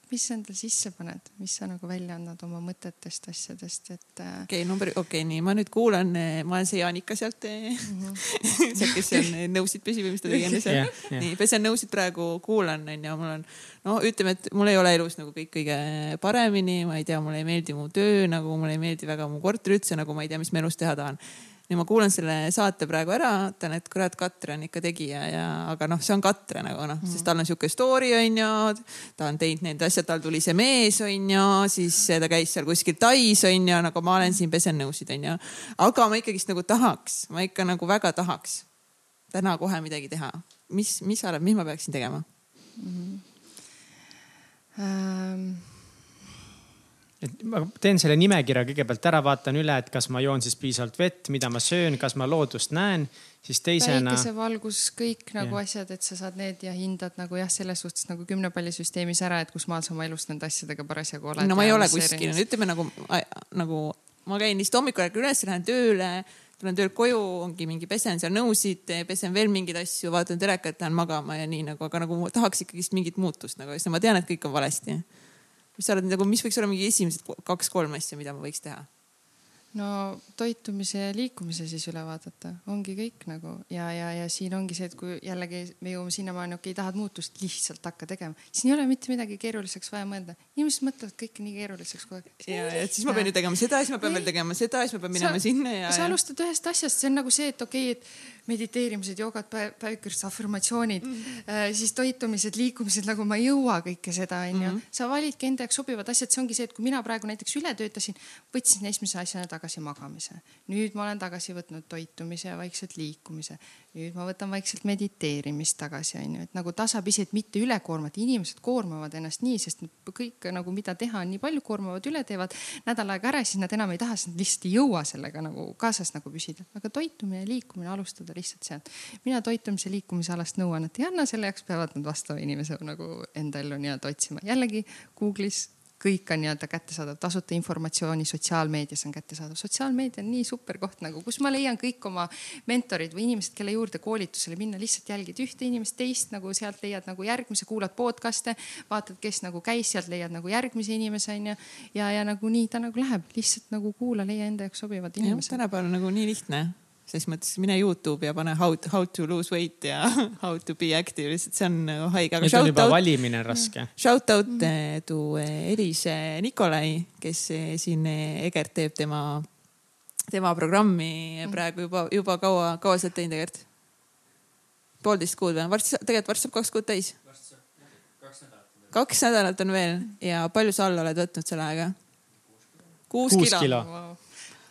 mis sa endale sisse paned, mis sa nagu välja annad oma mõtetest, asjadest, et. Äh, okei okay,, number, okei okay,, nii ma nüüd kuulan, äh, ma olen see Jaanika sealt mm, -hmm. sealt, kes seal nõusid pesib või mis ta tegi enne seal yeah,. Yeah. nii, pesen nõusid praegu, kuulan onju, mul on, no ütleme, et mul ei ole elus nagu kõik kõige paremini, ma ei tea, mulle ei meeldi mu töö nagu, mulle ei meeldi väga mu korter üldse nagu ma ei tea, mis ma elus teha tahan ja ma kuulan selle saate praegu ära, ütlen, et kurat, Katre on ikka tegija ja, aga noh, see on Katre nagu noh mm., sest tal on sihuke story onju, ta on teinud need asjad, tal tuli see mees onju, siis ta käis seal kuskil Tais onju, nagu ma olen siin, pesen nõusid onju. aga ma ikkagist nagu tahaks, ma ikka nagu väga tahaks täna kohe midagi teha. mis, mis sa arvad, mis ma peaksin tegema mm? -hmm. Um et ma teen selle nimekirja kõigepealt ära, vaatan üle, et kas ma joon siis piisavalt vett, mida ma söön, kas ma loodust näen, siis teisena. päikesevalgus, kõik nagu ja. asjad, et sa saad need ja hindad nagu jah, selles suhtes nagu kümnepallisüsteemis ära, et kus maal sa oma elus nende asjadega parasjagu oled. no ma ei ole kuskil, ütleme nagu, nagu ma käin lihtsalt hommikul ärkan üles, lähen tööle tulen töölt koju, ongi mingi pesen seal nõusid, pesen veel mingeid asju, vaatan telekat, lähen magama ja nii nagu, aga nagu tahaks ikkagist mingit muutust nagu, sest ma tean, et kõik on valesti mis sa arvad nagu, mis võiks olla mingi esimesed kaks-kolm asja, mida ma võiks teha? No toitumise ja liikumise siis üle vaadata, ongi kõik nagu ja, ja, ja siin ongi see, et kui jällegi me jõuame sinnamaani, okei okay,, tahad muutust, lihtsalt hakka tegema, siin ei ole mitte midagi keeruliseks vaja mõelda. inimesed mõtlevad kõike nii keeruliseks kogu aeg. ja, ja siis ma pean ju tegema seda, siis ma pean veel tegema seda, siis ma pean minema sa, sinna ja. sa alustad ühest asjast, see on nagu see, et okei okay,, et mediteerimised, joogad, päevikursused, afirmatsioonid mm, -hmm. siis toitumised, liikumised, nagu ma ei jõua kõike seda, onju. Mhm. sa validki enda jaoks sobivad asjad, see ongi see, et kui mina praegu näiteks üle töötasin, võtsin esimese asjana tagasi tagasi magamise. nüüd ma olen tagasi võtnud toitumise ja vaikselt liikumise. nüüd ma võtan vaikselt mediteerimist tagasi, onju, et nagu tasapisi, et mitte üle koormata. inimesed koormavad ennast nii, sest kõik nagu, mida teha on nii palju, koormavad üle, teevad nädal aega ära, siis nad enam ei taha, sest nad lihtsalt ei jõua sellega nagu kaasas nagu püsida. aga toitumine ja liikumine alustada lihtsalt sealt. mina toitumise liikumise alast nõuannet ei anna, selle jaoks peavad nad vastava inimese nagu enda ellu nii-öelda otsima. jällegi Google'is kõik on nii-öelda kättesaadav, tasuta informatsiooni sotsiaalmeedias on kättesaadav. sotsiaalmeedia on nii super koht nagu, kus ma leian kõik oma mentorid või inimesed, kelle juurde koolitusele minna, lihtsalt jälgid ühte inimest, teist nagu sealt leiad nagu järgmise, kuulad podcast'e, vaatad, kes nagu käis, sealt leiad nagu järgmise inimese onju. ja, ja nagu nii ta nagu läheb, lihtsalt nagu kuula, leia enda jaoks sobivad inimesed. tänapäeval on nagu nii lihtne ses mõttes mine Youtube'i ja pane how, how to lose weight ja how to be active, lihtsalt see on nagu haige. nüüd on juba out, valimine raske. Shout out mm -hmm. to eh, Elise Nikolai, kes siin Egert teeb tema, tema programmi mm praegu juba, juba kaua, kaua sa oled teinud Egert? poolteist kuud või? varsti, tegelikult varsti saab kaks kuud täis. kaks nädalat on veel ja palju sa alla oled võtnud selle ajaga? kuus kilo, kilo.. Wow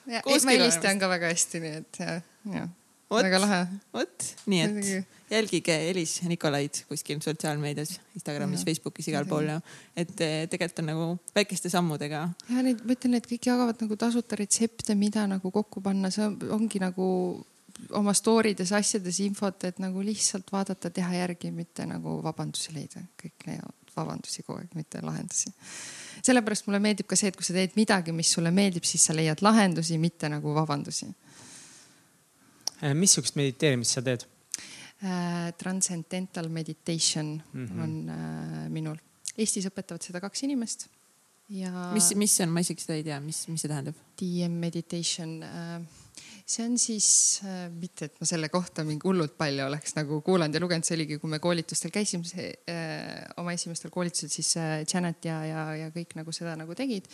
ja Meilist tean ka väga hästi, nii et ja, ja väga lahe. vot, nii et jälgige Elis Nikolaid kuskil sotsiaalmeedias, Instagramis, Facebookis, igal pool ja et eh, tegelikult on nagu väikeste sammudega. ja neid, ma ütlen, et kõik jagavad nagu tasuta retsepte, mida nagu kokku panna, see ongi nagu oma story des asjades infot, et nagu lihtsalt vaadata, teha järgi, mitte nagu vabandusi leida. kõik leiavad vabandusi kogu aeg, mitte lahendusi sellepärast mulle meeldib ka see, et kui sa teed midagi, mis sulle meeldib, siis sa leiad lahendusi, mitte nagu vabandusi. Äh, missugust mediteerimist sa teed äh,? Transcendental meditation mm -hmm. on äh, minul. Eestis õpetavad seda kaks inimest ja. mis, mis see on, ma isegi seda ei tea, mis, mis see tähendab? DM meditation äh, see on siis äh,, mitte et ma selle kohta mingi hullult palju oleks nagu kuulanud ja lugenud, see oligi, kui me koolitustel käisime see, äh, oma esimestel koolitustel, siis äh, Janet ja, ja, ja kõik nagu seda nagu tegid.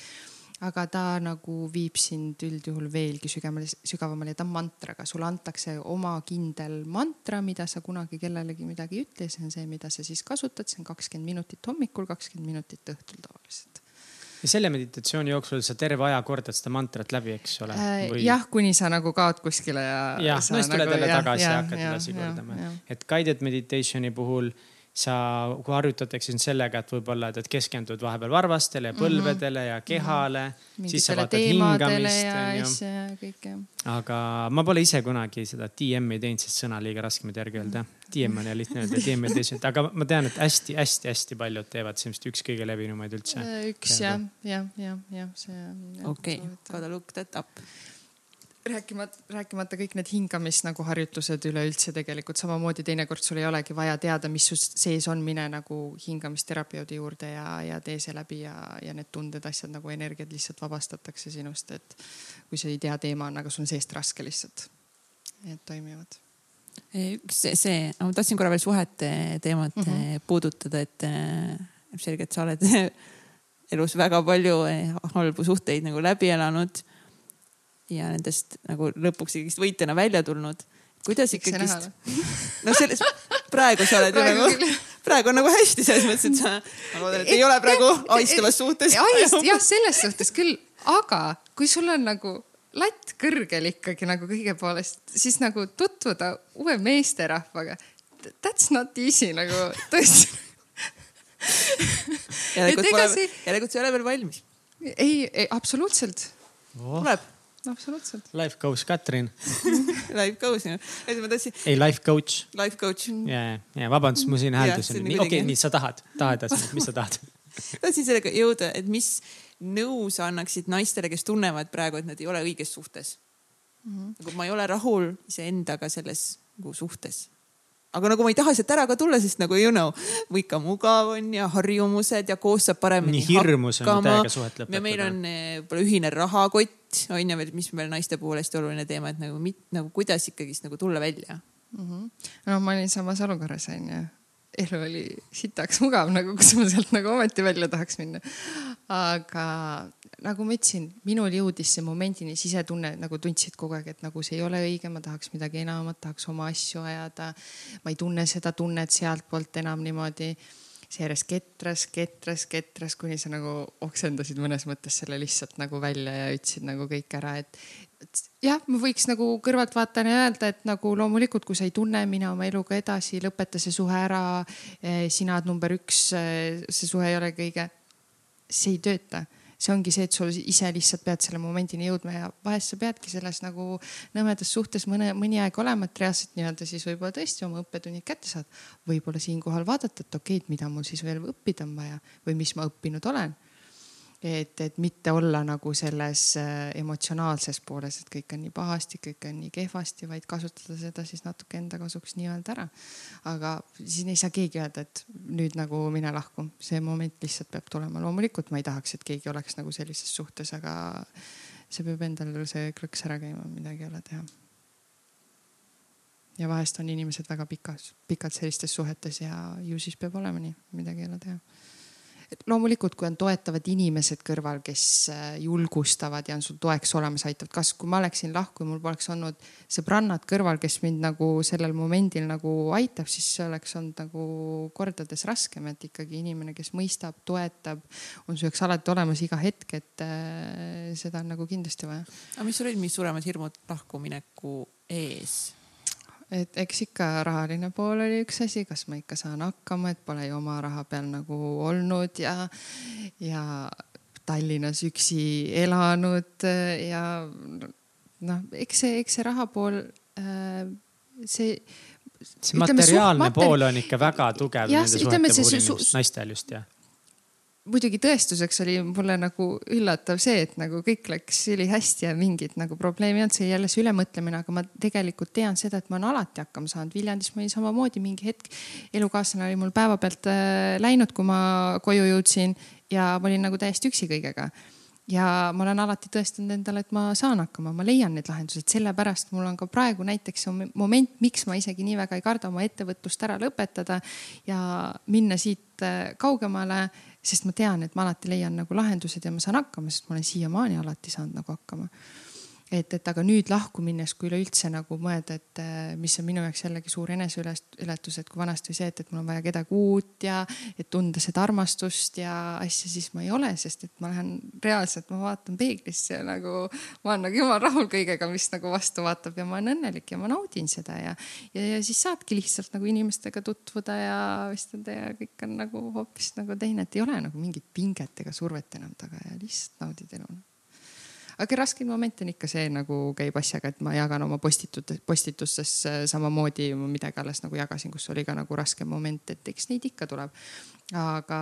aga ta nagu viib sind üldjuhul veelgi sügavamale, sügavamale ja ta on mantraga, sulle antakse oma kindel mantra, mida sa kunagi kellelegi midagi ei ütle, see on see, mida sa siis kasutad, see on kakskümmend minutit hommikul, kakskümmend minutit õhtul tavaliselt ja selle meditatsiooni jooksul sa terve aja kordad seda mantrat läbi, eks ole äh, Või...? jah, kuni sa nagu kaod kuskile ja. jah, no siis tuled nagu, jälle tagasi ja, ja hakkad edasi kordama. et guided meditation'i puhul sa, kui harjutatakse sind sellega, et võib-olla, et keskendud vahepeal varvastele ja põlvedele mm -hmm. ja kehale mm. -hmm. siis sa vaatad hingamist. jah. aga ma pole ise kunagi seda DM-i teinud, sest sõna liiga raske mind järgi öelda. DM on ja lihtne öelda, DM meditation, aga ma tean, et hästi-hästi-hästi paljud teevad, see on vist üks kõige levinumaid üldse. üks jah, jah, jah, jah, see. okei, gotta look that up rääkimata, rääkimata kõik need hingamis nagu harjutused üleüldse tegelikult samamoodi teinekord sul ei olegi vaja teada, mis sul sees on, mine nagu hingamisterapeudi juurde ja, ja tee see läbi ja, ja need tunded, asjad nagu energiat lihtsalt vabastatakse sinust, et kui sa ei tea, teema on, aga sul on seest raske lihtsalt. et toimivad. see, see, ma tahtsin korra veel suhete teemat mm -hmm. puudutada, et selgelt sa oled elus väga palju halbu suhteid nagu läbi elanud ja nendest nagu lõpuks ikkagist võitjana välja tulnud. kuidas ikkagist, no selles, praegu sa oled ju nagu, praegu on nagu hästi selles mõttes, et sa, ma loodan, et ei ole praegu aistavas suhtes. jah, selles suhtes küll, aga kui sul on nagu latt kõrgel ikkagi nagu kõige poolest, siis nagu tutvuda uue meesterahvaga. That's not easy nagu tõesti järelikult pole, järelikult sa ei ole veel valmis. ei, ei absoluutselt oh.. tuleb absoluutselt. Life coach Katrin Life coach, jah. et ma tahtsin. ei, life coach. Life coach. ja, ja vabandust, ma siin hääldasin. okei nii sa tahad, tahad edasi, mis sa tahad tahtsin sellega jõuda, et mis nõu sa annaksid naistele, kes tunnevad praegu, et nad ei ole õiges suhtes mm. -hmm. nagu ma ei ole rahul iseendaga selles nagu suhtes aga nagu ma ei taha sealt ära ka tulla, sest nagu you know, ikka mugav on ja harjumused ja koos saab paremini nii hirmus on täiega suhet lõpetada. ja meil on eh, võib-olla ühine rahakott on ju veel, mis meil naiste puhul hästi oluline teema, et nagu, nagu kuidas ikkagist nagu tulla välja mm. -hmm. no ma olin samas olukorras on ju elu oli sitaks mugav nagu, kus ma sealt nagu ometi välja tahaks minna. aga nagu ma ütlesin, minul jõudis see momendini sisetunne nagu tundsid kogu aeg, et nagu see ei ole õige, ma tahaks midagi enamat, tahaks oma asju ajada. ma ei tunne seda tunnet sealtpoolt enam niimoodi seejärel ketras, ketras, ketras, kuni sa nagu oksendasid mõnes mõttes selle lihtsalt nagu välja ja ütlesid nagu kõik ära, et, jah, ma võiks nagu kõrvaltvaatajana öelda, et nagu loomulikult, kui sa ei tunne, mine oma eluga edasi, lõpeta see suhe ära. sina oled number üks, see suhe ei ole kõige, see ei tööta see ongi see, et sul ise lihtsalt pead selle momendini jõudma ja vahest sa peadki selles nagu nõmedas suhtes mõne, mõni aeg olema, et reaalselt nii-öelda siis võib-olla tõesti oma õppetunnid kätte saad. võib-olla siinkohal vaadata, et okei okay,, et mida mul siis veel õppida on vaja või mis ma õppinud olen et, et mitte olla nagu selles äh, emotsionaalses pooles, et kõik on nii pahasti, kõik on nii kehvasti, vaid kasutada seda siis natuke enda kasuks nii-öelda ära. aga siin ei saa keegi öelda, et nüüd nagu mine lahku, see moment lihtsalt peab tulema. loomulikult ma ei tahaks, et keegi oleks nagu sellises suhtes, aga see peab endal see krõks ära käima, midagi ei ole teha ja vahest on inimesed väga pikas, pikalt sellistes suhetes ja ju siis peab olema nii, midagi ei ole teha loomulikult, kui on toetavad inimesed kõrval, kes äh, julgustavad ja on sul toeks olemas, aitavad. kas, kui ma oleksin lahku ja mul poleks olnud sõbrannad kõrval, kes mind nagu sellel momendil nagu aitab, siis see oleks olnud nagu kordades raskem, et ikkagi inimene, kes mõistab, toetab, on su jaoks alati olemas iga hetk, et äh, seda on nagu kindlasti vaja. aga mis sul olid, mis suuremad hirmud lahkumineku ees? Et eks ikka rahaline pool oli üks asi, kas ma ikka saan hakkama, et pole ju oma raha peal nagu olnud ja, ja Tallinnas üksi elanud ja noh, eks see, eks see raha pool äh,, see. see materiaalne ütleme, pool on ikka väga tugev nende suhete puhul naistel just jah muidugi tõestuseks oli mulle nagu üllatav see, et nagu kõik läks ülihästi ja mingit nagu probleemi ei olnud, see jälle see ülemõtlemine, aga ma tegelikult tean seda, et ma olen alati hakkama saanud. Viljandis ma olin samamoodi mingi hetk, elukaaslane oli mul päevapealt äh, läinud, kui ma koju jõudsin ja ma olin nagu täiesti üksi kõigega. Ja ma olen alati tõestanud endale, et ma saan hakkama, ma leian need lahendused, sellepärast mul on ka praegu näiteks see moment, miks ma isegi nii väga ei karda oma ettevõtlust ära lõpetada ja minna siit äh, kaugemale sest ma tean, et ma alati leian nagu lahendused ja ma saan hakkama, sest ma olen siiamaani alati saanud nagu hakkama et, et aga nüüd lahku minnes, kui üleüldse nagu mõelda, et äh, mis on minu jaoks jällegi suur eneseületus, et kui vanasti see, et, et mul on vaja kedagi uut ja et tunda seda armastust ja asja, siis ma ei ole, sest et ma lähen reaalselt, ma vaatan peeglisse ja nagu ma olen nagu jumal rahul kõigega, mis nagu vastu vaatab ja ma olen õnnelik ja ma naudin seda ja, ja, ja siis saadki lihtsalt nagu inimestega tutvuda ja vestelda ja kõik on nagu hoopis nagu teine, et ei ole nagu mingit pinget ega survet enam taga ja lihtsalt naudid elu aga raskem moment on ikka see nagu käib asjaga, et ma jagan oma postitutes, postitustes samamoodi midagi alles nagu jagasin, kus oli ka nagu raskem moment, et eks neid ikka tuleb. aga,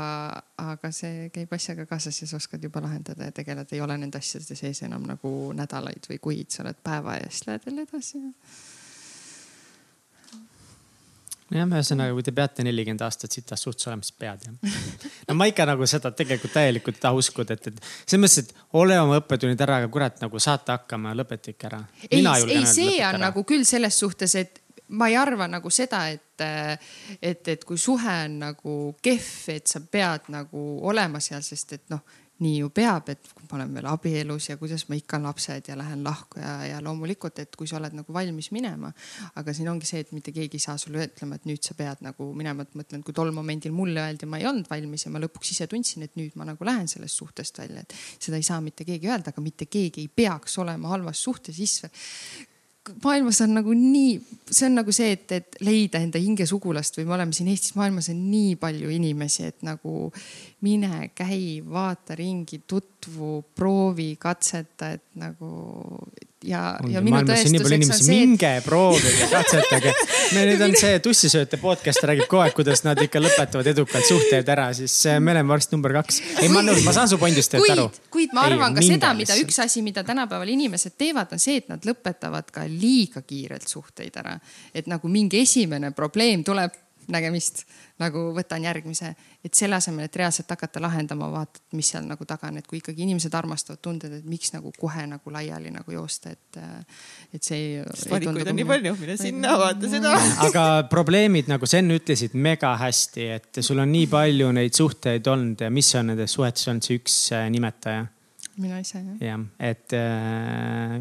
aga see käib asjaga kaasas ja sa oskad juba lahendada ja tegeleda, ei ole nende asjade sees enam nagu nädalaid või kuid, sa oled päeva ja siis lähed jälle edasi jah, ühesõnaga, kui te peate nelikümmend aastat sitas suhtes olema, siis pead jah. no ma ikka nagu seda tegelikult täielikult ei taha uskuda, et, et selles mõttes, et ole oma õppetunnid ära, aga kurat nagu saate hakkama, lõpeta ikka ära. ei, ei see on ära. nagu küll selles suhtes, et ma ei arva nagu seda, et, et, et kui suhe on nagu kehv, et sa pead nagu olema seal, sest et noh nii ju peab, et ma olen veel abielus ja kuidas ma ikka lapsed ja lähen lahku ja, ja loomulikult, et kui sa oled nagu valmis minema. aga siin ongi see, et mitte keegi ei saa sulle ütlema, et nüüd sa pead nagu minema, et ma ütlen, kui tol momendil mulle öeldi, ma ei olnud valmis ja ma lõpuks ise tundsin, et nüüd ma nagu lähen sellest suhtest välja, et seda ei saa mitte keegi öelda, aga mitte keegi ei peaks olema halvas suhtes isse maailmas on nagu nii, see on nagu see, et, et leida enda hingesugulast või me oleme siin Eestis, maailmas on nii palju inimesi, et nagu mine, käi, vaata ringi, tutvu, proovi, katseta, et nagu ja, ja minu tõestuseks on see. minge proovige, katsetage. me nüüd on see Tussisööte podcast räägib kogu aeg, kuidas nad ikka lõpetavad edukalt suhteid ära, siis me oleme varsti number kaks. ei, ma nõus, ma saan su pointist aru. kuid ma arvan ei, ka seda, mida üks asi, mida tänapäeval inimesed teevad, on see, et nad lõpetavad ka liiga kiirelt suhteid ära. et nagu mingi esimene probleem tuleb nägemist, nagu võtan järgmise, et selle asemel, et reaalselt hakata lahendama, vaatad, mis seal nagu taga on, et kui ikkagi inimesed armastavad tunded, et miks nagu kohe nagu laiali nagu joosta, et, et see. valikuid on nii palju, mine sinna, vaata seda. aga probleemid, nagu sa enne ütlesid, mega hästi, et sul on nii palju neid suhteid olnud ja mis on nendes suhetes olnud see üks äh, nimetaja? mina ise jah. jah, et äh,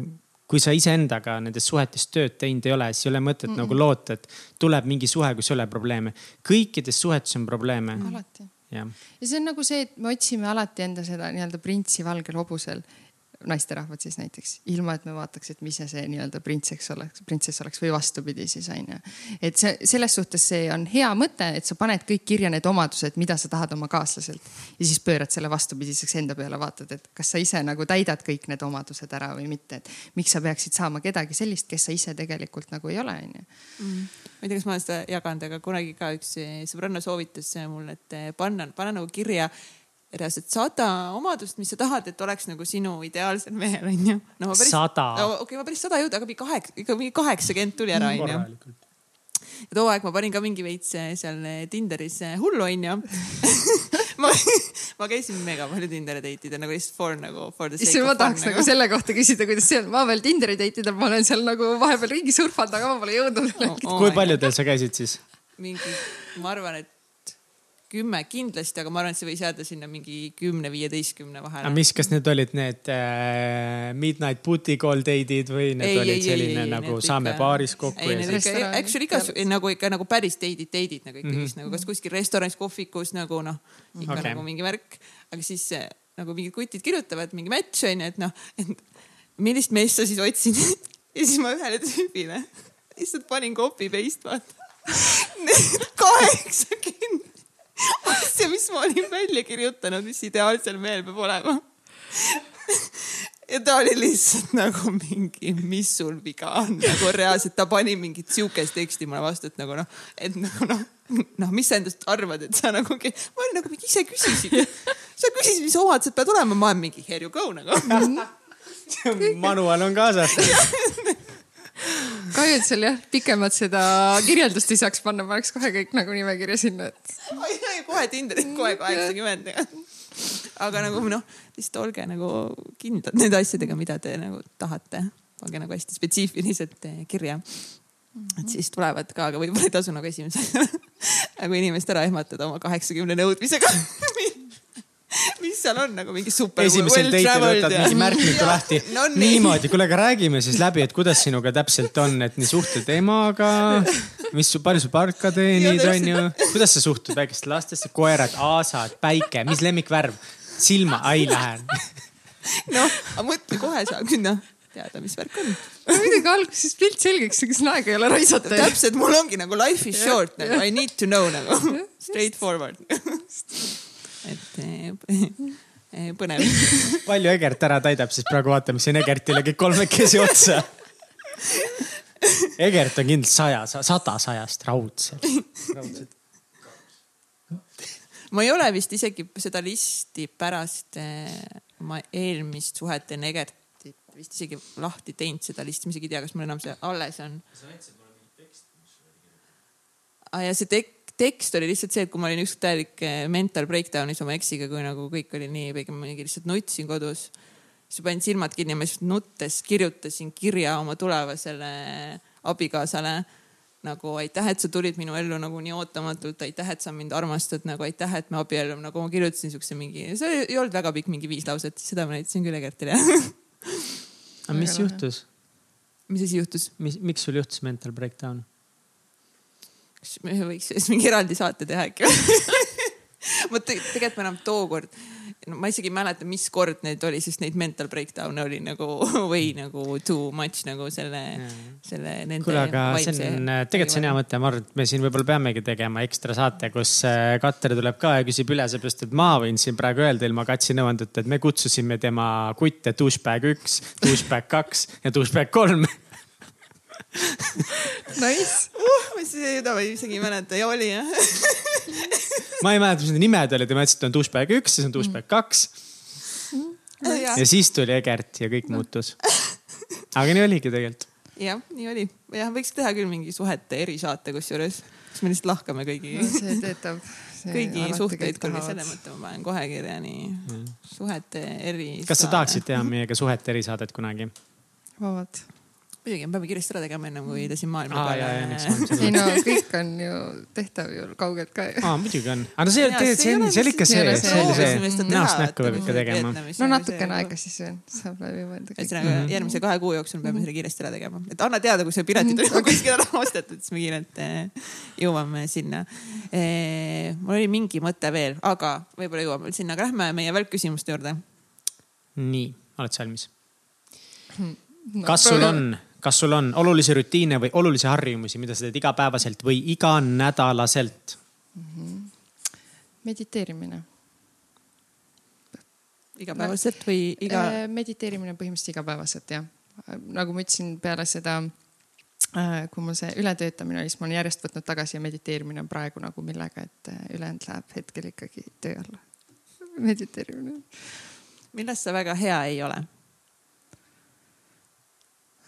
kui sa iseendaga nendes suhetes tööd teinud ei ole, siis ei ole mõtet mm -mm. nagu loota, et tuleb mingi suhe, kus ei ole probleeme. kõikides suhetes on probleeme. alati. ja see on nagu see, et me otsime alati enda seda nii-öelda printsi valgel hobusel naisterahvad siis näiteks, ilma et me vaataks, et mis see, nii-öelda printsess oleks, printsess oleks või vastupidi siis on ju. et see selles suhtes see on hea mõte, et sa paned kõik kirja need omadused, mida sa tahad oma kaaslaselt ja siis pöörad selle vastupidiseks enda peale, vaatad, et kas sa ise nagu täidad kõik need omadused ära või mitte, et miks sa peaksid saama kedagi sellist, kes sa ise tegelikult nagu ei ole, on ju mm. ma ei tea, kas ma olen seda jaganud, aga kunagi ka üks sõbranna soovitas mulle, et panna, panna nagu kirja reaalselt sada omadust, mis sa tahad, et oleks nagu sinu ideaalsel mehel onju no,. sada no,. okei okay,, ma päris sada ei jõudnud, aga mingi kaheksa, ikka mingi kaheksakümmend tuli ära onju. ja too aeg ma panin ka mingi veits eh, seal eh, Tinderis eh, hullu onju ma, ma käisin mega palju Tinderi date idel nagu lihtsalt for nagu for the sake Issand, of fun. ma tahaks nagu. nagu selle kohta küsida, kuidas see on, ma veel Tinderi date idel, ma olen seal nagu vahepeal ringi surfanud, aga ma pole jõudnud oh,. Oh kui paljudel sa käisid siis? mingi, ma arvan, et kümme kindlasti, aga ma arvan, et see võis jääda sinna mingi kümne-viieteistkümne vahele. aga mis, kas need olid need äh, midnight booty call date'id või need ei, olid ei, selline ei, nagu saame ikka, baaris kokku? ei, need ikka, actually igas nagu ikka nagu päris date'id, date'id nagu ikkagist mm -hmm. nagu kas kuskil restoranis, kohvikus nagu noh, ikka okay. nagu mingi värk. aga siis nagu mingid kutid kirjutavad mingi match on ju, et noh, et millist meest sa siis otsid ja siis ma ühele tüübile lihtsalt panin copy paste vaata. kaheksakümmend asja, mis ma olin välja kirjutanud, mis ideaalsel mehel peab olema. ja ta oli lihtsalt nagu mingi, mis sul viga on, nagu reaalselt ta pani mingit sihukest teksti mulle vastu, et nagu noh, et nagu noh, noh, mis sa endast arvad, et sa nagu, ma olin nagu mingi ise küsisid. sa küsisid, mis omadused peavad olema, ma olen mingi here you go nagu manual on kaasas kahju, et seal jah, pikemalt seda kirjeldust ei saaks panna, paneks kohe kõik nagu nimekirja sinna, et. kohe Tinderit, kohe kaheksakümmend. aga nagu noh, lihtsalt olge nagu kindlad nende asjadega, mida te nagu tahate. olge nagu hästi spetsiifiliselt kirja. et siis tulevad ka, aga võib-olla ei tasu nagu esimese nagu inimest ära ehmatada oma kaheksakümne nõudmisega mis seal on nagu mingi super. esimesel well date'il võtad mingi märkmiku lahti no,. niimoodi, kuule, aga räägime siis läbi, et kuidas sinuga täpselt on, et nii suhtled emaga, mis, palju sa palka teenid, onju. kuidas sa suhtud väikeste lastesse, koerad, aasad, päike, mis lemmikvärv, silma, ai lähen. noh, aga mõtle kohe saab noh teada, mis värk on. muidugi alguses pilt selgeks, ega siin aega ei ole raisata. täpselt, mul ongi nagu life is short nagu I need to know nagu straight forward et eh, eh, põnev. palju Egert ära täidab, siis praegu vaatame siin Egertile kõik kolmekesi otsa. Egert on kindlasti saja, sada sajast raudselt, raudselt ma ei ole vist isegi seda listi pärast oma eh, eelmist suhet enne Egertit vist isegi lahti teinud seda listi, ma isegi ei tea, kas mul enam see alles on. sa näitasid mulle mingit teksti, mis oli kirjas. aa ja see tek-, tekst oli lihtsalt see, et kui ma olin ükskord täielik eh, mental breakdown'is oma eksiga, kui nagu kõik oli nii, pigem ma mingi lihtsalt nutsin kodus. siis panin silmad kinni ja ma lihtsalt nuttes kirjutasin kirja oma tulevasele abikaasale nagu aitäh, et sa tulid minu ellu nagu nii ootamatult, aitäh, et sa mind armastad, nagu aitäh, et me abiellume, nagu ma kirjutasin siukse mingi, see ei olnud väga pikk, mingi viis lauset, seda ma näitasin küll Egertile aga mis juhtus? mis asi juhtus? mis, miks sul juhtus mental breakdown? Kas me võiks sellest mingi eraldi saate teha äkki? Ma te, tegelikult ma enam tookord, no ma isegi ei mäleta, mis kord need oli, sest neid mental breakdown'e oli nagu või nagu too much nagu selle, selle nende. kuule, aga see on, tegelikult see on hea mõte, ma arvan, et me siin võib-olla peamegi tegema ekstra saate, kus äh, Katter tuleb ka ja küsib üle, seepärast et ma võin siin praegu öelda ilma Katsi nõuandeta, et me kutsusime tema kutte douchebag üks, douchebag kaks ja douchebag kolm Nice uh,. ma seda ma isegi ei mäleta ja oli jah ma ei mäleta, mis need nimed olid ütlesin, et on douchebag üks, siis on douchebag kaks mm.. ja siis tuli Egert ja kõik muutus. aga nii oligi tegelikult. jah, nii oli. jah, võiks teha küll mingi suhete erisaate kusjuures, siis me lihtsalt lahkame kõigi no,. see töötab. kõigi suhteid küll, selle mõtte ma panen kohe kirja nii mm. suhete eri. kas sa tahaksid teha meiega suhete erisaadet kunagi? vabalt muidugi me peame kiiresti ära tegema ennem kui ta siin maailma ma peale. ei no kõik on ju tehtav ju kaugelt ka ju. aa, muidugi on, aga no see, see, see on see oli ikka see, see oli see näost näkku peab ikka tegema. no natukene aega siis veel saab läbi mõelda. ühesõnaga järgmise kahe kuu jooksul me peame selle kiiresti ära tegema, et anna teada, kui see piletid on kuskil ära ostetud, siis me kiirelt eh, jõuame sinna. mul oli mingi mõte veel, aga võib-olla jõuame veel sinna, aga lähme meie välkküsimuste juurde. nii, oled sa valmis? kas sul on, kas sul on olulisi rutiine või olulisi harjumusi, mida sa teed igapäevaselt või iganädalaselt? mediteerimine. igapäevaselt või iga, Äh, mediteerimine põhimõtteliselt igapäevaselt jah. nagu ma ütlesin peale seda, kui mul see ületöötamine oli, siis ma olen järjest võtnud tagasi ja mediteerimine on praegu nagu millega, et äh, ülejäänud läheb hetkel ikkagi töö alla. mediteerimine milles sa väga hea ei ole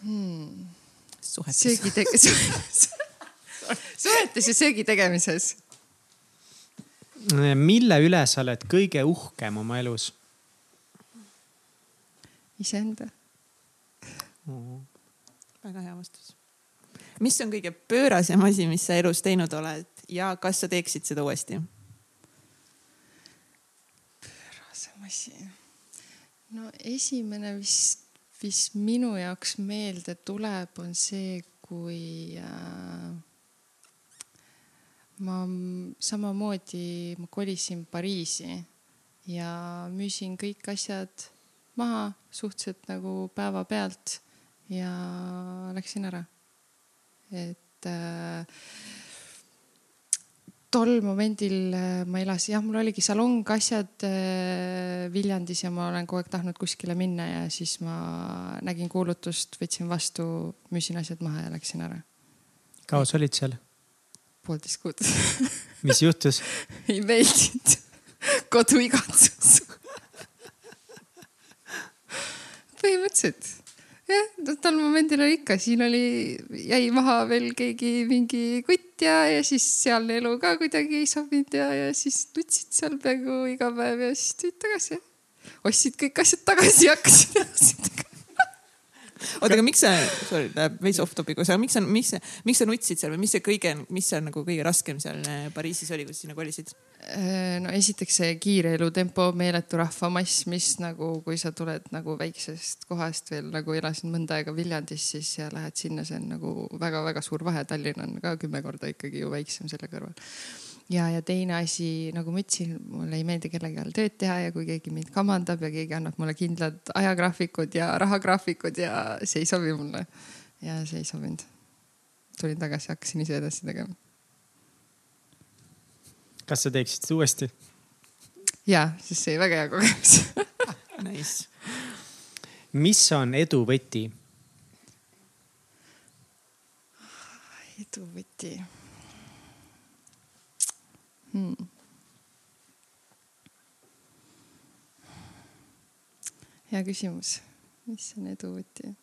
hmm.. söögi tege-, suhetes ja söögi tegemises. mille üle sa oled kõige uhkem oma elus? iseenda. väga hea vastus. mis on kõige pöörasem asi, mis sa elus teinud oled ja kas sa teeksid seda uuesti? rasem asi. no esimene vist, mis minu jaoks meelde tuleb, on see, kui äh, ma samamoodi, ma kolisin Pariisi ja müüsin kõik asjad maha suhteliselt nagu päevapealt ja läksin ära. et äh, tol momendil äh, ma elasin, jah, mul oligi salong, asjad äh, Viljandis ja ma olen kogu aeg tahtnud kuskile minna ja siis ma nägin kuulutust, võtsin vastu, müüsin asjad maha ja läksin ära. kaua sa olid seal? poolteist kuud mis juhtus? ei meeldinud. koduigatsus. põhimõtteliselt jah, tol momendil oli ikka, siin oli, jäi maha veel keegi mingi kutt ja, ja siis sealne elu ka kuidagi ei sobinud ja, ja siis nutsid seal peaaegu iga päev ja siis tulid tagasi. ostsid kõik asjad tagasi ja hakkasid edasi tegema. oota, aga miks sa, sorry, läheb veits off topic, aga miks sa, miks miks sa nutsid seal või mis see kõige, mis seal nagu kõige raskem seal eh, Pariisis oli, kus sinna kolisid? Äh, no esiteks see kiire elutempo, meeletu rahvamass, mis nagu, kui sa tuled nagu väiksest kohast veel nagu elasin mõnda aega Viljandis, siis ja lähed sinna, see on nagu väga-väga suur vahe, Tallinn on ka kümme korda ikkagi ju väiksem selle kõrval. ja, ja teine asi, nagu ma ütlesin, mulle ei meeldi kellegi all tööd teha ja kui keegi mind kamandab ja keegi annab mulle kindlad ajagraafikud ja rahagraafikud ja see ei sobi mulle. ja see ei sobinud. tulin tagasi, hakkasin ise edasi tegema. kas sa teeksid seda uuesti? ja, sest see oli väga hea kogemus Nice. mis on edu võti? edu võti hmm.. hea küsimus, mis on edu võti?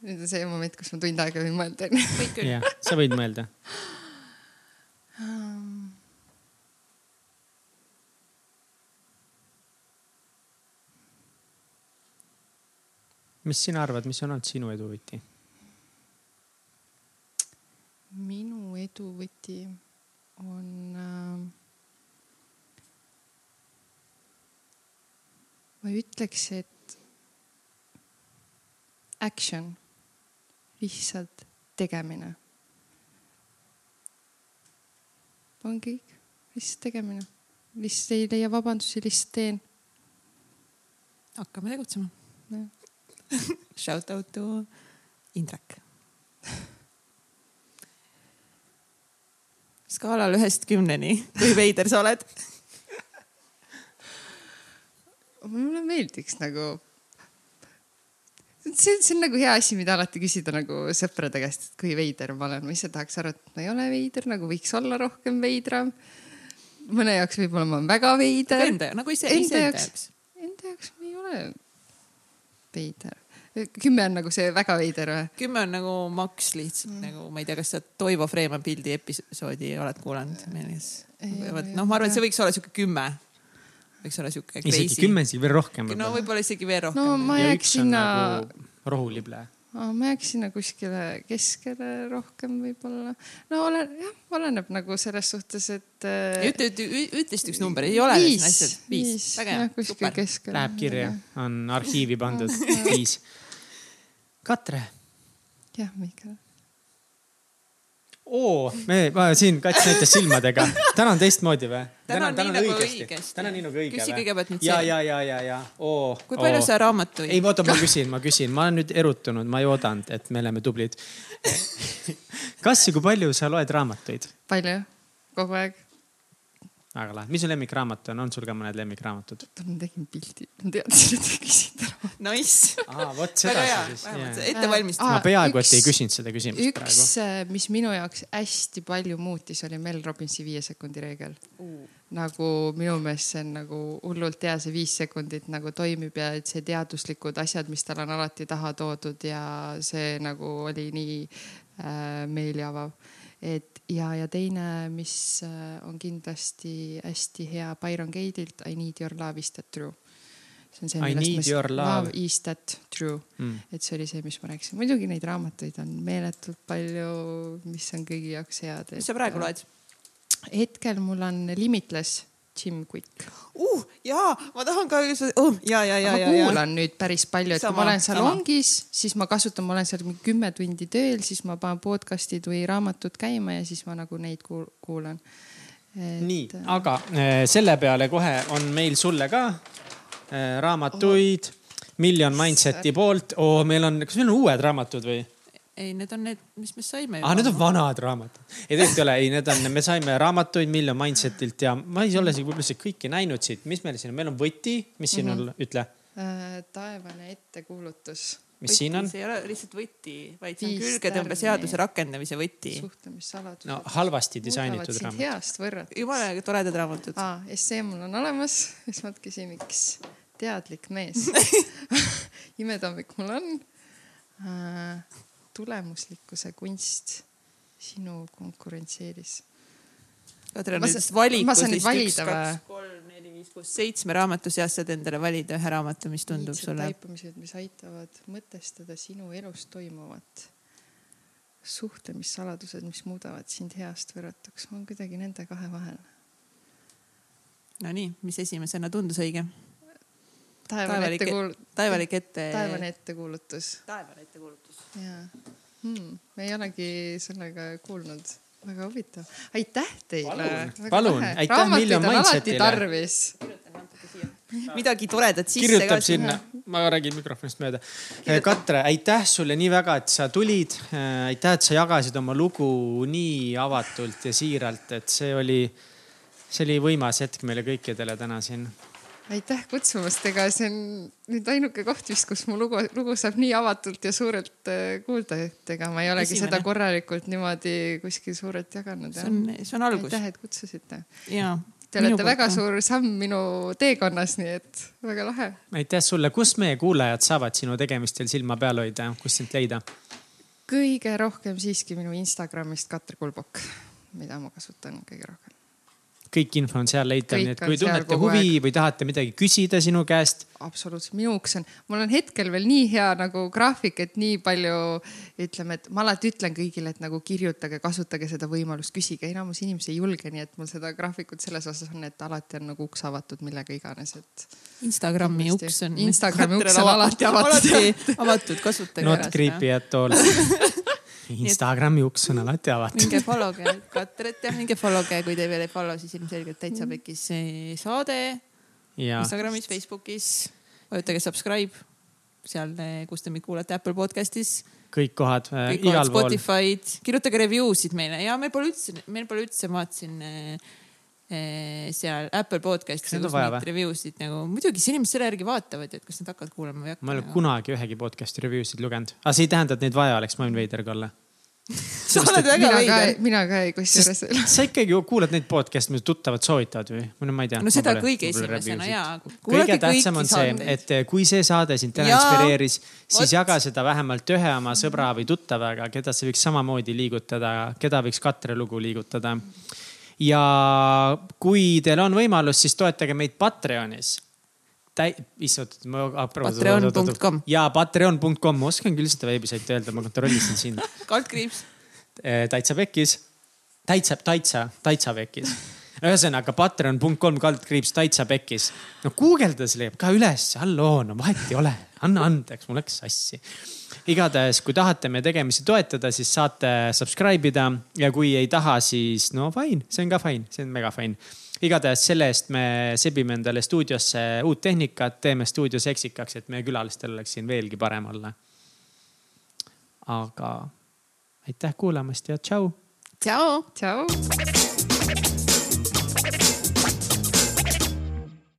nüüd on see moment, kus ma tund aega võin mõelda onju. kõik küll. jah, sa võid mõelda. mis sina arvad, mis on olnud sinu edu võti? minu edu võti on äh,. ma ütleks, et action, lihtsalt tegemine. ongi kõik, lihtsalt tegemine, lihtsalt ei leia vabandusi, lihtsalt teen. hakkame tegutsema. Shout out to Indrek. skaalal ühest kümneni, kui veider sa oled? mulle meeldiks nagu. see, see on nagu hea asi, mida alati küsida nagu sõprade käest, et kui veider ma olen, ma ise tahaks arvata, et ma ei ole veider, nagu võiks olla rohkem veidram. mõne jaoks võib-olla ma olen väga veider. Enda, nagu ise, Enda jaoks. Enda jaoks ma ei ole veider. Kümme on nagu see väga veider või? kümme on nagu maks lihtsalt mm. nagu, ma ei tea, kas sa Toivo Freeman pildi episoodi oled kuulanud meeles? Ei ole, vot ei noh, ma arvan, et see võiks olla sihuke kümme. võiks olla sihuke isegi kümme, isegi veel rohkem no võib-olla. isegi veel rohkem no ma jääks sinna, nagu rohulible. Ma jääks sinna kuskile keskele rohkem võib-olla. no olen jah, oleneb nagu selles suhtes, et. ütle, ütle, ütle lihtsalt üks number, ei ole asjad. viis, väga hea, kuskil super. keskel. Läheb kirja, on arhiivi pandud, viis. Katre jah, Mihkel. oo, me, ma siin kats näitas silmadega. täna on teistmoodi või? Täna on nii nagu õigesti. täna on nii nagu õige Küsi kõigepealt nüüd ja, see. ja, ja, ja, ja, oo. kui palju sa raamatuid? ei, oota, ma küsin, ma küsin, ma olen nüüd erutunud, ma ei oodanud, et me oleme tublid. kas ja kui palju sa loed raamatuid? palju? kogu aeg? väga lahe, mis su lemmikraamat on, on sul ka mõned lemmikraamatud? ma tegin pildi, ma teadsin, et te küsite ära. Nice. aa, vot seda sa, siis ettevalmistus Aa, ma peaaegu, et üks- ei küsinud seda küsimust üks praegu., mis minu jaoks hästi palju muutis, oli Mel Robbinsi viie sekundi reegel. Nagu minu meelest see on nagu hullult hea, see viis sekundit nagu toimib ja et see teaduslikud asjad, mis tal on alati taha toodud ja see nagu oli nii äh, meeli avav. et ja, ja teine, mis äh, on kindlasti hästi hea Byron Gate'ilt I need your love is that true. see on see, I need your love. love is that true Mm. et see oli see, mis ma rääkisin, muidugi neid raamatuid on meeletult palju, mis on kõigi jaoks head. mis sa praegu? loed? Hetkel mul on Limitless Jim Quick. uh, jaa, ma tahan ka uh,, ja, ja, ja, ma ja, ja. kuulan nüüd päris palju, et kui Sama, ma olen salongis, siis ma kasutan, ma olen seal mingi kümme tundi tööl, siis ma panen podcast'id või raamatud käima ja siis ma nagu neid kuul- kuulan. nii, aga äh, selle peale kohe on meil sulle ka äh, raamatuid, Million Mindseti poolt oh,. meil on, kas meil on uued raamatud või? ei, need on need, mis me saime. aa, need on vanad raamatud. ei, tegelikult ei ole, ei, need on, me saime raamatuid Million Mindsetilt ja ma ei ole isegi võib-olla isegi kõiki näinud siit, mis meil siin on, meil on võti, mis siin on, ütle, Äh, taevane ettekuulutus, mis siin on? see ei ole lihtsalt võti, vaid see on külgetõmbeseaduse rakendamise võti. suhtlemissaladused. no halvasti disainitud raamat. heast võrrata. jumala toredad raamatud. aa, essee mul on olemas, siis ma mõtlesin, miks teadlik mees. imetammik mul on äh,. Tulemuslikkuse kunst sinu konkurentsieelis. Ma nüüd nüüd vist üks, kaks, kolm, neli, viis, kuus, seitsme raamatu seast saad endale valida ühe raamatu, mis tundub iidsed sulle. taipamised, mis aitavad mõtestada sinu elus toimuvat. suhtlemissaladused, mis muudavad sind heast võrratuks, ma olen kuidagi nende kahe vahel. Nonii, mis esimesena tundus õige? Taevane Taevalik- ettekuul-, taevalik ette. taevane ettekuulutus taevane ettekuulutus. ja hmm,, me ei olegi sellega kuulnud, väga huvitav, aitäh teile. Palun, aitäh Million Mindsetile. midagi toredat sisse kirjutab ka sinna, ma räägin mikrofonist mööda. Katre, aitäh sulle nii väga, et sa tulid. aitäh, et sa jagasid oma lugu nii avatult ja siiralt, et see oli, see oli võimas hetk meile kõikidele täna siin. Aitäh kutsumast, ega see on nüüd ainuke koht vist, kus mu lugu, lugu saab nii avatult ja suurelt äh, kuulda, et ega ma ei olegi Esimene. seda korralikult niimoodi kuskil suurelt jaganud. see on, see on algus. aitäh, et kutsusite. jaa. Te olete väga. suur samm minu teekonnas, nii et väga lahe. aitäh sulle, kus meie kuulajad saavad sinu tegemistel silma peal hoida, kus sind leida? kõige rohkem siiski minu Instagramist Katre Kulbok, mida ma kasutan kõige rohkem. Kõik info on seal leitav, nii et kui tunnete huvi või tahate midagi küsida sinu käest, absoluutselt, minuks on, mul on hetkel veel nii hea nagu graafik, et nii palju ütleme, et ma alati ütlen kõigile, et nagu kirjutage, kasutage seda võimalust, küsige, enamus inimesi ei julge, nii et mul seda graafikut selles osas on, et alati on nagu uks avatud millega iganes, et Instagrami Kindlasti. uks on. Instagrami uks on alati avatud. alati avatud, kasutage not creepy at all. Instagrami uks on alati avatud. minge follow ge Katrit ja minge follow ge, kui te veel ei follow, siis ilmselgelt täitsa pekkis see saade. Instagramis, Facebookis. vajutage subscribe. Seal, kus te meid kuulate Apple podcast'is, kõik kohad äh, igal pool. Spotify'd, kirjutage review sid meile. Ja meil pole üldse, meil pole üldse, ma vaatasin eh, eh, seal Apple podcast'is Kas neid on vaja või? review sid nagu, muidugi siis inimesed selle järgi vaatavad, et kas nad hakkavad kuulama või ei hakka. ma ei ole kunagi ühegi podcast'i review sid lugenud, aga see ei tähenda, et neid vaja oleks, ma võin veider ka olla. sa oled väga veider., mina ka ei kusjuures. sa ikkagi kuulad neid podcast'e, mida tuttavad soovitavad või? no ma ei tea. no seda kõige esimesena ja. kõige tähtsam on see, et kui see saade sind täna inspireeris, siis vot. jaga seda vähemalt ühe oma sõbra või tuttavaga, keda see võiks samamoodi liigutada, keda võiks Katre lugu liigutada. Ja kui teil on võimalus, siis toetage meid Patreonis täi-, issand, ma. Patreon.com. ja patreon.com, ma oskan küll seda veebisaiti öelda, ma kontrollisin sind. kaldkriips. täitsa pekkis, täitsa, täitsa, täitsa pekkis ühesõnaga patreon.com kaldkriips täitsa pekkis. no guugeldades leiab ka üles, halloo, no vahet ei ole, anna andeks, mul läks sassi. Igatahes, kui tahate meie tegemisi toetada, siis saate subscribe ida ja kui ei taha, siis no fine, see on ka fine, see on mega fine igatahes selle eest me sebime endale stuudiosse uut tehnikat, teeme stuudio seksikaks, et meie külalistel oleks siin veelgi parem olla. aga aitäh kuulamast ja tšau. tšau. tšau.